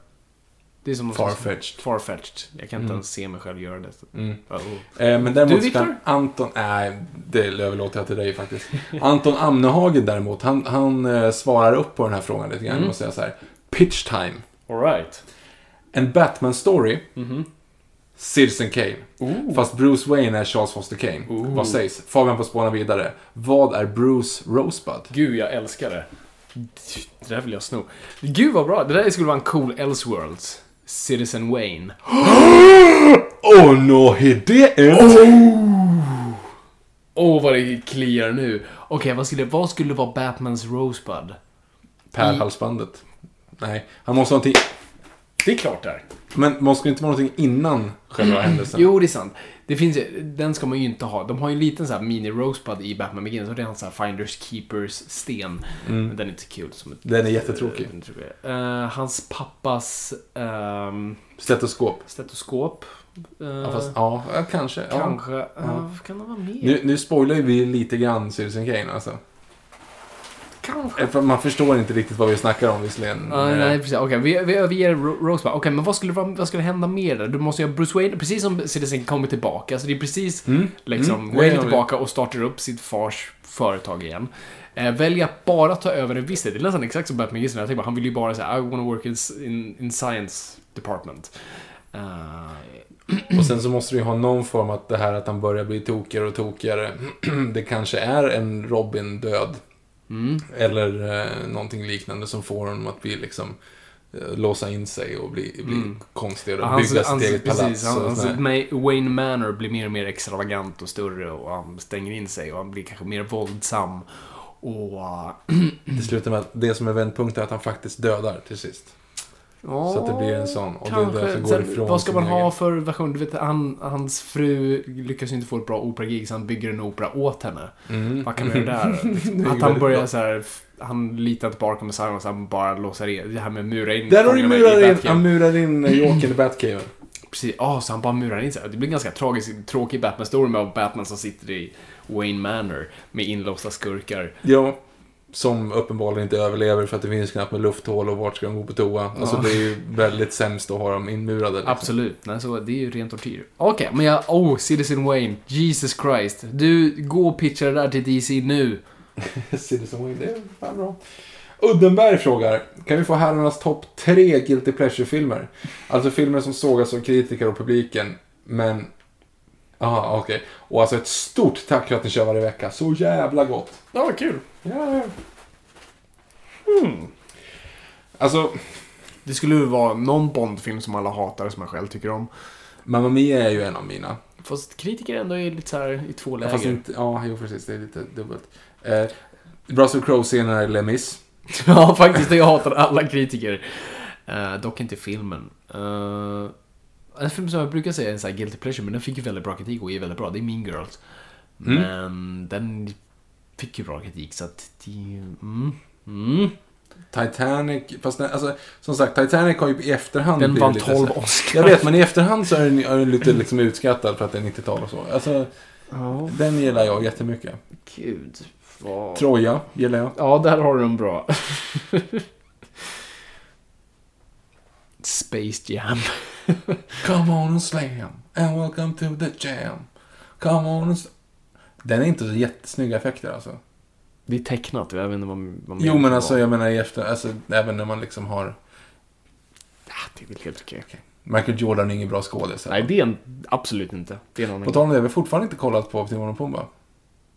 Det är som Farfetched. Farfetched. Jag kan inte Mm. ens se mig själv göra det. Mm. Oh. Eh, men däremot Du, Viktor? Anton, nej, det överlåter jag till dig faktiskt. Anton Amnehagen däremot, han, han eh, svarar upp på den här frågan lite grann Mm. och säger så här. Pitch time. Alright. En Batman-story, Mhm. Citizen Kane. Ooh. Fast Bruce Wayne är Charles Foster Kane. Ooh. Vad sägs? Fabian får spåna vidare. Vad är Bruce Rosebud? Gud, jag älskar det. Det där vill jag sno. Gud vad bra. Det där skulle vara en cool Elseworlds. Citizen Wayne. Oh no, he didn't! Åh, vad det kliar nu. Okej, vad, skulle, vad skulle vara Batmans Rosebud? Pärlhalsbandet. Nej, han måste ha någonting... Det är klart där. Men måste det inte vara någonting innan själva händelsen? Jo, det är sant. Det finns den ska man ju inte ha. De har ju en liten så här mini Rosebud i Batman Begins och det är en sån här Finders Keepers sten. Men den är inte kul som ett... Den är jättetråkig. Eh, hans pappas ehm, Stetoskop. stetoskop. Eh, Ja, fast, ja, ja, kanske. Ja. Kanske. eh, kan det vara mer? Nu, nu spoilar ju vi lite grann Citizen Kane alltså. Kanske. Eh, Man förstår inte riktigt vad vi snackar om visserligen. Ja, Eh, nej, precis. Okej, vi, vi överger Ro- Rosebud. Okej, men vad skulle, vad, skulle hända mer där? Du måste ju ha Bruce Wayne, precis som Citizen kommer tillbaka. Så det är precis liksom, Mm. Wayne är tillbaka och startar upp sitt fars företag igen. Eh, väljer att bara ta över en viss del. Det är nästan exakt som Batman Gisslan. Jag bara, han vill ju bara säga I wanna work in, in, in science department. Eh, Och sen så måste du ju ha någon form att det här att han börjar bli tokigare och tokigare. det kanske är en Robin-död. Mm. Eller eh, någonting liknande som får honom att bli liksom eh, låsa in sig och bli, bli Mm. konstigare och Hans, bygga sitt hans, eget palats. precis, och hans. Ma- Wayne Manor blir mer och mer extravagant och större och han stänger in sig och han blir kanske mer våldsam. Och... eh, Det slutar med att det som är vändpunkten är att han faktiskt dödar till sist. Så att det blir en sån. Och det är som går Sen, ifrån vad ska man ha egen. för version? Du vet, han, hans fru lyckas ju inte få ett bra operagig så han bygger en opera åt henne. Mm. Vad kan man göra där? Är att han börjar bra. så här, han litar inte på Arkham Asylum så han bara låser in, det här med att mura in Där har du murat in, Batcave. han murar in eh, Jokern i Batcaven. Precis, ja, så han bara murar in sig. Det blir en ganska tragisk, tråkig Batman-story med Batman som sitter i Wayne Manor med inlåsta skurkar. Ja. Som uppenbarligen inte överlever för att det finns knappt med lufthål och vart ska de gå på toa. Alltså Ja. det är ju väldigt sämst att ha dem inmurade. Liksom. Absolut, nej, så det är ju ren tortyr. Okej, men jag, oh, Citizen Wayne, Jesus Christ. Du, gå och pitcha det där till DC nu. Citizen Wayne, det är fan bra. Uddenberg frågar, kan vi få herrarnas topp tre Guilty Pleasure-filmer? Alltså filmer som sågas av kritiker och publiken, men... Aha, okej. Och alltså ett stort tack för att ni kör varje vecka. Så jävla gott. Ja, vad kul. Ja. Alltså, Det skulle ju vara någon Bond-film som alla hatar, som jag själv tycker om. Mamma Mia är ju en av mina. Fast kritiker ändå är lite så här i två Ja, läger. Fast inte, ja, jo precis. Det är lite dubbelt. Eh, Russell Crowe-scenen är Les Mis. ja, faktiskt. Jag hatar alla kritiker. Eh, dock inte filmen. Eh, en film som jag brukar säga är en sån här guilty pleasure, men den fick ju väldigt bra kritik och är väldigt bra. Det är Mean Girls. Mm. Men den fick ju bra kritik, så att. Mm, mm. Titanic, fast den, alltså, som sagt, Titanic har ju i efterhand Den vann lite 12 så här- Oscar. Jag vet, men i efterhand så är den, är den lite liksom utskattad för att det är 90-tal och så. Alltså, Ja, den gillar jag jättemycket. gud. Vad... Troja gillar jag. Ja, där har du en bra. Space Jam. Come on and slam, and welcome to the jam. Come on and slam. Den är inte så jättesnygga effekter alltså. Det är tecknat, jag vet inte vad, vad Jo, men alltså jag menar i efter, alltså även när man liksom har... Ja, det är väl helt okej. Michael Jordan är ingen bra skådis. Nej, det är en, absolut inte. Det är någon På tal om det, vi har fortfarande inte kollat på Timon och Pumba.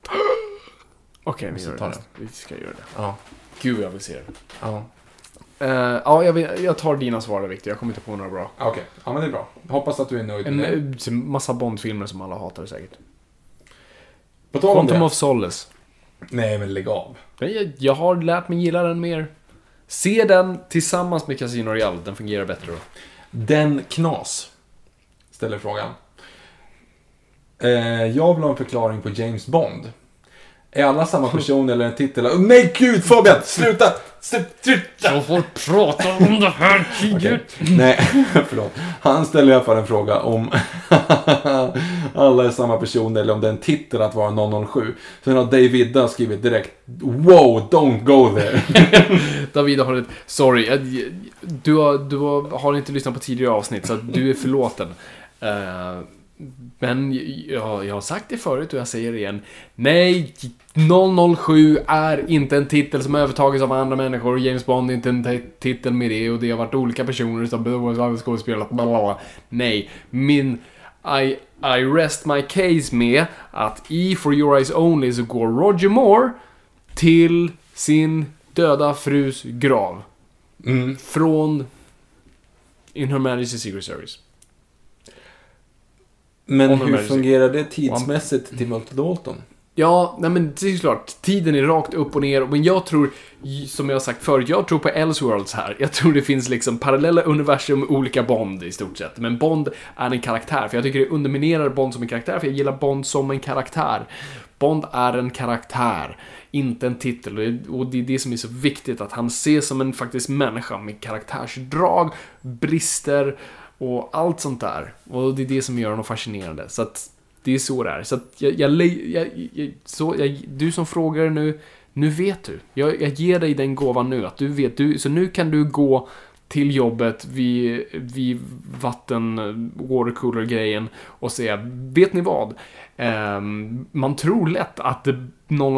Okej, vi Måste gör det. det. Vi ska göra det. Ja. Gud, jag vill se det. Ja. Eh, ja, jag, vill, jag tar dina svar där, Victor. Jag kommer inte på några bra. Okej, ja men det är bra. Hoppas att du är nöjd En med det. eh, massa Bond-filmer som alla hatar säkert. På tal om Quantum det. of Solace. Nej, men lägg av. Jag, jag har lärt mig gilla den mer. Se den tillsammans med Casino Royale. Den fungerar bättre då. Den knas. Ställer frågan. Eh, jag vill ha en förklaring på James Bond. Är alla samma person eller en titel? Oh, nej, gud Fabian! Sluta! Sluta! Jag får prata om det här Okej. Nej, förlåt. Han ställer i alla fall en fråga om alla är samma person eller om det är en titel att vara 007. Sen har David skrivit direkt Wow, don't go there. David har ett... Sorry, du har, du har, har inte lyssnat på tidigare avsnitt så du är förlåten. Eh, men jag, jag har sagt det förut och jag säger det igen. Nej, 007 är inte en titel som övertagits av andra människor. James Bond är inte en titel med det och det har varit olika personer som har skådespelat. Nej, min... I, I rest my case med att i For Your Eyes Only så går Roger Moore till sin döda frus grav. Mm. Från In Her Majesty's Secret Service. Men hur är- fungerar det tidsmässigt till Multi Dalton? Ja, nej men det är klart. Tiden är rakt upp och ner. Men jag tror, som jag har sagt förut, jag tror på Elseworlds här. Jag tror det finns liksom parallella universum med olika Bond i stort sett. Men Bond är en karaktär. För jag tycker det underminerar Bond som en karaktär. För jag gillar Bond som en karaktär. Bond är en karaktär, inte en titel. Och det- är det som är så viktigt. Att han ses som en faktisk människa med karaktärsdrag, brister och allt sånt där. Och det är det som gör honom fascinerande. Så att det är så det är. Så att jag, jag, jag, jag, jag så, jag, du som frågar nu, Nu vet du. Jag, jag ger dig den gåvan nu. Att du vet. Du, så nu kan du gå till jobbet vid, vid vatten, watercooler-grejen och säga, vet ni vad? Um, man tror lätt att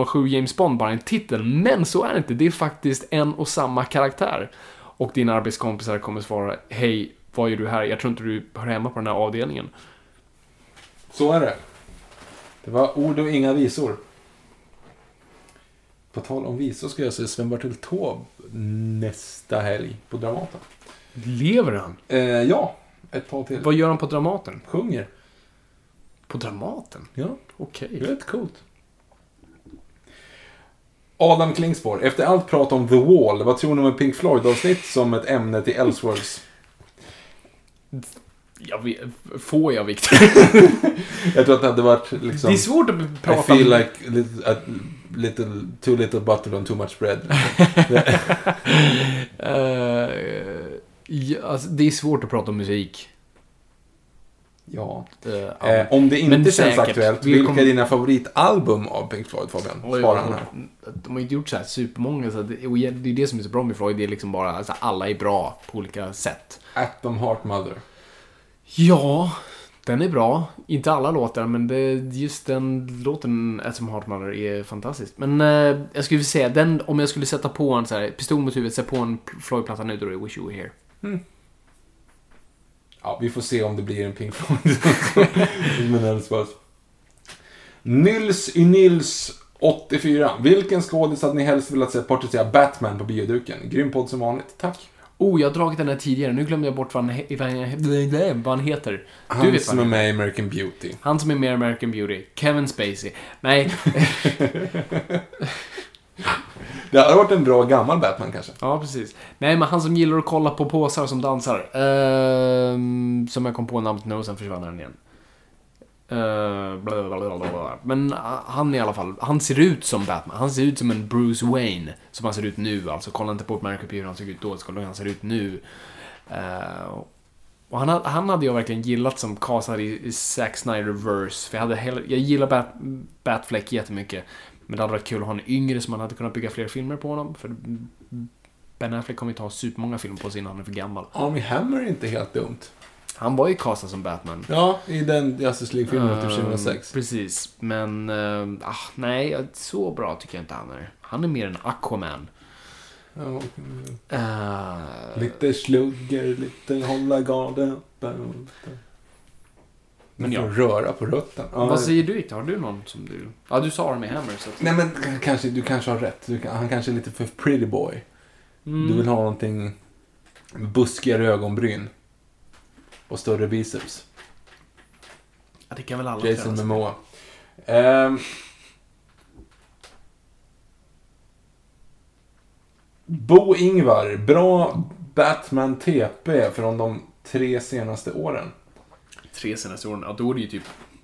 007 James Bond bara är en titel, men så är det inte. Det är faktiskt en och samma karaktär. Och dina arbetskompisar kommer svara, hej, vad gör du här? Jag tror inte du hör hemma på den här avdelningen. Så är det. Det var ord och inga visor. På tal om visor ska jag se Sven-Bertil Taube nästa helg på Dramaten. Lever han? Eh, ja, ett tag till. Vad gör han på Dramaten? Sjunger. På Dramaten? Ja, Okej. är rätt coolt. Adam Klingspor, efter allt prat om The Wall, vad tror ni om ett Pink Floyd-avsnitt som ett ämne till Elseworlds? Jag vet, får jag Victor? Jag tror att det hade varit liksom... Det är svårt att I prata feel like little, a little, too little butter on too much bread. Eh, ja, alltså, det är svårt att prata om musik. Ja. Ja. Eh, om det inte känns säkert. aktuellt, Vi vilka kommer- är dina favoritalbum av Pink Floyd, Fabian? Oj, här. De har inte gjort så här supermånga, så det, det är det som är så bra med Floyd. Det är liksom bara, alltså, alla är bra på olika sätt. Atom Heart Mother. Ja, den är bra. Inte alla låtar, men det, just den låten, Atom Heart Mother, är fantastisk. Men eh, jag skulle säga, den, om jag skulle sätta på en så här, pistol mot huvudet, sätta på en Floyd-platta nu, då är det Wish You Were Here. Ja, vi får se om det blir en Pink Floyd. Men. Nils y Nils 84. Vilken skådis hade ni helst velat se porträttera Batman på bioduken? Grym podd som vanligt. Tack. Oh, jag har dragit den här tidigare. Nu glömde jag bort vad han, vad han, han heter. Han du vet som är han med i American Beauty. Han som är med i American Beauty. Kevin Spacey. Nej, Det hade varit en bra gammal Batman kanske. ja precis. Nej, men han som gillar att kolla på påsar som dansar. Ehm, som jag kom på namnet nu och sen försvann den igen. Uh, bla, bla, bla, bla. Men eh, han i alla fall, han ser ut som Batman. Han ser ut som en Bruce Wayne. Som han ser ut nu. Alltså kolla inte på American hur han såg ut då, kolla hur han ser ut nu. Uh, och han, hade- han hade jag verkligen gillat som castad i, i Zack Snyder-verse. För jag, hade hela, jag gillar Bat, Batfleck jättemycket. Men det hade varit kul att ha en yngre som man hade kunnat bygga fler filmer på honom. För Ben Affleck kommer ju ta supermånga filmer på sig innan han är för gammal. Army Hammer är inte helt dumt. Han var ju castad som Batman. Ja, i den Justice League-filmen typ Ehm, 2006. Precis, men ehm, ah, nej, så bra tycker jag inte han är. Han är mer en Aquaman. Ja, Eh, lite slugger, lite hålla garden uppe. Men ja. Röra på rötten. Ja, Vad säger du Victor? Har du någon som du... Ja, du sa det med Hammer så att... Nej men kanske, du kanske har rätt. Du, han kanske är lite för pretty boy. Mm. Du vill ha någonting buskigare ögonbryn. Och större biceps. Ja, det kan väl alla Jason. Momoa. Ehm. Bo Ingvar, bra Batman TP från de tre senaste åren. Tre senaste åren, ja då är det ju typ...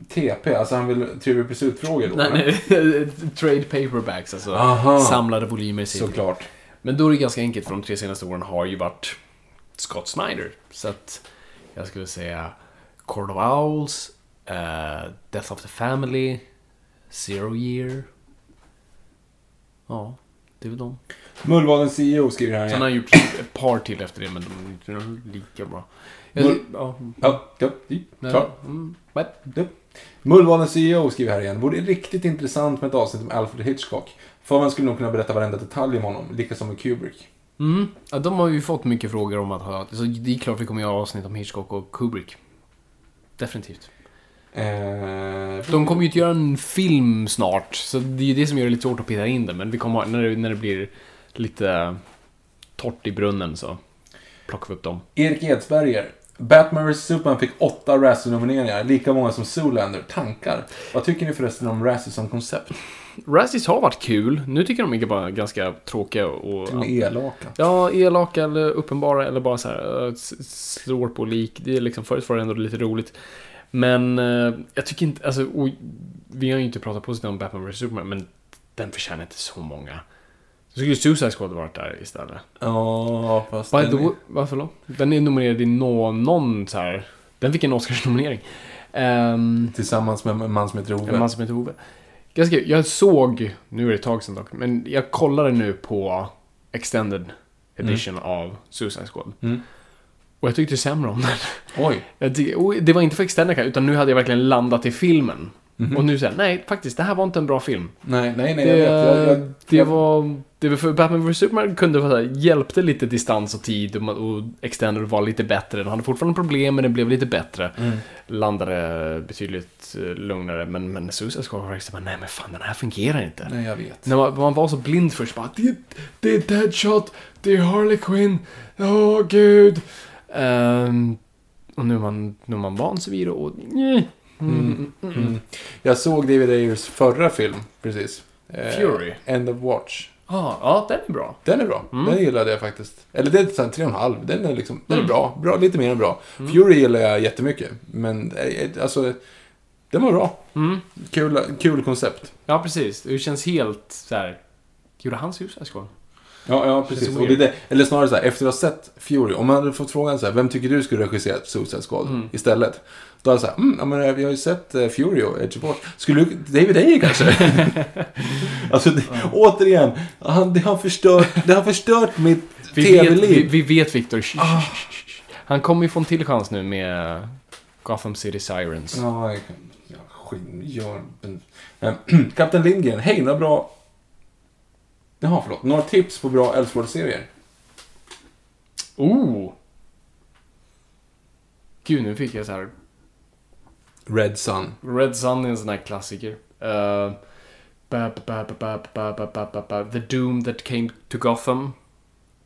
TP, alltså han vill Trivial Pursuit-frågor då? Nej, nej, trade paperbacks, alltså Aha. samlade volymer. Såklart. Men då är det ganska enkelt, för de tre senaste åren har ju varit Scott Snyder. Så att jag skulle säga Court of Owls, eh, Death of the Family, Zero Year. Ja, det är väl de. Mullvadens CEO skriver här Sen har han gjort ett par till efter det, men de är inte lika bra. Mull- ja, Ja, mm. Mullvadens CEO skriver här igen. Vore riktigt intressant med ett avsnitt om Alfred Hitchcock. För man skulle nog kunna berätta varenda detalj om honom, lika som med Kubrick. Mm. Ja, de har ju fått mycket frågor om att ha... Så det är klart vi kommer göra avsnitt om Hitchcock och Kubrick. Definitivt. Eh, De kommer ju inte göra en film snart, så det är ju det som gör det lite svårt att peta in det. Men vi kommer när, det, när det blir lite torrt i brunnen så plockar vi upp dem. Erik Edsberger. Batman vs Superman fick åtta Razzie-nomineringar, lika många som Zoolander. Tankar? Vad tycker ni förresten om Razzie som koncept? Razzies har varit kul. Nu tycker de är bara ganska tråkiga och... De är elaka. Ja, elaka eller uppenbara eller bara så här s- slår på lik. Det är liksom, förut var det ändå lite roligt. Men eh, jag tycker inte, alltså, och, vi har ju inte pratat positivt om Batman vs Superman, men den förtjänar inte så många. Så skulle Suicide Squad varit där istället. Ja, fast... By den är- varför då? Den är nominerad i nå, någon så här. Den fick en Oscarsnominering. Um, Tillsammans med en man som heter Ove. en man som heter Ove. Ganska, jag såg, nu är det ett tag sedan dock, men jag kollade nu på Extended Edition av Suicide Squad. Mm. Och jag tyckte sämre om den. Oj. Jag det var inte för Extended utan nu hade jag verkligen landat i filmen. Mhm. Och nu säger nej, faktiskt, det här var inte en bra film. Nej, nej, nej, Det, jag vet. Jag, jag, det jag, var... Det var för Batman vs Superman kunde vara så här, hjälpte lite distans och tid och, och Extended var lite bättre. Den hade fortfarande problem, men den blev lite bättre. Mm. Landade betydligt eh, lugnare, men, men Suicide Squad var faktiskt bara, nej men fan den här fungerar inte. Nej, jag vet. När man, man var så blind först, bara det, det är Deadshot, det är Harley Quinn, åh gud. Ehm, och nu är man, nu är man van sig vid det och... Mm. Mm. Mm. Mm. Jag såg David Ayers förra film, precis. Eh, Fury. End of Watch. Ah, ja, den är bra. Den är bra. Mm. Den gillade jag faktiskt. Eller det är så här tre och en halv. Den är liksom, den är Mm. bra. bra. Lite mer än bra. Fury gillar jag jättemycket. Men eh, alltså, den var bra. Mm. Kul, kul koncept. Ja, precis. Det känns helt så här... Gjorde han Suicide Squad? Ja, ja precis. Det, det, eller snarare så här, efter att ha sett Fury, om man hade fått frågan så här, vem tycker du skulle regissera Suicide Squad Mm. istället? Då hade jag sagt, mm, ja, men vi har ju sett eh, Fury och Edge of. Skulle du, David Ayer kanske? alltså, det, återigen, han, det har förstört, det har förstört mitt vet, vi, tv-liv. vi vet Victor. Shh. Han kommer ju få en till chans nu med Gotham City Sirens. Ja, jag kan... Ja, skit, Eh, Kapten Lindgren, hej, några bra... Jaha, förlåt. Några tips på bra Elseworld-serier? Oh! Gud, nu fick jag så här... Red Sun. Red Sun är en sån här klassiker. The Doom that came to Gotham.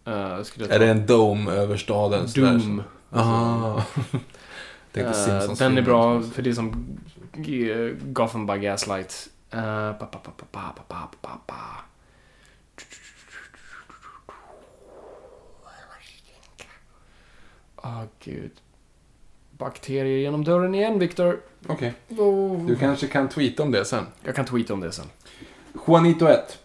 Uh, är det en dome över staden? Doom. Aha. Tänkte Den är bra för det är som Gotham by Gaslight. Åh gud. Bakterier genom dörren igen, Victor. Okej. Oh. Du kanske kan tweeta om det sen. Jag kan tweeta om det sen. Juanito 1.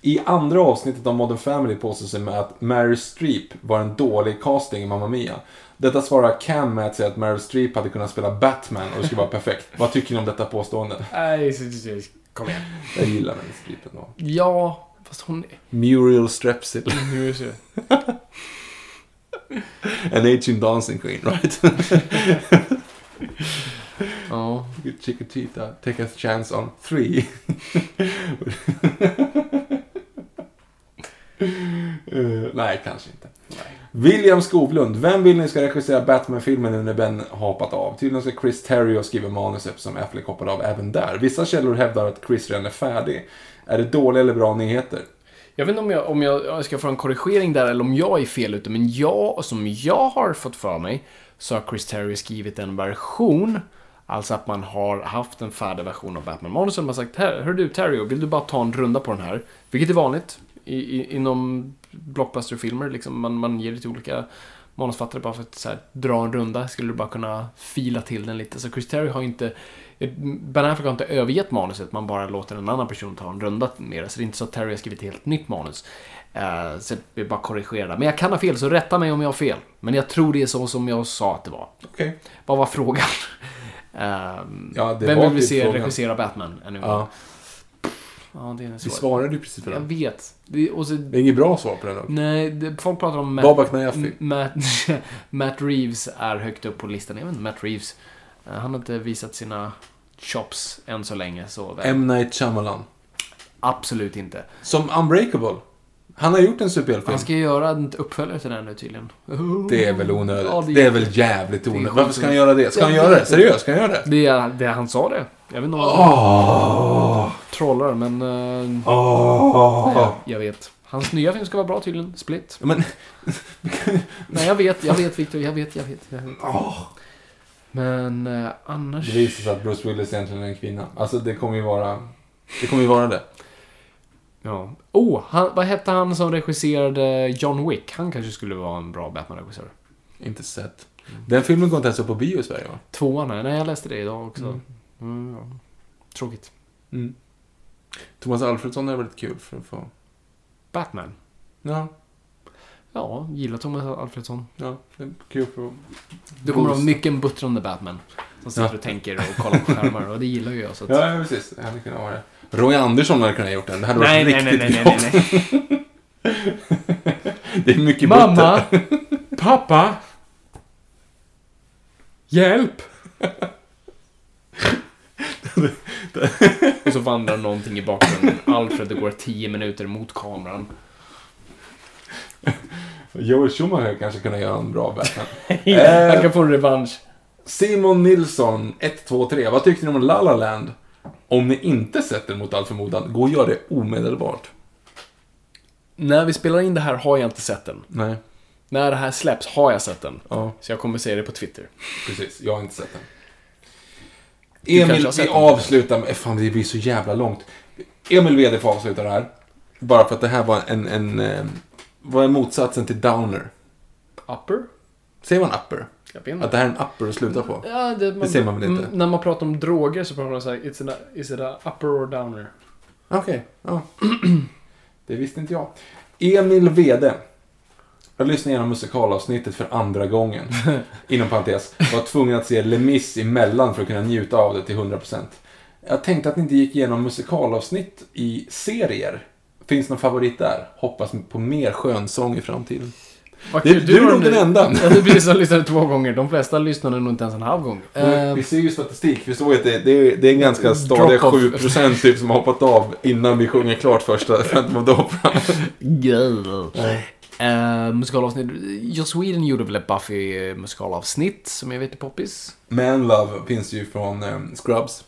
I andra avsnittet av Modern Family påstås det med att Mary Streep var en dålig casting i Mamma Mia. Detta svarar Cam med att säga att Meryl Streep hade kunnat spela Batman och det skulle vara perfekt. Vad tycker ni om detta påstående? Nej, kom igen. Jag gillar Meryl Streep ändå. Ja, fast hon... Muriel Strepsil. Nu är det så. An ancient dancing queen, right? Ja. Chiquitita, take a chance on three. Eh, nej, kanske inte. William Skovlund, vem vill ni ska regissera Batman-filmen nu när Ben hoppat av? Tydligen ska Chris Terrio skriva manus eftersom Affleck hoppade av även där. Vissa källor hävdar att Chris redan är färdig. Är det dåliga eller bra nyheter? Jag vet inte om jag, om jag, ska få en korrigering där eller om jag är fel ute, men jag, som jag har fått för mig, så har Chris Terry skrivit en version, alltså att man har haft en färdig version av Batman-manuset och man har sagt Hör du Terry, vill du bara ta en runda på den här? Vilket är vanligt i, i, inom blockbusterfilmer, liksom man, man ger det till olika manusfattare bara för att här, dra en runda, skulle du bara kunna fila till den lite. Så Chris Terry har inte Ben Affleck har inte övergett manuset, man bara låter en annan person ta en runda med det. Så det är inte så att Terry har skrivit ett helt nytt manus. Uh, så jag bara korrigera. Men jag kan ha fel, så rätta mig om jag har fel. Men jag tror det är så som jag sa att det var. Okej. Vad var frågan? Ehm, Ja, vem vill vi typ se frågan. regissera Batman ännu en gång? Ja, det är en vi svarade ju precis på Jag den. vet. Det, och så, Det är inget bra svar på den dock. nej, det, folk pratar om Matt, Babak Najafi. Matt, Matt Reeves är högt upp på listan. Jag vet inte, Matt Reeves. eh, han har inte visat sina chops än så länge. Så väl. M. Night Shyamalan. Absolut inte. Som Unbreakable. Han har gjort en superhjältefilm. Han ska ju göra en uppföljare till den nu tydligen. Det är väl onödigt. Ja, det, är väl jävligt är onödigt. Varför ska han göra det? Ska han göra det? Seriöst? Ska han göra det? Det är det han sa det. Jag vet inte om han Åh! trollar, men... eh, Åh! jag vet. Hans nya film ska vara bra tydligen. Split. Men, Nej, jag vet, jag vet Victor. Jag vet, jag vet. Jag vet. åh. Men eh, annars... Det visar sig att Bruce Willis egentligen är en kvinna. Alltså det kommer ju vara... Det kommer ju vara det. Ja. Oh, han, vad hette han som regisserade John Wick? Han kanske skulle vara en bra Batman-regissör. Inte sett. Den filmen går inte ens upp på bio i Sverige va? Tvåan, nej, jag läste det idag också. Mm. Mm, ja. Tråkigt. Mm. Thomas Alfredsson är väldigt kul för att få... Batman. Ja. Ja, gillar Thomas Alfredsson. Ja, det är kul för Du kommer att ha mycket en buttrande Batman. Som sitter Ja. och tänker och kollar på skärmar och det gillar ju jag. Så att... Ja, precis. Det hade kunnat vara det. Roy Andersson hade kunnat gjort den. Det hade nej, varit nej, riktigt nej, nej, nej, nej. Det är mycket Mamma! butter. Pappa! Hjälp! och så vandrar någonting i bakgrunden. Alfred går 10 minuter mot kameran. Joel Schumacher kanske kunde göra en bra Batman. Han kan få en revansch. Simon Nilsson, 123. Vad tyckte ni om La La Land? Om ni inte sett den mot all förmodan, gå och gör det omedelbart. När vi spelar in det här har jag inte sett den. Nej. När det här släpps har jag sett den. Ja, Så jag kommer säga det på Twitter. precis. Jag har inte sett den. kanske Emil, vi avslutar med... Fan, det blir så jävla långt. Emil Wede får avsluta det här. Bara för att det här var en... en eh, vad är motsatsen till downer? Upper? Säger man upper? Jag vet inte. Att det här är en upper att sluta på? Ja, det, Det ser man väl inte? När man pratar om droger så pratar man såhär, it's an, is it a upper or downer? Okej, ja. Det visste inte jag. Emil Wede. Jag lyssnade igenom musikalavsnittet för andra gången. Inom parentes. Var tvungen att se Les Mis emellan för att kunna njuta av det till 100%. Jag tänkte att ni inte gick igenom musikalavsnitt i serier. Finns någon favorit där? Hoppas på mer skönsång i framtiden. Vad Det- kul, du är nog den enda. Ja, du precis har lyssnat två gånger. De flesta lyssnade nog inte ens en halv gång. Eh, Vi ser ju statistik. Vi såg att det, det, är, det är en ganska stadiga Drop-off. 7% typ som har hoppat av innan vi sjunger klart första Phantom of the Opera. Uh, musikalavsnitt. Joss Sweden gjorde väl ett Buffy eh, musikalavsnitt som jag vet är poppis. Man Love finns ju från eh, Scrubs.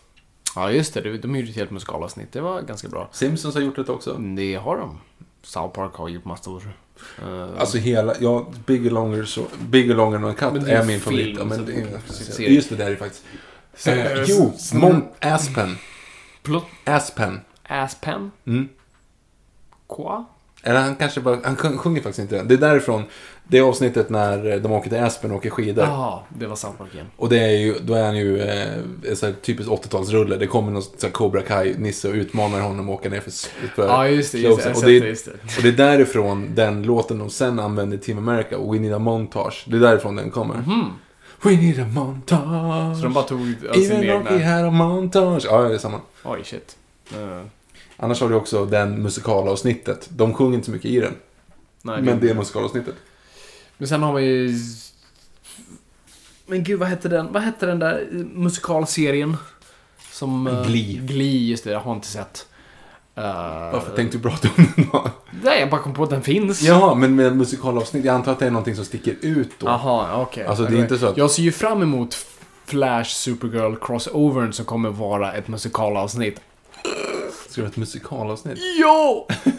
Ja, just det. De, de gjorde ett helt musikalavsnitt. Det var ganska bra. Simpsons har gjort det också. Det har de. South Park har gjort massor. Eh, Alltså hela, ja, Bigger Longer, så, Bigger Longer than a Cut är min film, favorit. Ja, men det är just det, det är det faktiskt. Eh, jo, Mont Aspen. Plot Aspen. Aspen? Mm. Qua? Eller han kanske bara, han sjung- sjunger faktiskt inte den. Det är därifrån, det är avsnittet när de åker till Aspen och åker skidor. Ja, det var South Park igen. Och det är ju, då är han ju eh, sån här typisk 80-talsrulle. Det kommer någon här Cobra Kai-nisse och utmanar honom och åker ner för, för Ja, just det. Just det. och, det, det, just det. och det är därifrån den låten de sen använder i Team America, We Need a Montage. Det är därifrån den kommer. We need a montage. Så de bara tog sin Even egna... had a montage. Ja, det är samma. Oj, shit. Eh, Annars har du också den musikalavsnittet. De sjunger inte så mycket i den. nej, men det är musikalavsnittet. Men sen har vi. Men gud, vad hette den? Vad hette den där musikalserien? Som... eh, Glee. Glee, just det. Jag har inte sett. Uh, Varför tänkte du prata om den då? Nej, jag bara kom på att den finns. Jaha, men med musikalavsnitt. Jag antar att det är någonting som sticker ut då. Jaha, okej. Alltså, det är inte så att- Jag ser ju fram emot Flash Supergirl crossovern som kommer vara ett musikalavsnitt. Ska det vara ett musikalavsnitt? Jo!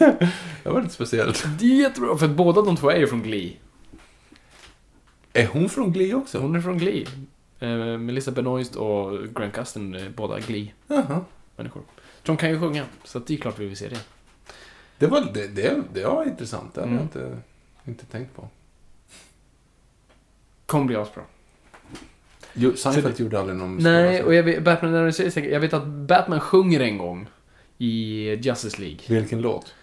Det var lite speciellt. Det är jättebra, för båda de två är ju från Glee. Är hon från Glee också? Hon är från Glee. Eh, Melissa Benoist och Grant Gustin är båda Glee-människor. De kan ju sjunga, så det är klart vi vill se det. Det var, det, det, det var intressant. Det hade Mm. jag inte, inte tänkt på. Kommer bli asbra. Jo, Seinfeld gjorde aldrig någon Nej, och jag vet, Batman, jag vet att Batman sjunger en gång i Justice League. Vilken låt?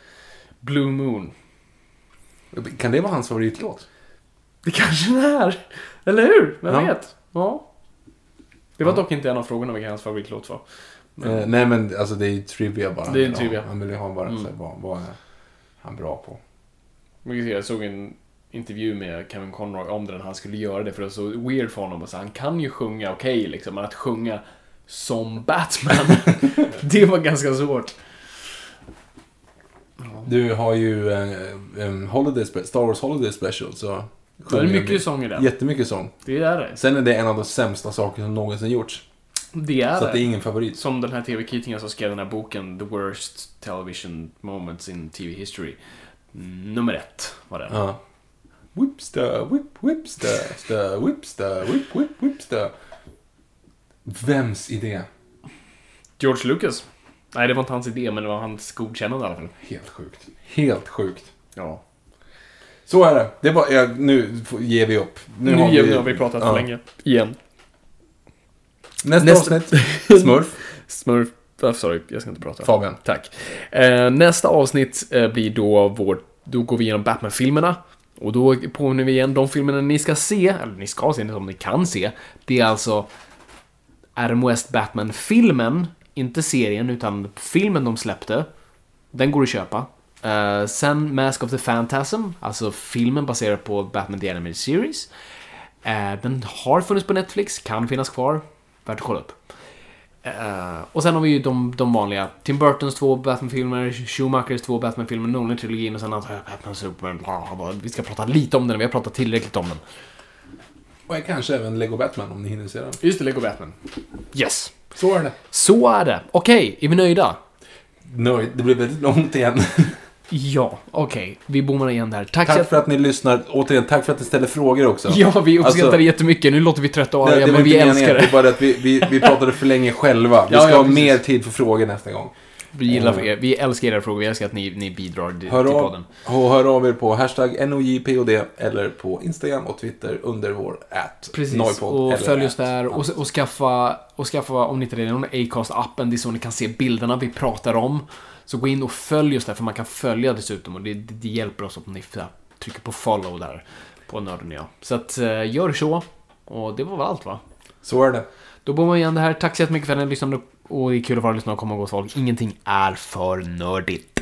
Blue Moon. Kan det vara hans favoritlåt? Det kanske det är. Eller hur? Vem Ja. vet? Ja. Det var Ja. dock inte en av frågorna vilken hans favoritlåt var. Men, Eh, nej, men alltså det är ju trivia bara. Det är en trivia. Han vill ju ha bara Mm. så här, vad, vad är han bra på? jag såg en intervju med Kevin Conroy om den. Han skulle göra det för det var så weird för honom. Så han kan ju sjunga okej liksom, men att sjunga som Batman, det var ganska svårt. Du har ju eh, en holiday Star Wars Holiday Special, så... Det är mycket sång i den. Jättemycket sång. Det är det. Sen är det en av de sämsta saker som någonsin gjorts. Det är Så att det är det. ingen favorit. Som den här TV-kritiken som skrev den här boken The Worst Television Moments in TV History. Mm, Nummer ett var den. Ja. Whipster, whip, whipster, ster, whipster, whip, whip, whipster. Vems idé? George Lucas. Nej, det var inte hans idé, men det var hans godkännande i alla fall. Helt sjukt. Helt sjukt. Ja. Så är det. Det var, ja, nu ger vi upp. Nu, har nu har vi pratat ja. för länge. Igen. Nästa, Nästa- avsnitt. Smurf. Smurf... Oh, sorry, jag ska inte prata. Fabian. Tack. Eh, nästa avsnitt eh, blir då vår... Då går vi igenom Batman-filmerna. Och då påminner vi igen, de filmerna ni ska se, eller ni ska se, som ni kan se, det är alltså Adam West Batman-filmen, inte serien, utan filmen de släppte. Den går att köpa. Eh, sen Mask of the Phantasm, alltså filmen baserad på Batman The Animated Series. Eh, den har funnits på Netflix, kan finnas kvar. Värt att kolla upp. Eh, och sen har vi ju de, de vanliga. Tim Burtons två Batman-filmer, Schumachers två Batman-filmer, Nolan-trilogin och sen antar jag Batman Superman. Bla, bla, bla. Vi ska prata lite om den, vi har pratat tillräckligt om den. Och kanske även Lego Batman om ni hinner se den. Just det, Lego Batman. Yes. Så är det. Så är det. Okej, är vi nöjda? Nöjd. Det blev väldigt långt igen. Ja, okej. Vi bommar igen där. Tack, Tack för att ni lyssnar. Återigen, tack för att ni ställer frågor också. Ja, vi uppskattar Alltså- det jättemycket. Nu låter vi trötta och Det, arga, det men vi älskar det är det. bara att vi, vi, vi pratade för länge själva. Vi Ja, ska ja, ha precis. mer tid för frågor nästa gång. Vi gillar för er. Vi älskar era frågor. Vi älskar att ni, ni bidrar till Hör till av, podden. och hör av er på hashtag NOJPOD eller på Instagram och Twitter under vår at Precis, Noipod och eller följ oss at där och, och, skaffa, och skaffa, om ni inte redan har Acast-appen, det är så ni kan se bilderna vi pratar om. Så gå in och följ oss där, för man kan följa dessutom och det, det, hjälper oss om ni trycker på follow där på Nörden och jag. Så att, eh, gör så. Och det var väl allt va? Så är det. Då bommar vi igen det här. Tack så jättemycket för att ni lyssnade och det är kul att vara lyssna och komma och gå folk. Ingenting är för nördigt.